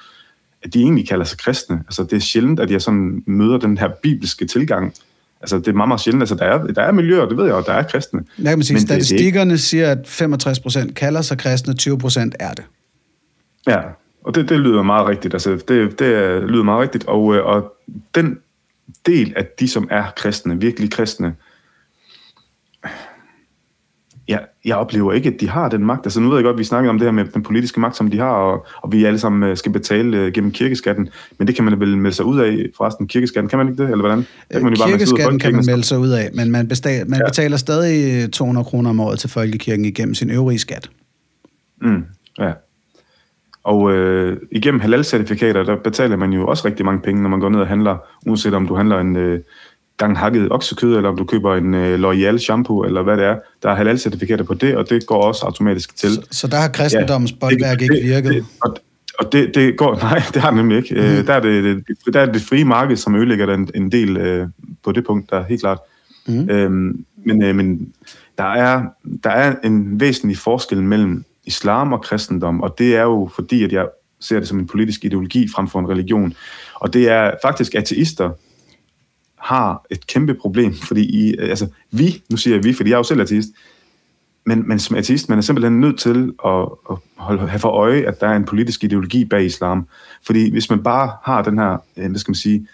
at de egentlig kalder sig kristne. Altså det er sjældent, at jeg sådan møder den her bibelske tilgang. Altså det er meget, meget sjældent. Altså der er, der er miljøer, det ved jeg, og der er kristne. Jeg kan sige, men statistikkerne det, det siger, at 65 procent kalder sig kristne, 20 procent er det. Ja, og det, det lyder meget rigtigt. Altså det, det lyder meget rigtigt, og, øh, og den del af de, som er kristne, virkelig kristne, jeg, jeg oplever ikke, at de har den magt. Altså nu ved jeg godt, at vi snakker om det her med den politiske magt, som de har, og, og vi alle sammen øh, skal betale uh, gennem kirkeskatten, men det kan man vel melde sig ud af forresten. Kirkeskatten, kan man ikke det, eller hvordan? kan man jo bare kirkeskatten kan man melde sig ud af, men man, bestager, man ja. betaler stadig 200 kroner om året til folkekirken igennem sin øvrige skat. Mm, ja. Og øh, igennem halal-certifikater, der betaler man jo også rigtig mange penge, når man går ned og handler, uanset om du handler en øh, gang hakket oksekød, eller om du køber en øh, L'Oreal shampoo, eller hvad det er. Der er halal-certifikater på det, og det går også automatisk til. Så, så der har kristendommens ja, boldværk ikke virket? Det, og, og det, det går, nej, det har det nemlig ikke. Mm. der, er det, det, der er det frie marked, som ødelægger en, en del øh, på det punkt, der er helt klart. Mm. Øhm, men øh, men der, er, der er en væsentlig forskel mellem islam og kristendom, og det er jo fordi, at jeg ser det som en politisk ideologi frem for en religion. Og det er faktisk ateister, har et kæmpe problem, fordi I, altså, vi, nu siger jeg vi, fordi jeg er jo selv ateist, men, men som ateist, man er simpelthen nødt til at, at holde, have for øje, at der er en politisk ideologi bag islam. Fordi hvis man bare har den her, øh, hvad skal man sige,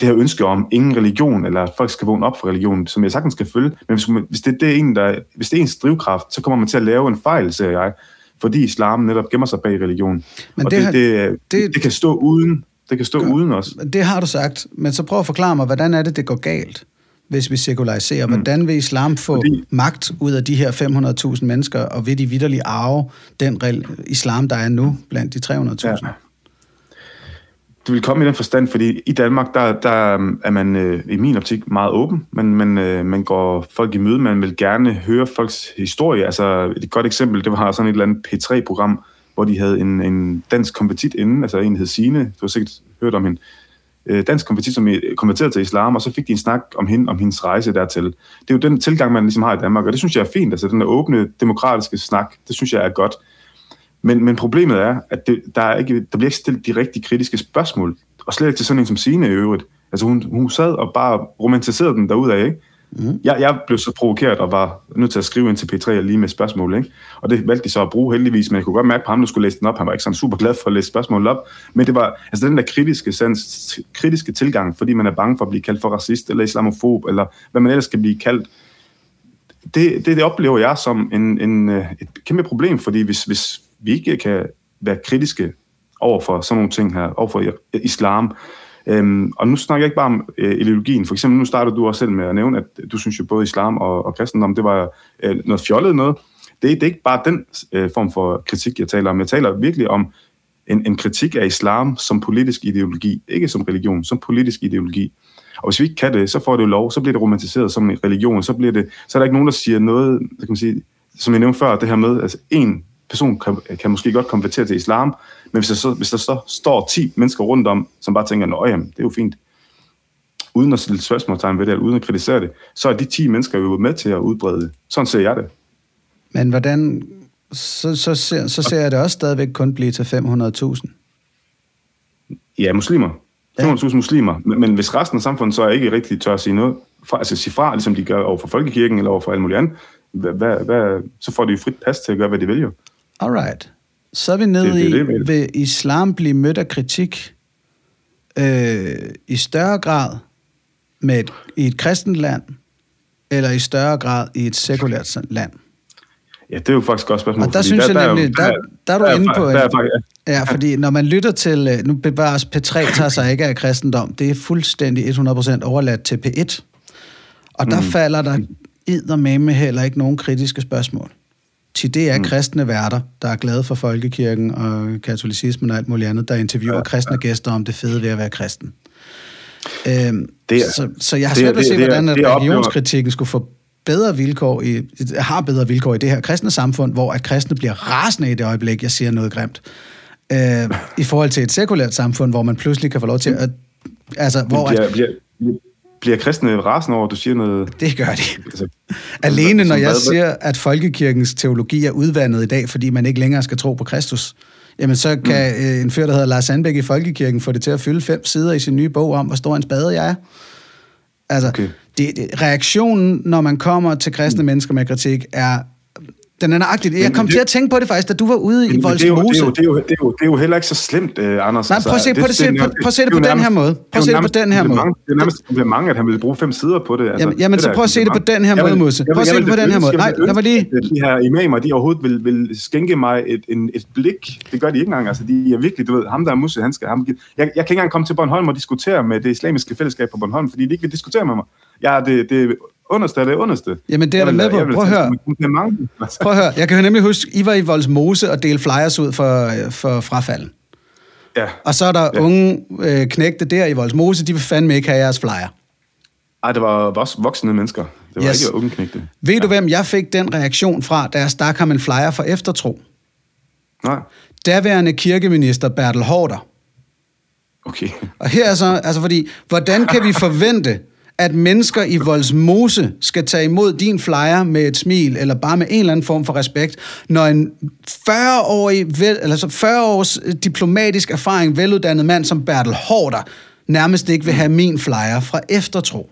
det her ønske om ingen religion, eller at folk skal vågne op for religion, som jeg sagtens skal følge, men hvis, hvis, det, det er en, der, hvis det er ens drivkraft, så kommer man til at lave en fejl, siger jeg, fordi islam netop gemmer sig bag religion. Men og det, det, det, det, det kan stå uden det kan stå gør, uden os. Det har du sagt, men så prøv at forklare mig, hvordan er det, det går galt, hvis vi sekulariserer? Mm. Hvordan vil islam få Fordi... magt ud af de her 500.000 mennesker, og vil de vidderligt arve den islam, der er nu blandt de 300.000? Ja. Det vil komme i den forstand, fordi i Danmark, der, der øhm, er man øh, i min optik meget åben, men man, øh, man går folk i møde, man vil gerne høre folks historie. Altså et godt eksempel, det var sådan et eller andet P3-program, hvor de havde en, en dansk kompetit inden, altså en hed Signe, du har sikkert hørt om hende, øh, dansk kompetit, som konverterede til islam, og så fik de en snak om hende, om hendes rejse dertil. Det er jo den tilgang, man ligesom har i Danmark, og det synes jeg er fint, altså den der åbne, demokratiske snak, det synes jeg er godt. Men, men problemet er, at det, der, er ikke, der bliver ikke stillet de rigtig kritiske spørgsmål, og slet ikke til sådan en som Signe i øvrigt. Altså hun, hun sad og bare romantiserede den derudad, ikke? Mm. Jeg, jeg blev så provokeret og var nødt til at skrive ind til P3 lige med spørgsmål, ikke? Og det valgte de så at bruge heldigvis, men jeg kunne godt mærke på ham, der skulle læse den op. Han var ikke sådan super glad for at læse spørgsmålet op. Men det var altså den der kritiske, sans, kritiske tilgang, fordi man er bange for at blive kaldt for racist eller islamofob, eller hvad man ellers skal blive kaldt. Det, det, det oplever jeg som en, en, øh, et kæmpe problem, fordi hvis, hvis vi ikke kan være kritiske over for sådan nogle ting her, over for islam, Øhm, og nu snakker jeg ikke bare om øh, ideologien. For eksempel, nu starter du også selv med at nævne, at du synes jo både islam og, og kristendom, det var øh, noget fjollet noget. Det, det er ikke bare den øh, form for kritik, jeg taler om. Jeg taler virkelig om en, en kritik af islam som politisk ideologi. Ikke som religion, som politisk ideologi. Og hvis vi ikke kan det, så får det jo lov, så bliver det romantiseret som en religion, så, bliver det, så er der ikke nogen, der siger noget, kan man sige, som jeg nævnte før, det her med, altså en person kan, kan måske godt konvertere til islam, men hvis der, så, hvis der så står 10 mennesker rundt om, som bare tænker, nå jamen, det er jo fint, uden at stille spørgsmålstegn ved det, uden at kritisere det, så er de 10 mennesker jo med til at udbrede det. Sådan ser jeg det. Men hvordan, så, så, ser, så ser jeg det også stadigvæk kun blive til 500.000. Ja, muslimer. 500.000 ja. muslimer. Men, men hvis resten af samfundet så ikke rigtig tør at sige noget, fra, altså sige fra, ligesom de gør over for folkekirken eller over for alt muligt andet, hvad, hvad, hvad, så får de jo frit pas til at gøre, hvad de vil jo. Alright. Så er vi nede Det- det i, det, jeg mener. vil islam blive mødt af kritik øh, i større grad med et, i et kristent land, eller i større grad i et sekulært land? Ja, det er jo faktisk godt spørgsmål. Og der synes jeg er jo- nemlig, der, der er du der inde på, Der er, faktisk- ja, fordi når man lytter til, øh, nu bevares P3 tager sig ikke af kristendom, det er fuldstændig 100% overladt til P1. Og der mm. falder der eddermame heller ikke nogen kritiske spørgsmål. Til det er mm. kristne værter, der er glade for folkekirken og katolicismen og alt muligt andet, der interviewer kristne gæster om det fede ved at være kristen. Øhm, Det er- så, så jeg har svært ved at se, det er- hvordan at det er religionskritikken skulle få bedre vilkår i, har bedre vilkår i det her kristne samfund, hvor at kristne bliver rasende i det øjeblik, jeg siger noget grimt. Øh, I forhold til et sekulært samfund, hvor man pludselig kan få lov til at... Altså, hvor at, bliver, bliver, kristne rasende over, at du siger noget... det gør de. Altså, Alene når som jeg siger, at folkekirkens teologi er udvandet i dag, fordi man ikke længere skal tro på Kristus, jamen så kan mm. en fyr, der hedder Lars Sandbæk i Folkekirken, få det til at fylde fem sider i sin nye bog om, hvor stor en spade jeg er. Altså, okay. Det, det, reaktionen, når man kommer til kristne mennesker med kritik, er... Den er nøjagtig. Jeg kom men til det- at tænke på det faktisk, da du var ude i Men det, er det, er Voldsmose. det, er det, er det er jo heller ikke så slemt, uh, Anders. Nej, prøv at se på det- se- prøv- at se det på den her måde. Prøv at se det på den her måde. Det er nærmest et kompliment, at han ville bruge fem sider på det. Altså, Jamen- det så er prøv at se det på den her måde, Musse. Prøv at se det på den her måde. Nej, lad mig lige- De her imamer, de overhovedet vil, vil skænke mig et, en, et blik. Det gør de ikke engang. Altså, de er virkelig, du ved, ham der er Musse, han skal... Ham, jeg, jeg kan ikke engang komme til Bornholm og diskutere med det islamiske fællesskab på Bornholm, fordi de ikke vil diskutere med mig. Jeg er det, det underste af det underste. Jamen, det er jeg med på. Prøv at høre. Prøv at høre, jeg kan nemlig huske, I var i Voldsmose og delte flyers ud for, for frafalden. Ja. Og så er der ja. Ja. unge øh, knægte der i Voldsmose, de vil fandme ikke have jeres flyer. Ej, det var voksne mennesker. Det var Yes. ikke unge knægte. Ved du, hvem jeg fik den reaktion fra, da jeg stak ham en flyer for eftertro? Nej. Daværende kirkeminister Bertel Hårder. Okay. Og her er så, altså fordi, hvordan kan vi forvente, at mennesker i Voldsmose skal tage imod din flyer med et smil, eller bare med en eller anden form for respekt, når en 40-årig, vel, eller så 40 års diplomatisk erfaring, veluddannet mand som Bertel Hårder, nærmest ikke vil have min flyer fra eftertro.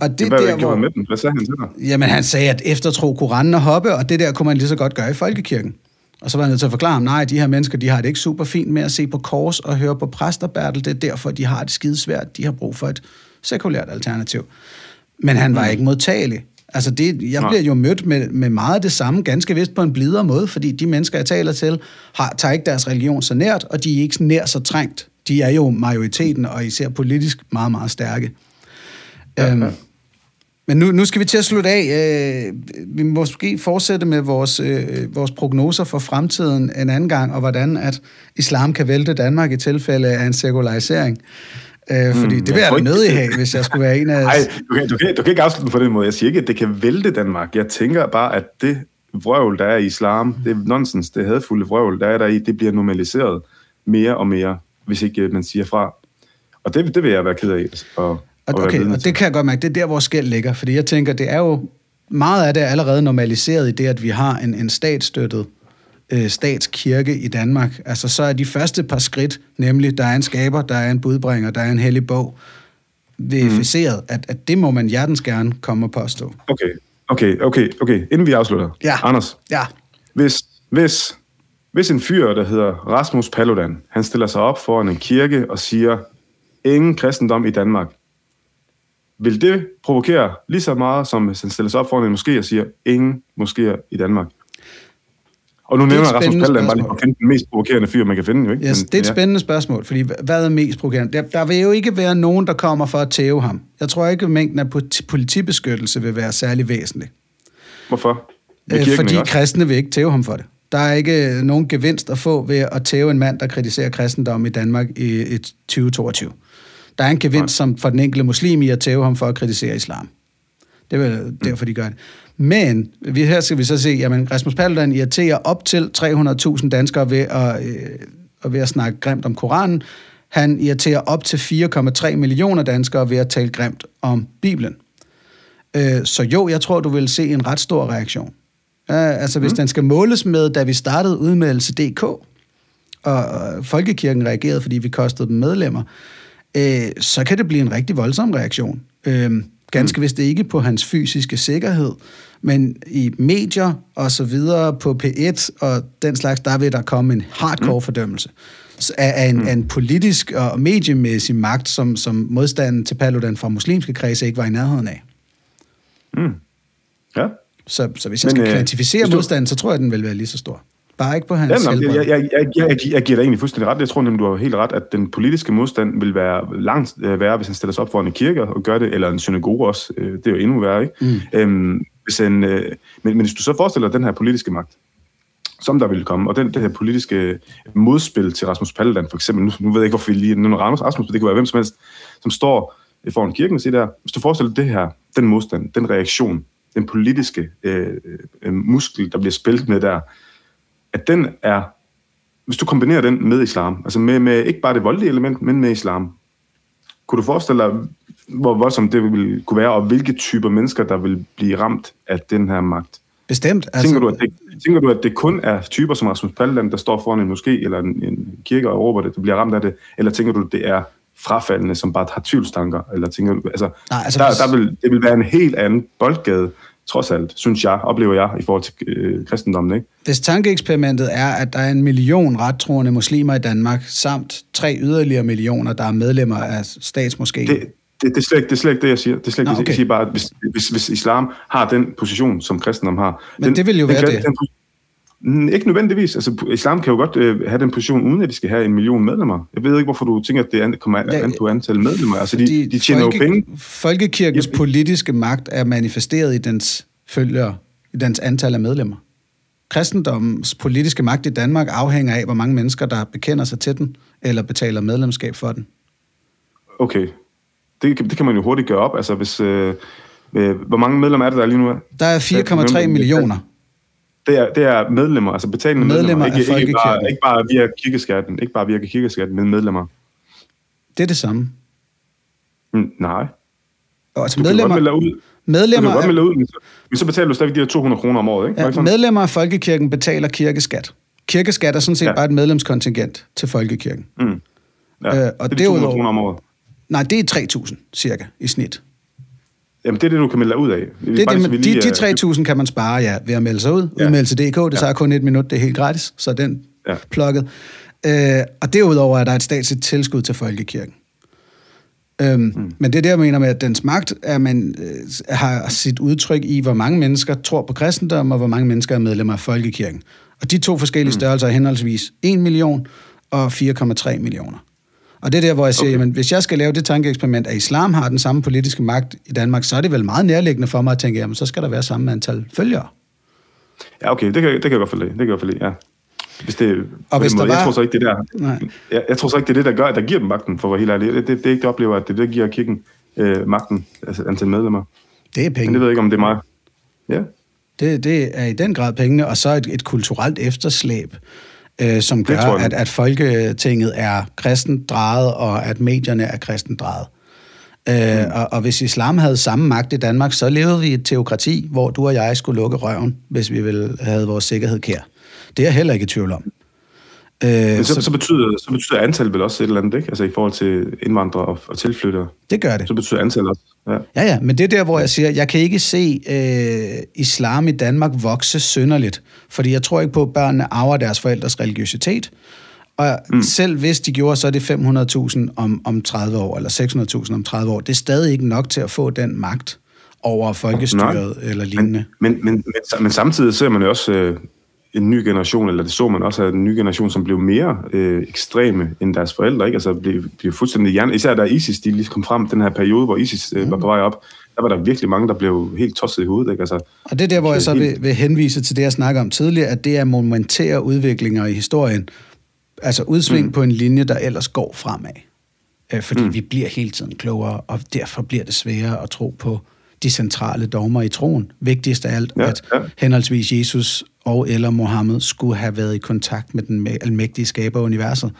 Og det Det Hvad der, der, hvor... med den? Hvad sagde han til dig? Jamen, han sagde, at eftertro kunne rende og hoppe, og det der kunne man lige så godt gøre i folkekirken. Og så var han nødt til at forklare ham, nej, de her mennesker, de har det ikke super fint med at se på kors og høre på præster, Bertel. Det er derfor, de har det skidesvært. De har brug for et sekulært alternativ. Men han var ikke modtagelig. Altså, det, jeg bliver jo mødt med, med meget af det samme, ganske vist på en blidere måde, fordi de mennesker, jeg taler til, har, tager ikke deres religion så nært, og de er ikke nær så trængt. De er jo majoriteten, og især politisk meget, meget stærke. Ja, Øhm, ja. men nu, nu skal vi til at slutte af. Øh, vi må måske fortsætte med vores, øh, vores prognoser for fremtiden en anden gang, og hvordan at islam kan vælte Danmark i tilfælde af en sekularisering. Øh, fordi det vil jeg jeg da nødig have, hvis jeg skulle være en af... Nej, du kan, du, kan, du kan ikke afslutte på den måde. Jeg siger ikke, at det kan vælte Danmark. Jeg tænker bare, at det vrøvl, der er i islam, det er nonsens, det hadfulde vrøvl, der er der i, det bliver normaliseret mere og mere, hvis ikke øh, man siger fra. Og det, det vil jeg være ked af. Og, Og, okay, og til. det kan jeg godt mærke, det er der, hvor skæld ligger. Fordi jeg tænker, det er jo meget af det er allerede normaliseret i det, at vi har en, en statsstøttet øh, statskirke i Danmark. Altså så er de første par skridt, nemlig der er en skaber, der er en budbringer, der er en hellig bog, verificeret, mm. at, at det må man hjertens gerne komme og påstå. Okay, okay, okay, okay. Inden vi afslutter. Ja. Anders, Ja, hvis, hvis, hvis en fyr, der hedder Rasmus Paludan, han stiller sig op foran en kirke og siger, ingen kristendom i Danmark, vil det provokere lige så meget, som hvis han stiller sig op foran en moské og siger, ingen moskéer i Danmark? Og nu er nævner jeg Rasmus Paludan bare lige at finde den mest provokerende fyr, man kan finde, jo ikke? yes, Men, det er et ja. spændende spørgsmål, fordi hvad er mest provokerende? Der, der vil jo ikke være nogen, der kommer for at tæve ham. Jeg tror ikke, at mængden af politi- politibeskyttelse vil være særlig væsentlig. Hvorfor? Øh, kirken, fordi også? kristne vil ikke tæve ham for det. Der er ikke øh, nogen gevinst at få ved at tæve en mand, der kritiserer kristendom i Danmark i et 2022. Der er en gevinst som for den enkelte muslim i at tæve ham for at kritisere islam. Det er vel derfor, de gør det. Men vi, her skal vi så se, at Rasmus Paludan irriterer op til 300.000 danskere ved at, øh, ved at snakke grimt om Koranen. Han irriterer op til 4,3 millioner danskere ved at tale grimt om Bibelen. Øh, så jo, jeg tror, du vil se en ret stor reaktion. Ja, altså hvis mm. den skal måles med, da vi startede udmeldelse.dk, og Folkekirken reagerede, fordi vi kostede dem medlemmer, øh, så kan det blive en rigtig voldsom reaktion. Øh, Ganske vist ikke på hans fysiske sikkerhed, men i medier og så videre på P1 og den slags, der vil der komme en hardcore fordømmelse af, af, en, mm. af en politisk og mediemæssig magt, som, som modstanden til Paludan fra muslimske kredse ikke var i nærheden af. Mm. Ja. Så, så hvis jeg Men, skal øh, kvantificere du... modstanden, så tror jeg, at den vil være lige så stor. Bare ikke på hans Jamen, jeg, jeg, jeg, jeg, jeg, jeg giver dig egentlig fuldstændig ret. Jeg tror nemlig, du har helt ret, at den politiske modstand vil være langt øh, værre, hvis han stiller sig op foran en kirke og gør det, eller en synagoge også. Øh, det er jo endnu værre, ikke? Mm. Øhm, hvis en, øh, men, men hvis du så forestiller dig den her politiske magt, som der vil komme, og den, det her politiske modspil til Rasmus Paludan, for eksempel, nu, nu ved jeg ikke, hvorfor vi lige nu Rasmus, Rasmus, det kan være hvem som helst, som står foran kirken og siger der, hvis du forestiller dig det her, den modstand, den reaktion, den politiske øh, øh, muskel, der bliver spillet med der, at den er, hvis du kombinerer den med islam, altså med, med ikke bare det voldelige element, men med islam, kunne du forestille dig, hvor voldsomt det ville kunne være, og hvilke typer mennesker, der vil blive ramt af den her magt? Bestemt. Altså... Tænker, du, at det, tænker du, at det kun er typer som Rasmus Paludan, der står foran en moské eller en, en kirke og råber det, der bliver ramt af det? Eller tænker du, at det er frafaldende, som bare har tvivlstanker? Eller tænker du, altså, Nej, altså der, hvis... der vil, det vil være en helt anden boldgade, trods alt, synes jeg, oplever jeg, i forhold til øh, kristendommen. Ikke? Hvis tankeeksperimentet er, at der er en million rettroende muslimer i Danmark, samt tre yderligere millioner, der er medlemmer af statsmoskeen. Det, det, det, er slet ikke, det er slet ikke det, jeg siger. Det er slet ikke, Nå, okay. Jeg siger bare, at hvis, hvis, hvis islam har den position, som kristendom har... Men den, det vil jo den, være den, det. Den, ikke nødvendigvis. Altså, islam kan jo godt øh, have den position, uden at de skal have en million medlemmer. Jeg ved ikke, hvorfor du tænker, at det kommer an på antal medlemmer. Altså, de, de tjener folke, jo penge. Folkekirkens ja. politiske magt er manifesteret i dens følgere, i dens antal af medlemmer. Kristendommens politiske magt i Danmark afhænger af, hvor mange mennesker, der bekender sig til den, eller betaler medlemskab for den. Okay. Det, det kan man jo hurtigt gøre op. Altså, hvis, øh, øh, hvor mange medlemmer er det der lige nu? Der er 4,3 millioner. Det er, det er medlemmer, altså betalende medlemmer, medlemmer. Ikke, ikke, bare, ikke bare via kirkeskatten, ikke bare via kirkeskatten, men medlemmer. Det er det samme. Mm, nej. Og altså du medlemmer, kan godt ud. Medlemmer du kan godt melde ud, men så, men så betaler du stadig de her 200 kroner om året, ikke? Ja, medlemmer af folkekirken betaler kirkeskat. Kirkeskat er sådan set ja. bare et medlemskontingent til folkekirken. Mm. Ja, øh, og det er 200 kroner om året. Nej, det er 3.000 cirka i snit. Jamen, det er det, du kan melde dig ud af. Det, det, det, lige, de, de 3.000 kan man spare, ja, ved at melde sig ud. Ja. Udmelde til DK, det ja. tager kun et minut, det er helt gratis, så den ja. plukket. Øh, og derudover er der et statsligt tilskud til folkekirken. Øhm, mm. Men det er det, jeg mener med, at dens magt er, man øh, har sit udtryk i, hvor mange mennesker tror på kristendom, og hvor mange mennesker er medlemmer af folkekirken. Og de to forskellige mm. størrelser er henholdsvis 1 million og 4,3 millioner. Og det er der, hvor jeg siger, okay. jamen, hvis jeg skal lave det tankeeksperiment, at islam har den samme politiske magt i Danmark, så er det vel meget nærliggende for mig at tænke, jamen, så skal der være samme antal følgere. Ja, okay, det kan, det kan jeg godt forlige. Det kan jeg godt forlige, ja. Hvis det, og hvis der var... Jeg tror så ikke, det der... Nej. Jeg, jeg, tror så ikke, det er det, der gør, der giver dem magten, for at være helt ærlig. Det, det, det er ikke det, oplever, at det det, der giver kirken øh, magten, altså antal medlemmer. Det er penge. Men det ved jeg ikke, om det er mig. Ja. Det, det er i den grad pengene, og så et, et kulturelt efterslæb øh, som gør, at, at Folketinget er kristent drejet, og at medierne er kristent drejet. Øh, mm. og, og hvis islam havde samme magt i Danmark, så levede vi i et teokrati, hvor du og jeg skulle lukke røven, hvis vi ville have vores sikkerhed kær. Det er jeg heller ikke i tvivl om. Øh, Men så, så, så, betyder, så betyder antal vel også et eller andet, ikke? Altså i forhold til indvandrere og, og tilflyttere. Det gør det. Så betyder antal også. Ja. ja, ja, men det er der, hvor jeg siger, jeg kan ikke se øh, islam i Danmark vokse synderligt, fordi jeg tror ikke på, at børnene arver deres forældres religiøsitet. Og mm. selv hvis de gjorde, så er det 500.000 om, om 30 år, eller 600.000 om 30 år. Det er stadig ikke nok til at få den magt over folkestyret Nej. eller lignende. Men, men, men, men, men samtidig ser man jo også øh, en ny generation, eller det så man også, at en ny generation, som blev mere øh, ekstreme end deres forældre, ikke? Altså blev, blev fuldstændig hjerne. Især da ISIS, de lige kom frem, den her periode, hvor ISIS øh, var på vej op, der var der virkelig mange, der blev helt tosset i hovedet, ikke? Altså, og det er der, hvor jeg så vil, vil henvise til det, jeg snakker om tidligere, at det er momentære udviklinger i historien. Altså udsving mm. på en linje, der ellers går fremad. Øh, fordi mm. vi bliver hele tiden klogere, og derfor bliver det sværere at tro på de centrale dogmer i troen. Vigtigst af alt, ja, at ja. henholdsvis Jesus og eller Mohammed skulle have været i kontakt med den almægtige skaber af universet.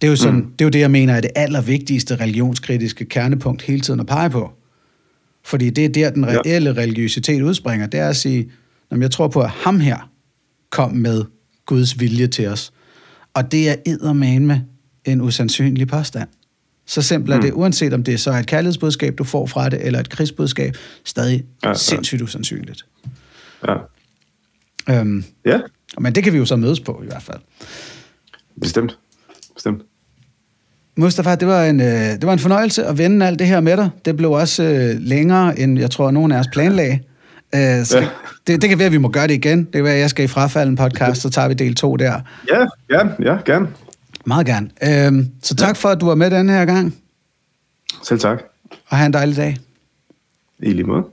Det er, jo sådan, mm. det er jo det, jeg mener er det allervigtigste religionskritiske kernepunkt hele tiden at pege på. Fordi det er der, den reelle ja. religiøsitet udspringer. Det er at sige, når jeg tror på, at ham her kom med Guds vilje til os. Og det er eddermane med en usandsynlig påstand. Så simpelt er det, uanset om det så er et kærlighedsbudskab, du får fra det, eller et krigsbudskab, stadig Ja, ja. sindssygt usandsynligt. Ja. Øhm, ja, men det kan vi jo så mødes på i hvert fald. bestemt. Bestemt. Mustafa, det var, en, øh, det var en fornøjelse at vende alt det her med dig. Det blev også øh, længere, end jeg tror, nogen af os planlagde. Øh, så Ja. det, det kan være, at vi må gøre det igen. Det kan være, at jeg skal i frafalden podcast, så tager vi del 2 der. Ja, ja, ja, gerne. Meget gerne. Øh, så tak for, at du var med den her gang, Selv tak. og have en dejlig dag. I lige måde.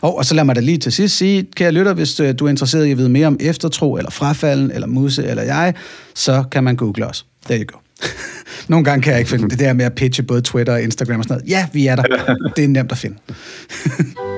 Og, og så lad mig da lige til sidst sige, kære lytter, hvis øh, du er interesseret i at vide mere om eftertro, eller frafalden, eller Musse, eller jeg, så kan man google os. There you go. Nogle gange kan jeg ikke finde det der med at pitche både Twitter og Instagram og sådan noget. Ja, vi er der. Det er nemt at finde.